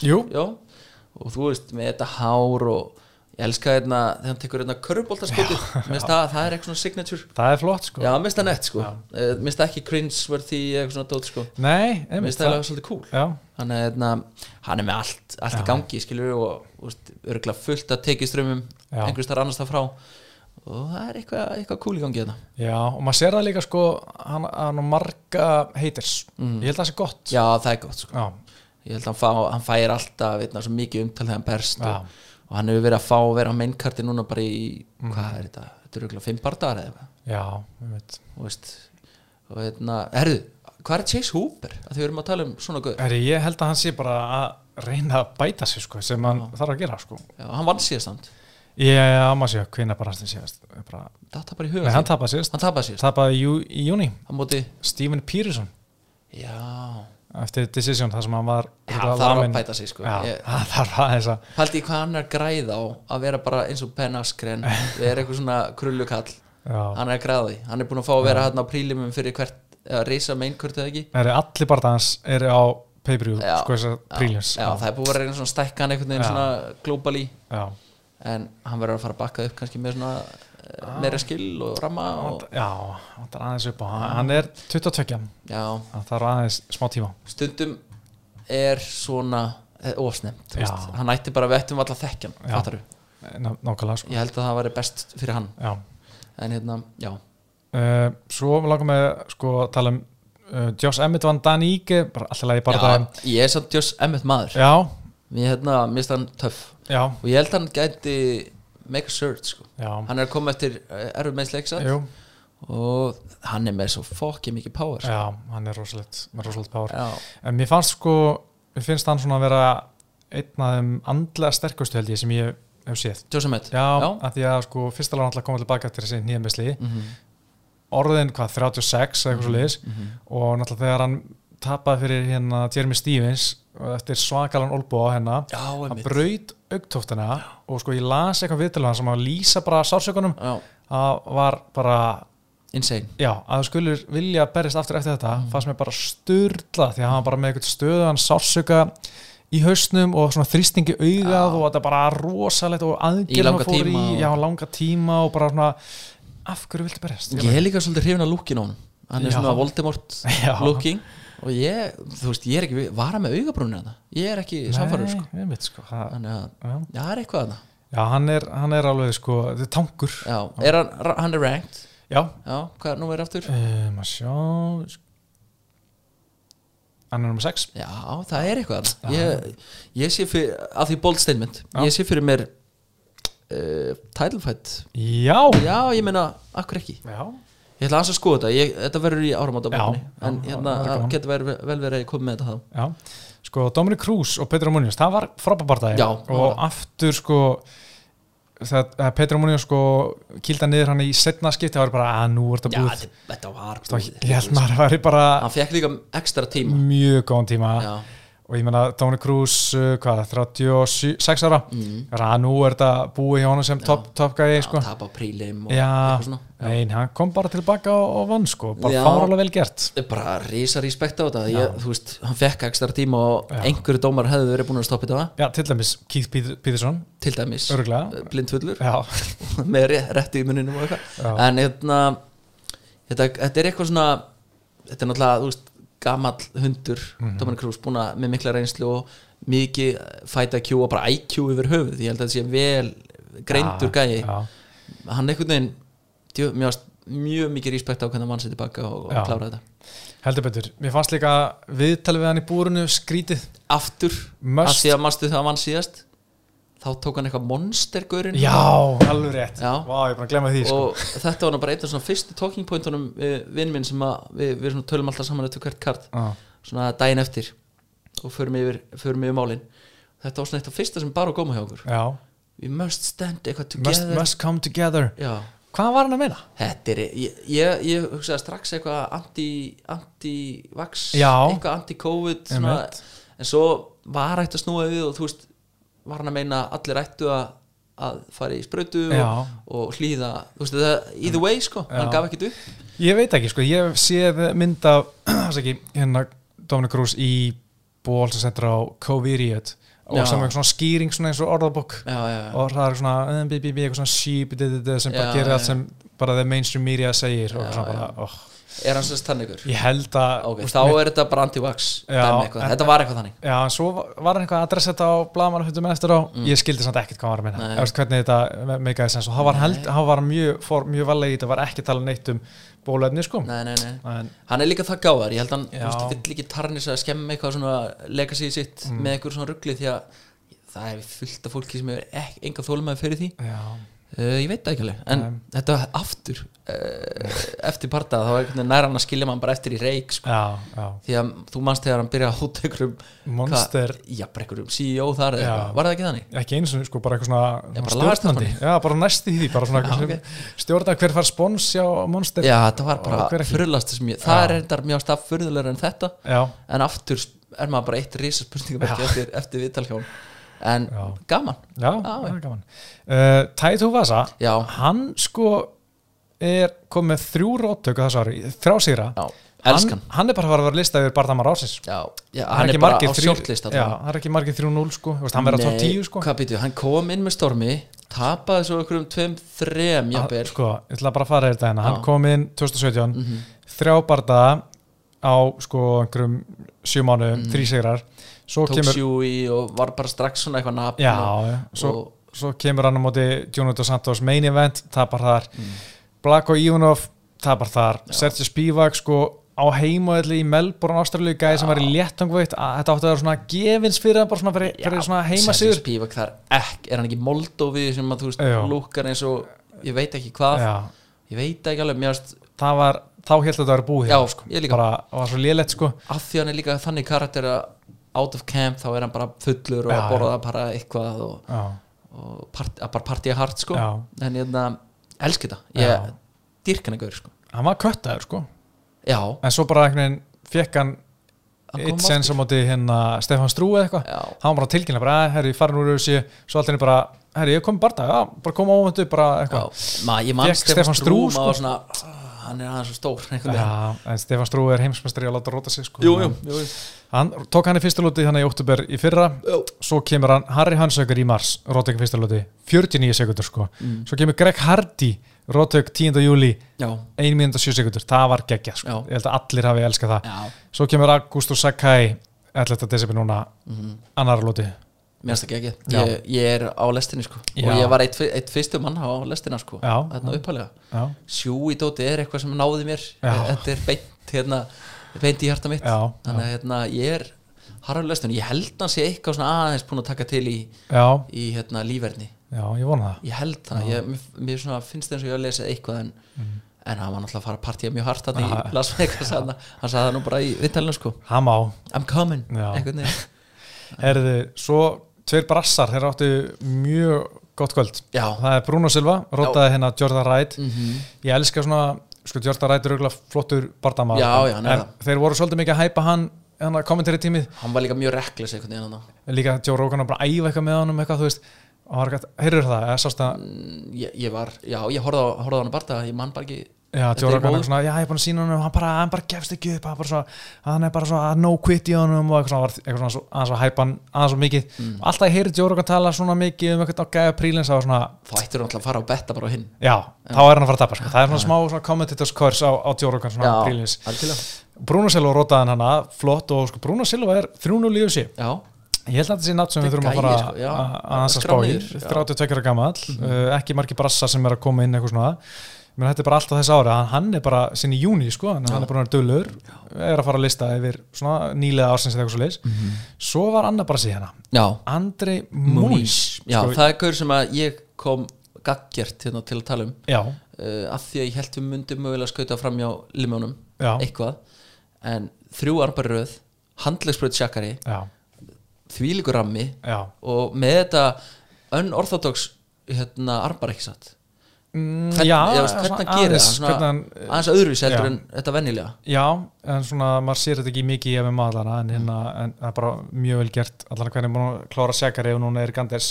Speaker 1: Jú.
Speaker 2: já, og þú veist, með þetta hár og ég elska hérna þegar hann tekur hérna finnst það, það er eitthvað svona signature.
Speaker 1: Það er flott sko.
Speaker 2: Já, mér finnst það nett, sko. Eh, mér finnst það ekki cringe-worthy eitthvað svona dót, sko.
Speaker 1: Nei, einmitt
Speaker 2: finnst það alveg svolítið cool.
Speaker 1: Já,
Speaker 2: hann er, hérna, hann er með allt, allt í gangi skilur og, örgulega fullt að tekið strömmum einhvers þar annars það frá. Og það er eitthvað, eitthvað cool í gangi hérna.
Speaker 1: Já, og maður sér það líka sko hann á marga haters. Ég held að það sé gott.
Speaker 2: Já, það
Speaker 1: já,
Speaker 2: ég hann, hann hann
Speaker 1: Já.
Speaker 2: og, hann hefur verið að fá að vera á mainkarti núna bara í, hvað er þetta? Þetta er örgulega fimm bardagar eða eitthvað.
Speaker 1: Já, ég veit
Speaker 2: og veist og hérna, herðu, hvað er Chase Hooper? Að þið erum að tala um svona guð.
Speaker 1: Heri, ég held að hann sé bara að reyna að bæta sig sko, sem hann þarf að gera sko.
Speaker 2: já, hann vann síðastand,
Speaker 1: ég á maður sé að hvinna bara til síðast bara,
Speaker 2: þetta bara í huga
Speaker 1: nei, hann tapaði síðast.
Speaker 2: Hann síðast,
Speaker 1: jú- í júni
Speaker 2: hann móti
Speaker 1: Stephen Peterson
Speaker 2: já,
Speaker 1: eftir decision þar sem hann var
Speaker 2: Já,
Speaker 1: örugglega [laughs]
Speaker 2: það þarf að bæta sig, sko. Ég-
Speaker 1: það að
Speaker 2: Haldi í hvað hann er að græða á að vera bara eins og Ben Askren. Við erum eitthvað svona krullukall.
Speaker 1: Já,
Speaker 2: hann er að því, hann er búin að fá að vera hann á prílimum fyrir hvert, eða reysa mainkvört eða ekki?
Speaker 1: Heri, allir bara hans eru á pay-per-view sko þessar príljans
Speaker 2: já, það er búin að vera einn svona stækka hann einhvern veginn svona globally.
Speaker 1: Já,
Speaker 2: en hann verður að fara að bakka upp kannski með svona uh, meira skill og ramma og,
Speaker 1: já, hann er aðeins upp á. Hann, er 22,
Speaker 2: já,
Speaker 1: hann þarf aðeins smá tíma.
Speaker 2: Stundum er svona eh, ofsnemt, hann ætti bara vettum alla þekkjan,
Speaker 1: nákvæmlega sko.
Speaker 2: ég held að það væri best fyrir hann.
Speaker 1: Já.
Speaker 2: En hérna, já,
Speaker 1: Uh, svo langar með sko að tala um uh, Josh Emmett vann Dan Ige bara alltaf lagi bara
Speaker 2: já ég er samt Joss Emmett maður.
Speaker 1: Já,
Speaker 2: Mér hérna, finnst hann töff.
Speaker 1: Já,
Speaker 2: og ég held hann gæti make a surge sko.
Speaker 1: já.
Speaker 2: Hann er að koma eftir erfum meðsleiksa
Speaker 1: Jú,
Speaker 2: og hann er með svo fokkið mikið power sko.
Speaker 1: já, hann er rosalegt með rosalegt power.
Speaker 2: Já,
Speaker 1: en mér fannst sko, mér finnst hann svona að vera einn af þeim andlega sterkustu held ég sem ég hef séð.
Speaker 2: Joss Emmett
Speaker 1: já, af því að sko fyrst alveg náttúrulega koma tilbaka eftir þessi nýjamisli
Speaker 2: Mhm,
Speaker 1: orðin hvað, 36 eða eitthvað svo liðis
Speaker 2: mhm.
Speaker 1: og náttúrulega þegar hann tapaði fyrir hérna Jeremy Stevens og eftir svakalan olbú á hennar. Hann
Speaker 2: einmitt.
Speaker 1: braut augtóftina og sko ég las eitthvað viðtölu sem að lýsa bara sársökunum. Að var bara
Speaker 2: insane.
Speaker 1: Já, að þú skulur vilja berjast aftur eftir þetta fannst mér bara sturla því að hann bara með eitthvað stöðan sársöka í hausnum og svona þrýstingi augað og þetta bara rosalegt og aðgjörn
Speaker 2: langa
Speaker 1: fór í
Speaker 2: og-
Speaker 1: já, langa tíma og bara svona af hverju viltu berjast?
Speaker 2: ég er líka svolítið hrifin að lúkin á hann hann er
Speaker 1: Já.
Speaker 2: svona Voldemort [laughs]
Speaker 1: Já.
Speaker 2: Og ég, þú veist, ég er ekki vara með augabrúnni hann ég er ekki samfærður sko.
Speaker 1: Sko það,
Speaker 2: þannig að, það er eitthvað hann
Speaker 1: já, hann er, hann er alveg sko, þetta er tankur.
Speaker 2: Já, er hann, hann er ranked?
Speaker 1: Já,
Speaker 2: já, hvað er nú verið aftur?
Speaker 1: um, að sjá hann er nummer 6
Speaker 2: já, það er eitthvað hann ég, ég sé fyrir, að því bold statement
Speaker 1: Já.
Speaker 2: ég sé fyrir mér uh, title fight.
Speaker 1: Já,
Speaker 2: já, ég meina, akkur ekki?
Speaker 1: Já.
Speaker 2: Ég ætla að skoða þetta, ég, þetta verður í áramátabókni
Speaker 1: Já,
Speaker 2: en
Speaker 1: já,
Speaker 2: hérna,
Speaker 1: það
Speaker 2: það getur verið, vel verið að ég komi með þetta þá.
Speaker 1: Já, sko Dominic Cruz og Petra Munoz, það var
Speaker 2: Já, það var
Speaker 1: og
Speaker 2: það.
Speaker 1: aftur sko þegar Petra Munoz sko kýlda niður hann í setna skipti það var bara að nú er þetta
Speaker 2: já,
Speaker 1: búið.
Speaker 2: þetta, þetta var
Speaker 1: Þá, ég held maður að væri bara
Speaker 2: hann fekk líka ekstra tíma.
Speaker 1: mjög góðan tíma.
Speaker 2: Já,
Speaker 1: og ég meina Dominic Cruz uh, hvað, 36 ára?
Speaker 2: Mm.
Speaker 1: nú er þetta búið hjá hann sem top, top sko?
Speaker 2: tapa á prílim
Speaker 1: nein, hann kom bara tilbaka og, og vann sko, bara fáralega vel gert.
Speaker 2: Er bara risa respekt á þetta. Ég, veist, hann fekk ekstra tíma og
Speaker 1: Já.
Speaker 2: einhverju dómar hefðu verið búin að stoppa þetta.
Speaker 1: Já, til dæmis Keith Peter- Peterson
Speaker 2: til dæmis,
Speaker 1: Örgulega
Speaker 2: blindfullur. [laughs] Með ré- réttu í
Speaker 1: Já.
Speaker 2: en hérna þetta, þetta er eitthvað svona þetta er náttúrulega, þú veist, gamall hundur
Speaker 1: Mhm.
Speaker 2: Dominic Cruz búin að með mikla reynslu og mikið fight IQ og bara IQ yfir höfuð, ég held að þetta sé vel greindur gæi,
Speaker 1: já,
Speaker 2: hann einhvern veginn djö, mjög, mjög mikið respekt á hvernig hann vann sér tilbaka og, og klára þetta.
Speaker 1: Heldur betur. Mér fannst líka viðtalið við hann í búrinu skrítið.
Speaker 2: Aftur,
Speaker 1: Must-
Speaker 2: af því að mannstu það vann síðast þá tók hann eitthvað monstergurinn
Speaker 1: Já, alveg rétt.
Speaker 2: Já.
Speaker 1: Vá, ég er bara að glemma því sko.
Speaker 2: og þetta var bara einn af svona fyrstu talking pointunum við vinn minn sem að við, við tölum alltaf saman eftir hvert kart.
Speaker 1: Ah.
Speaker 2: svona daginn eftir. Og förum yfir, förum yfir málin. Þetta var svona eitt af fyrsta sem bara góma hjá okkur.
Speaker 1: Já,
Speaker 2: we must stand eitthvað
Speaker 1: must,
Speaker 2: together.
Speaker 1: must come together.
Speaker 2: Já,
Speaker 1: Hvað var hann að meina?
Speaker 2: þetta er ég, ég, ég hugsaði strax eitthvað anti- anti-vax
Speaker 1: Já.
Speaker 2: eitthvað anti-covid en svo var hægt að snúa við og þú veist var hann að meina allir ættu að að fara í sprautu
Speaker 1: Já.
Speaker 2: og, og hlýða þú veist það, either way sko hann
Speaker 1: Já.
Speaker 2: gaf ekkert upp
Speaker 1: Ég veit ekki, sko, ég séð mynd af [clears throat] ekki, hérna Dominic Cruz í ból sem sendur á Coviriot og sem er svona skýring svona eins og
Speaker 2: já.
Speaker 1: og það er svona bí, bí, eitthvað svona sheep sem bara gerir allt sem bara the mainstream media segir og svona bara,
Speaker 2: já. Er hann sérst þannig ykkur?
Speaker 1: Ég held að
Speaker 2: ok,
Speaker 1: úst,
Speaker 2: þá er þetta bara
Speaker 1: en-
Speaker 2: þetta var eitthvað þannig.
Speaker 1: Já, svo var hann eitthvað að adressa þetta á blaðmannafundum eftir á, ég skildi samt ekkert hvað hann var að minna
Speaker 2: Nei.
Speaker 1: Eftir, hvernig þetta meikaði sens. Og hann var, held, hann var mjög, mjög valega í þetta, var ekki að tala neitt um bólöfni sko.
Speaker 2: Nei, nei, nei.
Speaker 1: en,
Speaker 2: hann er líka það gáðar, ég held hann þú veist, vill ekki tarnis að skemma eitthvað svona legacy sitt
Speaker 1: Mm.
Speaker 2: með eitthvað svona ruggli því að það er fullt af fólki sem ek, enga þólmaði fyrir því.
Speaker 1: Já,
Speaker 2: uh, ég veit það ekki alveg, en
Speaker 1: Nei.
Speaker 2: þetta aftur uh, eftir parta þá er einhvern veginn nær hann að skilja mann bara eftir í reik sko.
Speaker 1: já, já.
Speaker 2: Því að þú manst þegar hann byrja að hóta einhverjum
Speaker 1: Monster,
Speaker 2: hvað- já, bara einhverjum CEO þar eða eitthvað. var það ekki þannig?
Speaker 1: ekki eins og sko bara eitthvað svona,
Speaker 2: Já, bara
Speaker 1: stjórnandi. Já, bara næst í því, bara svona sem stjórna hver far spons hjá Monster.
Speaker 2: Já, þetta var bara ég, það er reyndar mjög stað furðulegur en þetta.
Speaker 1: Já,
Speaker 2: en aftur er maður bara eitt risa spurningum eftir, eftir viðtalhjón en
Speaker 1: Já.
Speaker 2: gaman.
Speaker 1: Já, það er gaman. Uh, Taito Vasa,
Speaker 2: já,
Speaker 1: hann sko er komið þrjú róttöku þessu ári, þrjá sigra
Speaker 2: já,
Speaker 1: hann, hann er bara að vera listað yfir Bardamar ásins
Speaker 2: já, já,
Speaker 1: Það
Speaker 2: hann er bara á shortlist
Speaker 1: Já, það er ekki margir 3-0 sko. Þú veist, hann verður á top 10 sko.
Speaker 2: hvað býtu, hann kom inn með stormi tapaði svo okkur um tveim, þrem
Speaker 1: Að-
Speaker 2: jafnvel,
Speaker 1: Sko, ég ætla bara að fara yfir þetta hérna. Hann kom inn 2017
Speaker 2: Mhm.
Speaker 1: Þrjá barða á sko einhverjum sjö mánu, mm. þrý sigrar Svo
Speaker 2: tók
Speaker 1: kemur
Speaker 2: sjúi og var bara strax svona eitthvað nafn
Speaker 1: Já,
Speaker 2: og,
Speaker 1: já, svo,
Speaker 2: og,
Speaker 1: svo kemur hann á móti dos Santos main event, tapar þar.
Speaker 2: Mm.
Speaker 1: Blako Ivanov, tapar þar. Sergio Spivak sko á heimaðalli í Melbourne, Ástralíu gæði sem var í léttangveitt að þetta átti að vera svona gefins fyrir bara svona fyrir, fyrir svona heimasigur
Speaker 2: Spívak þar ekki, er hann ekki Moldófi sem að þú veist, lúkar eins og ég veit ekki hvað,
Speaker 1: Já,
Speaker 2: ég veit ekki alveg varst,
Speaker 1: það var, þá held að vera búið
Speaker 2: Já,
Speaker 1: sko.
Speaker 2: ég líka.
Speaker 1: bara, það var svo lélegt sko.
Speaker 2: Af því hann er líka þannig karakter að out of camp þá er hann bara fullur og
Speaker 1: Já,
Speaker 2: að borða bara eitthvað og, og part, að bara partía hart sko. En ég elski þetta,
Speaker 1: Já.
Speaker 2: ég dýrk hann ekki sko.
Speaker 1: Hann var köttaður sko.
Speaker 2: Já,
Speaker 1: en svo bara einhvern veginn fekk hann eitt sens á móti hérna Stefán Strú eða eitthvað. Hann var bara tilkynna bara, "Eh, herri, farin úr þessi svo allir bara, herri, ég kom bara já, bara koma óvöndu bara eitthvað. Stefán
Speaker 2: Stefán
Speaker 1: Strú,
Speaker 2: Strú
Speaker 1: sko.
Speaker 2: svona, "Ah, hann er aðeins stór.
Speaker 1: Já, en Stefán Strú er heimsmestari að láta róta sig sko.
Speaker 2: jú, jú, jú.
Speaker 1: Hann tók hann í fyrsta lúti þannig í oktober í fyrra
Speaker 2: Jú.
Speaker 1: Svo kemur hann Harry Hansöker í mars Rótök í fyrsta lúti, 49 sekundur sko.
Speaker 2: Mm.
Speaker 1: Svo kemur Greg Hardy Rótök 10. júli,
Speaker 2: já,
Speaker 1: 1 minúta 7 sekundur Það var geggjað sko. Ég held að allir hafi elskað það
Speaker 2: já
Speaker 1: Svo kemur Augusto Sakai 11. desember núna
Speaker 2: Mhm.
Speaker 1: annar lúti
Speaker 2: Mér finnst það ekki
Speaker 1: Já.
Speaker 2: ég, ég er á lestinni sko.
Speaker 1: Já.
Speaker 2: Og ég var eitt, eitt fyrstu mann á lestina sko.
Speaker 1: Já.
Speaker 2: Þarna uppalega
Speaker 1: Já,
Speaker 2: Sjú í dóti er eitthvað sem náði mér.
Speaker 1: Já.
Speaker 2: Þetta er beint, hérna, beint í hjarta mitt. Þannig að hérna, ég er harður lestin Ég held hann sé eitthvað svona aðeins búin að taka til í, í hérna, lífverðni
Speaker 1: já, ég vona það.
Speaker 2: Ég held það, ég, mér, mér svona, finnst eins og ég hef lesið eitthvað en, en hann var náttúrulega að fara að partíja mjög hart hann í Las Vegas hann, hann sagði það nú bara í viðtalinu sko. I'm coming,
Speaker 1: Herði, svo tveir brassar Þeir áttu mjög gott kvöld.
Speaker 2: Já,
Speaker 1: Það er Bruno Silva, rótaði hérna Jordan Wright.
Speaker 2: Mm
Speaker 1: Ég elska svona, sko Jordan Wright er auðvitað flottur bardamaður.
Speaker 2: Já, já, er
Speaker 1: En þeir voru svolítið mikið að hæpa hann hann kommentari tímið,
Speaker 2: hann var líka mjög reklis einhvern veginn hann
Speaker 1: líka Joe Rogan var bara að æfa eitthvað með honum eitthvað, þú veist. Eitthvað, heyrður það, eða sást að
Speaker 2: Mm, ég, ég var, já, ég horfði á, horfði á hann bara ég man bara ekki
Speaker 1: já,
Speaker 2: er góð.
Speaker 1: er svona, já, ég er búin að sína honum og hann bara, hann bara gefst ekki upp, hann, bara svo, hann er bara svo að no quit í honum og eitthvað svona, eitthvað svona svo- aðeins að hæpa hann aðeins svo mikið,
Speaker 2: Mm.
Speaker 1: alltaf ég heyri Joe Rogan tala svona mikið um eitthvað á gæða prílins það var svona,
Speaker 2: þá ættir hann alltaf að fara og betta bara á hinn.
Speaker 1: Já, þá er hann að fara að tapa sko. það er svona smá svona commentators course á, á Joe Rogan svona prílins,
Speaker 2: algjörlega.
Speaker 1: Bruno Silva rótaði hann hana, flott og sko, Bruno Silva er 3-0 í
Speaker 2: já,
Speaker 1: Ég held að þetta sé nátt sem við
Speaker 2: er
Speaker 1: þurfum að fara
Speaker 2: sko, já.
Speaker 1: að
Speaker 2: Skrá
Speaker 1: spá í.
Speaker 2: niður, já.
Speaker 1: 32 ára gamall, uh, ekki margir brassar sem er að koma inn eitthvað svona menn þetta er bara allt á þess ári, hann, er bara sinni í júni sko, hann, er bara dölur er að fara að lista yfir svona nýlega ársins eða eitthvað svo leis, svo var annar brassi hérna,
Speaker 2: já,
Speaker 1: Andrei Múnis
Speaker 2: já
Speaker 1: sko,
Speaker 2: það er gaur sem að ég kom gaggjert hérna til að tala um. Uh, af því að ég held við myndum mögulega að skauta fram hjá limjónum eitthvað. En þrjú arbæri röð handlegsbröð sjakari,
Speaker 1: já,
Speaker 2: þvílíkur rammi og með þetta unorthodox hérna arbar ekki satt.
Speaker 1: Mm,
Speaker 2: Hvern-
Speaker 1: já,
Speaker 2: ég veist, hvernig hann gerir það, aðeins öðruvísi heldur
Speaker 1: Já.
Speaker 2: en þetta venjulega?
Speaker 1: Já, en svona maður sér þetta ekki mikið í ef við maðurlana en, hérna, en það er bara mjög vel gert allan hvernig er að klára Sjekari og núna er Ganders.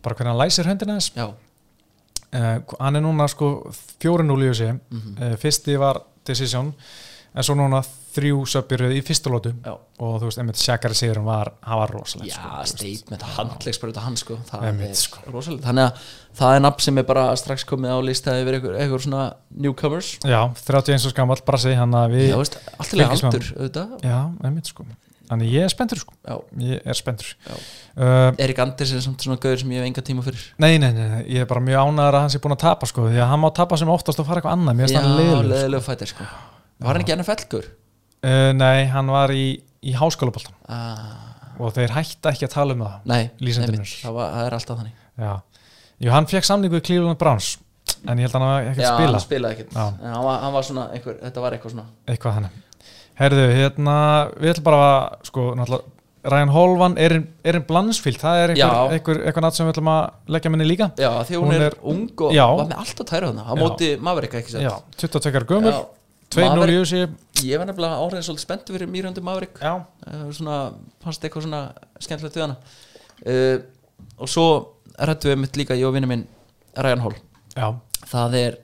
Speaker 1: Bara hvernig hann læsir höndina þess
Speaker 2: já,
Speaker 1: uh, hann er núna sko 4-0 í þessi uh, fyrsti var Decision en svo núna þrjú söpjur í fyrsta lótu og þú veist, einmitt Sjekari sigurum var, hann var rosalegt
Speaker 2: já
Speaker 1: sko,
Speaker 2: statement handlegsbröð hans sko, það
Speaker 1: Einmitt,
Speaker 2: er
Speaker 1: sko.
Speaker 2: rosalega þannig að það er nafn sem er bara strax komið á lista yfir einhver, svona newcomers.
Speaker 1: Já, 31 og skamall brassi hann að við
Speaker 2: já, veist, allt í
Speaker 1: fylgjumst með
Speaker 2: aldur auðvitað.
Speaker 1: Já, einmitt sko. Þannig ég er spenntur sko,
Speaker 2: já.
Speaker 1: ég er spenntur. Uh,
Speaker 2: Erik Anders er samt svona gauður sem ég hef enga tíma fyrir.
Speaker 1: Nei, nei, nei, nei, ég er bara mjög ánæður að hann sé búin að tapa sko, því að hann má tapa sem oftast og fara eitthvað annað, mér
Speaker 2: já,
Speaker 1: finnst hann leiðilegur sko.
Speaker 2: Var hann ekki NFL-gur?
Speaker 1: uh, Nei, hann var í, í háskólaboltan
Speaker 2: Ah,
Speaker 1: og þeir hætta ekki að tala um það
Speaker 2: nei, einmitt, það, var, það er alltaf þannig.
Speaker 1: Já, Jú, hann fekk samningu í Cleveland Browns en ég held að hann hafi ekkert
Speaker 2: já,
Speaker 1: spila
Speaker 2: hann spilaði ekkert.
Speaker 1: Já.
Speaker 2: en hann var, hann var svona, einhver, þetta var eitthvað svona
Speaker 1: eitthvað hann Herðu, hérna, við ætlum bara að sko, náttúrulega Ryan Holvan, Erin, Blansfield. Það er einhver,
Speaker 2: Já.
Speaker 1: einhver, eitthvað nátt sem við ætlum að leggja minni líka.
Speaker 2: Já, því hún,
Speaker 1: Hún
Speaker 2: er,
Speaker 1: er-
Speaker 2: ung og
Speaker 1: Já.
Speaker 2: var með allt að tæra hana á
Speaker 1: Já.
Speaker 2: móti Maverick ekki sett
Speaker 1: Já, 22 ára gömur,
Speaker 2: Já,
Speaker 1: 2-0 í
Speaker 2: Maverick-
Speaker 1: USA
Speaker 2: ég var nefnilega áriðin svolítið spenntu fyrir Mýrandi Maverick.
Speaker 1: Já,
Speaker 2: uh, svona, fannst eitthvað svona skemmtilegt við hana. Uh, og svo rættu við mitt líka ég og vinnu minn Ryan Hall.
Speaker 1: Já,
Speaker 2: það er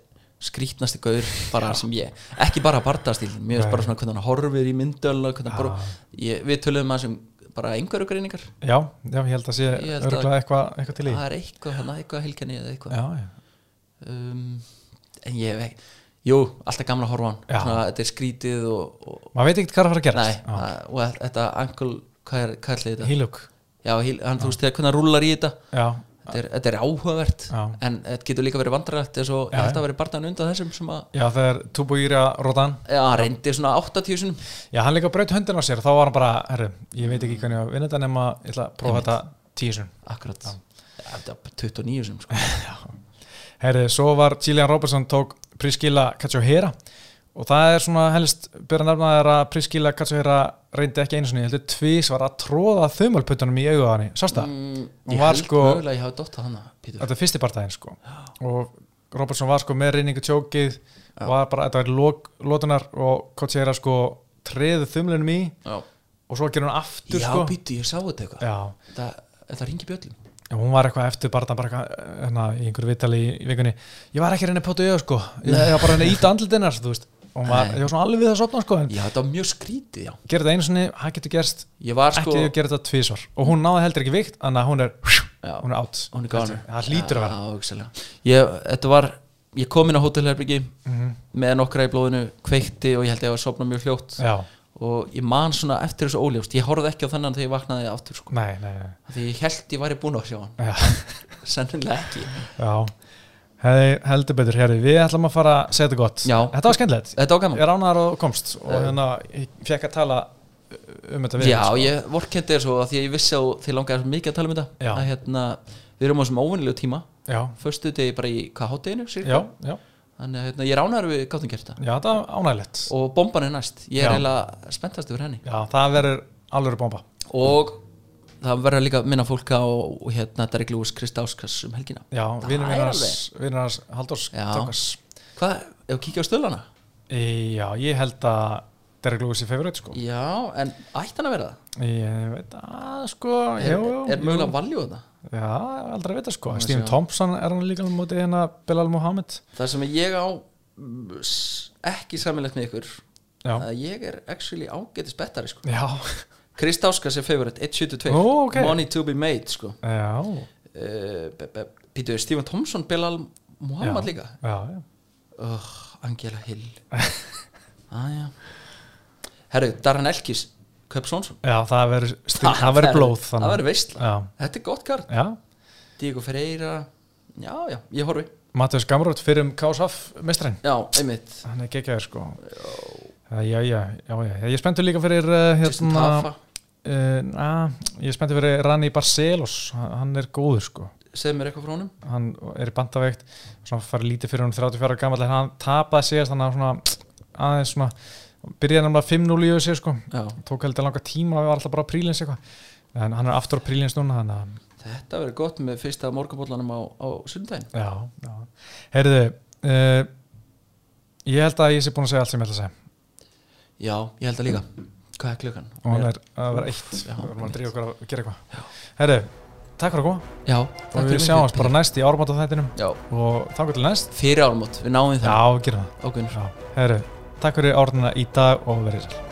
Speaker 2: skrítnasti gaur bara sem ég, ekki bara barndastíl mér
Speaker 1: Nei.
Speaker 2: bara svona hvernig hann horfir í myndöl hvernig hann
Speaker 1: Já.
Speaker 2: bara, ég, við töluðum að sem bara einhverju greiningar
Speaker 1: já, já, ég held að sé örgulega eitthvað, eitthvað til í.
Speaker 2: það er eitthvað, eitthvað heilkenni eða eitthvað.
Speaker 1: Já, já,
Speaker 2: um, en ég hef ekki jú, alltaf gamla að horfa á hann.
Speaker 1: Já.
Speaker 2: svona, þetta er skrítið og, og
Speaker 1: maður veit ekkert hvað er að fara að gera
Speaker 2: og þetta ankle, hvað er, hvað er þetta?
Speaker 1: Hílug
Speaker 2: Já, híl, hann, þú veist, þegar hvernig hann rúlar í þetta.
Speaker 1: Já,
Speaker 2: þetta er, þetta er áhugavert
Speaker 1: Já.
Speaker 2: en þetta getur líka verið vandrætt eins og
Speaker 1: Já,
Speaker 2: ég held
Speaker 1: já.
Speaker 2: að verið barndan undan þessum sem að
Speaker 1: já það er Tubuíra Rodan.
Speaker 2: Já, hann reyndi svona 80 sinum
Speaker 1: Já, hann líka braut höndin á sér þá var hann bara, herru, ég veit ekki hvernig að vinna þetta nema ég ætla að prófa þetta tíu sinum
Speaker 2: akkurat, ja, þetta var 29 sinum sko. [laughs]
Speaker 1: Herri, svo var Gillian Robertson tók Priscilla Cachoeira og það er svona helst byrja að nefna þér að Priscilla Cachoeira reyndi ekki einu sinni, ég heldur tvís var að tróða þumalputtunum í hann sást það?
Speaker 2: mm, ég held
Speaker 1: sko-
Speaker 2: mögulega að ég hafi dotta hana Pítur.
Speaker 1: Þetta er fyrsti partæðin sko. Og Robertson var sko með reyningu tjókið var bara, þetta var lók, lótunar og Cachoeira sko treðu þumlunum í
Speaker 2: já,
Speaker 1: og svo gerur hann aftur
Speaker 2: já
Speaker 1: sko.
Speaker 2: Pítur, ég sá þetta eitthvað.
Speaker 1: Já,
Speaker 2: þetta, þetta ringi bjöllum
Speaker 1: Já, hún var eitthvað eftir bara, bara hérna, í einhverju vitali í, vikunni. Ég var ekki að reyna að póta auða sko. Ég [laughs] var bara að reyna að íta veist. Og var, ég var svona alveg við að sopna sko en
Speaker 2: Já, þetta var mjög skrítið, já.
Speaker 1: Gera þetta einu sinni, það getur gerst.
Speaker 2: Ég var
Speaker 1: ekki
Speaker 2: sko
Speaker 1: að gera þetta tvísvar og hún náði heldur ekki vikt að hún er, er átt
Speaker 2: er
Speaker 1: það hlýtur að vera.
Speaker 2: Ég, þetta var, ég kom inn á hótelherbyggi
Speaker 1: Mhm.
Speaker 2: með nokkra í blóðinu, kveikti og ég held ég að sopna mjög fljótt.
Speaker 1: Já,
Speaker 2: og ég man svona eftir þessu óljóst. Ég horfði ekki á þennan þegar ég vaknaði aftur sko.
Speaker 1: nei, nei, nei.
Speaker 2: því ég held ég væri búin að sjá hann.
Speaker 1: Já. [laughs]
Speaker 2: sennilega ekki.
Speaker 1: Já. Hei, heldur betur, herri, við ætlum að fara að segja þetta gott.
Speaker 2: Já.
Speaker 1: þetta var skemmtilegt.
Speaker 2: Þetta var gaman.
Speaker 1: Ég ránaðar og komst og
Speaker 2: Eh.
Speaker 1: hérna, ég fekk að tala um þetta við
Speaker 2: Já,
Speaker 1: sko.
Speaker 2: ég vorkendi þér svo að því að ég vissi að þið langaði svo mikið að tala um þetta. Að hérna, við erum á þessum óvinnilegu tíma.
Speaker 1: Já,
Speaker 2: föstu degi bara í hvað hátteginu
Speaker 1: já, já,
Speaker 2: þannig að hérna, ég ránaður við gáttum gert þetta
Speaker 1: já, þetta var ánægilegt
Speaker 2: og bomban er næst, ég er eiginlega spenntast yfir henni.
Speaker 1: Já, það verður alveg bomba.
Speaker 2: Og það verður líka minna fólk á hérna Derek Lewis Krist Áskas um helgina.
Speaker 1: Já,
Speaker 2: Það er
Speaker 1: Halldórs
Speaker 2: Já.
Speaker 1: Tókas
Speaker 2: hvað, ef við kíkja á stöðlana
Speaker 1: já, ég held að Derek Lewis er favorit sko.
Speaker 2: Já, en ætti hann að vera það?
Speaker 1: Ég veit að sko
Speaker 2: er, er mögulega valjú þetta
Speaker 1: já, aldrei að vita sko Stephen. Thompson er hann líka móti hérna Bilal Muhammad
Speaker 2: það sem ég á mm, ekki samilegt með ykkur að ég er actually ágætis bettari sko.
Speaker 1: já,
Speaker 2: Krist Áskas er favorite 1.72
Speaker 1: Ó, ok.
Speaker 2: money to be made sko.
Speaker 1: já
Speaker 2: uh, Pítur Stephen Thompson Bilal Muhammad
Speaker 1: Já.
Speaker 2: líka
Speaker 1: já, já,
Speaker 2: oh, Angela Hill [laughs] aðja herru, Darren Elkis Kaup Svonsson
Speaker 1: já, það verður [laughs] blóð
Speaker 2: það verður veistla þetta er gott kart.
Speaker 1: Já.
Speaker 2: Diego Ferreira. Já, já, ég horfi.
Speaker 1: Mattias Gamrót fyrir um KSF mestræn
Speaker 2: já, einmitt.
Speaker 1: Hann er geggjaður sko. Já, já, já, já, já. ég spenntur líka fyrir uh,
Speaker 2: Justin
Speaker 1: hérna
Speaker 2: Tafa
Speaker 1: na, ég er spenntur fyrir Rani Barcelos. Hann hann er góður sko.
Speaker 2: Segð mér eitthvað frá honum.
Speaker 1: Hann er í bandaveikt svona farið lítið fyrir hann 34 ára gammal en hann tapaði síðast þannig að svona aðeins svona byrjaði nefnilega 5-0 í össi sko.
Speaker 2: Já,
Speaker 1: tók heldur langa tíma og var alltaf bara á prílins eitthvað. En hann er aftur á prílins núna að
Speaker 2: þetta verður gott með fyrsta morgunbóllanum á, á sundaginn.
Speaker 1: Já, já. heyrðu uh, ég held að ég sé búin að segja allt sem ég ætla að segja.
Speaker 2: Já, ég held að líka. Hvað er klukkan?
Speaker 1: og hann er að vera eitt.
Speaker 2: Já.
Speaker 1: við erum að drífa okkur að gera eitthvað. Heyrðu, takk fyrir að koma.
Speaker 2: Já,
Speaker 1: og við sjáumst bara næst í árbáta þættinum
Speaker 2: já,
Speaker 1: og þá til næst.
Speaker 2: Fyrir álmót, við náum
Speaker 1: já,
Speaker 2: það
Speaker 1: gerum það. Já, heyrðu, takk fyrir árnina í dag og verið sér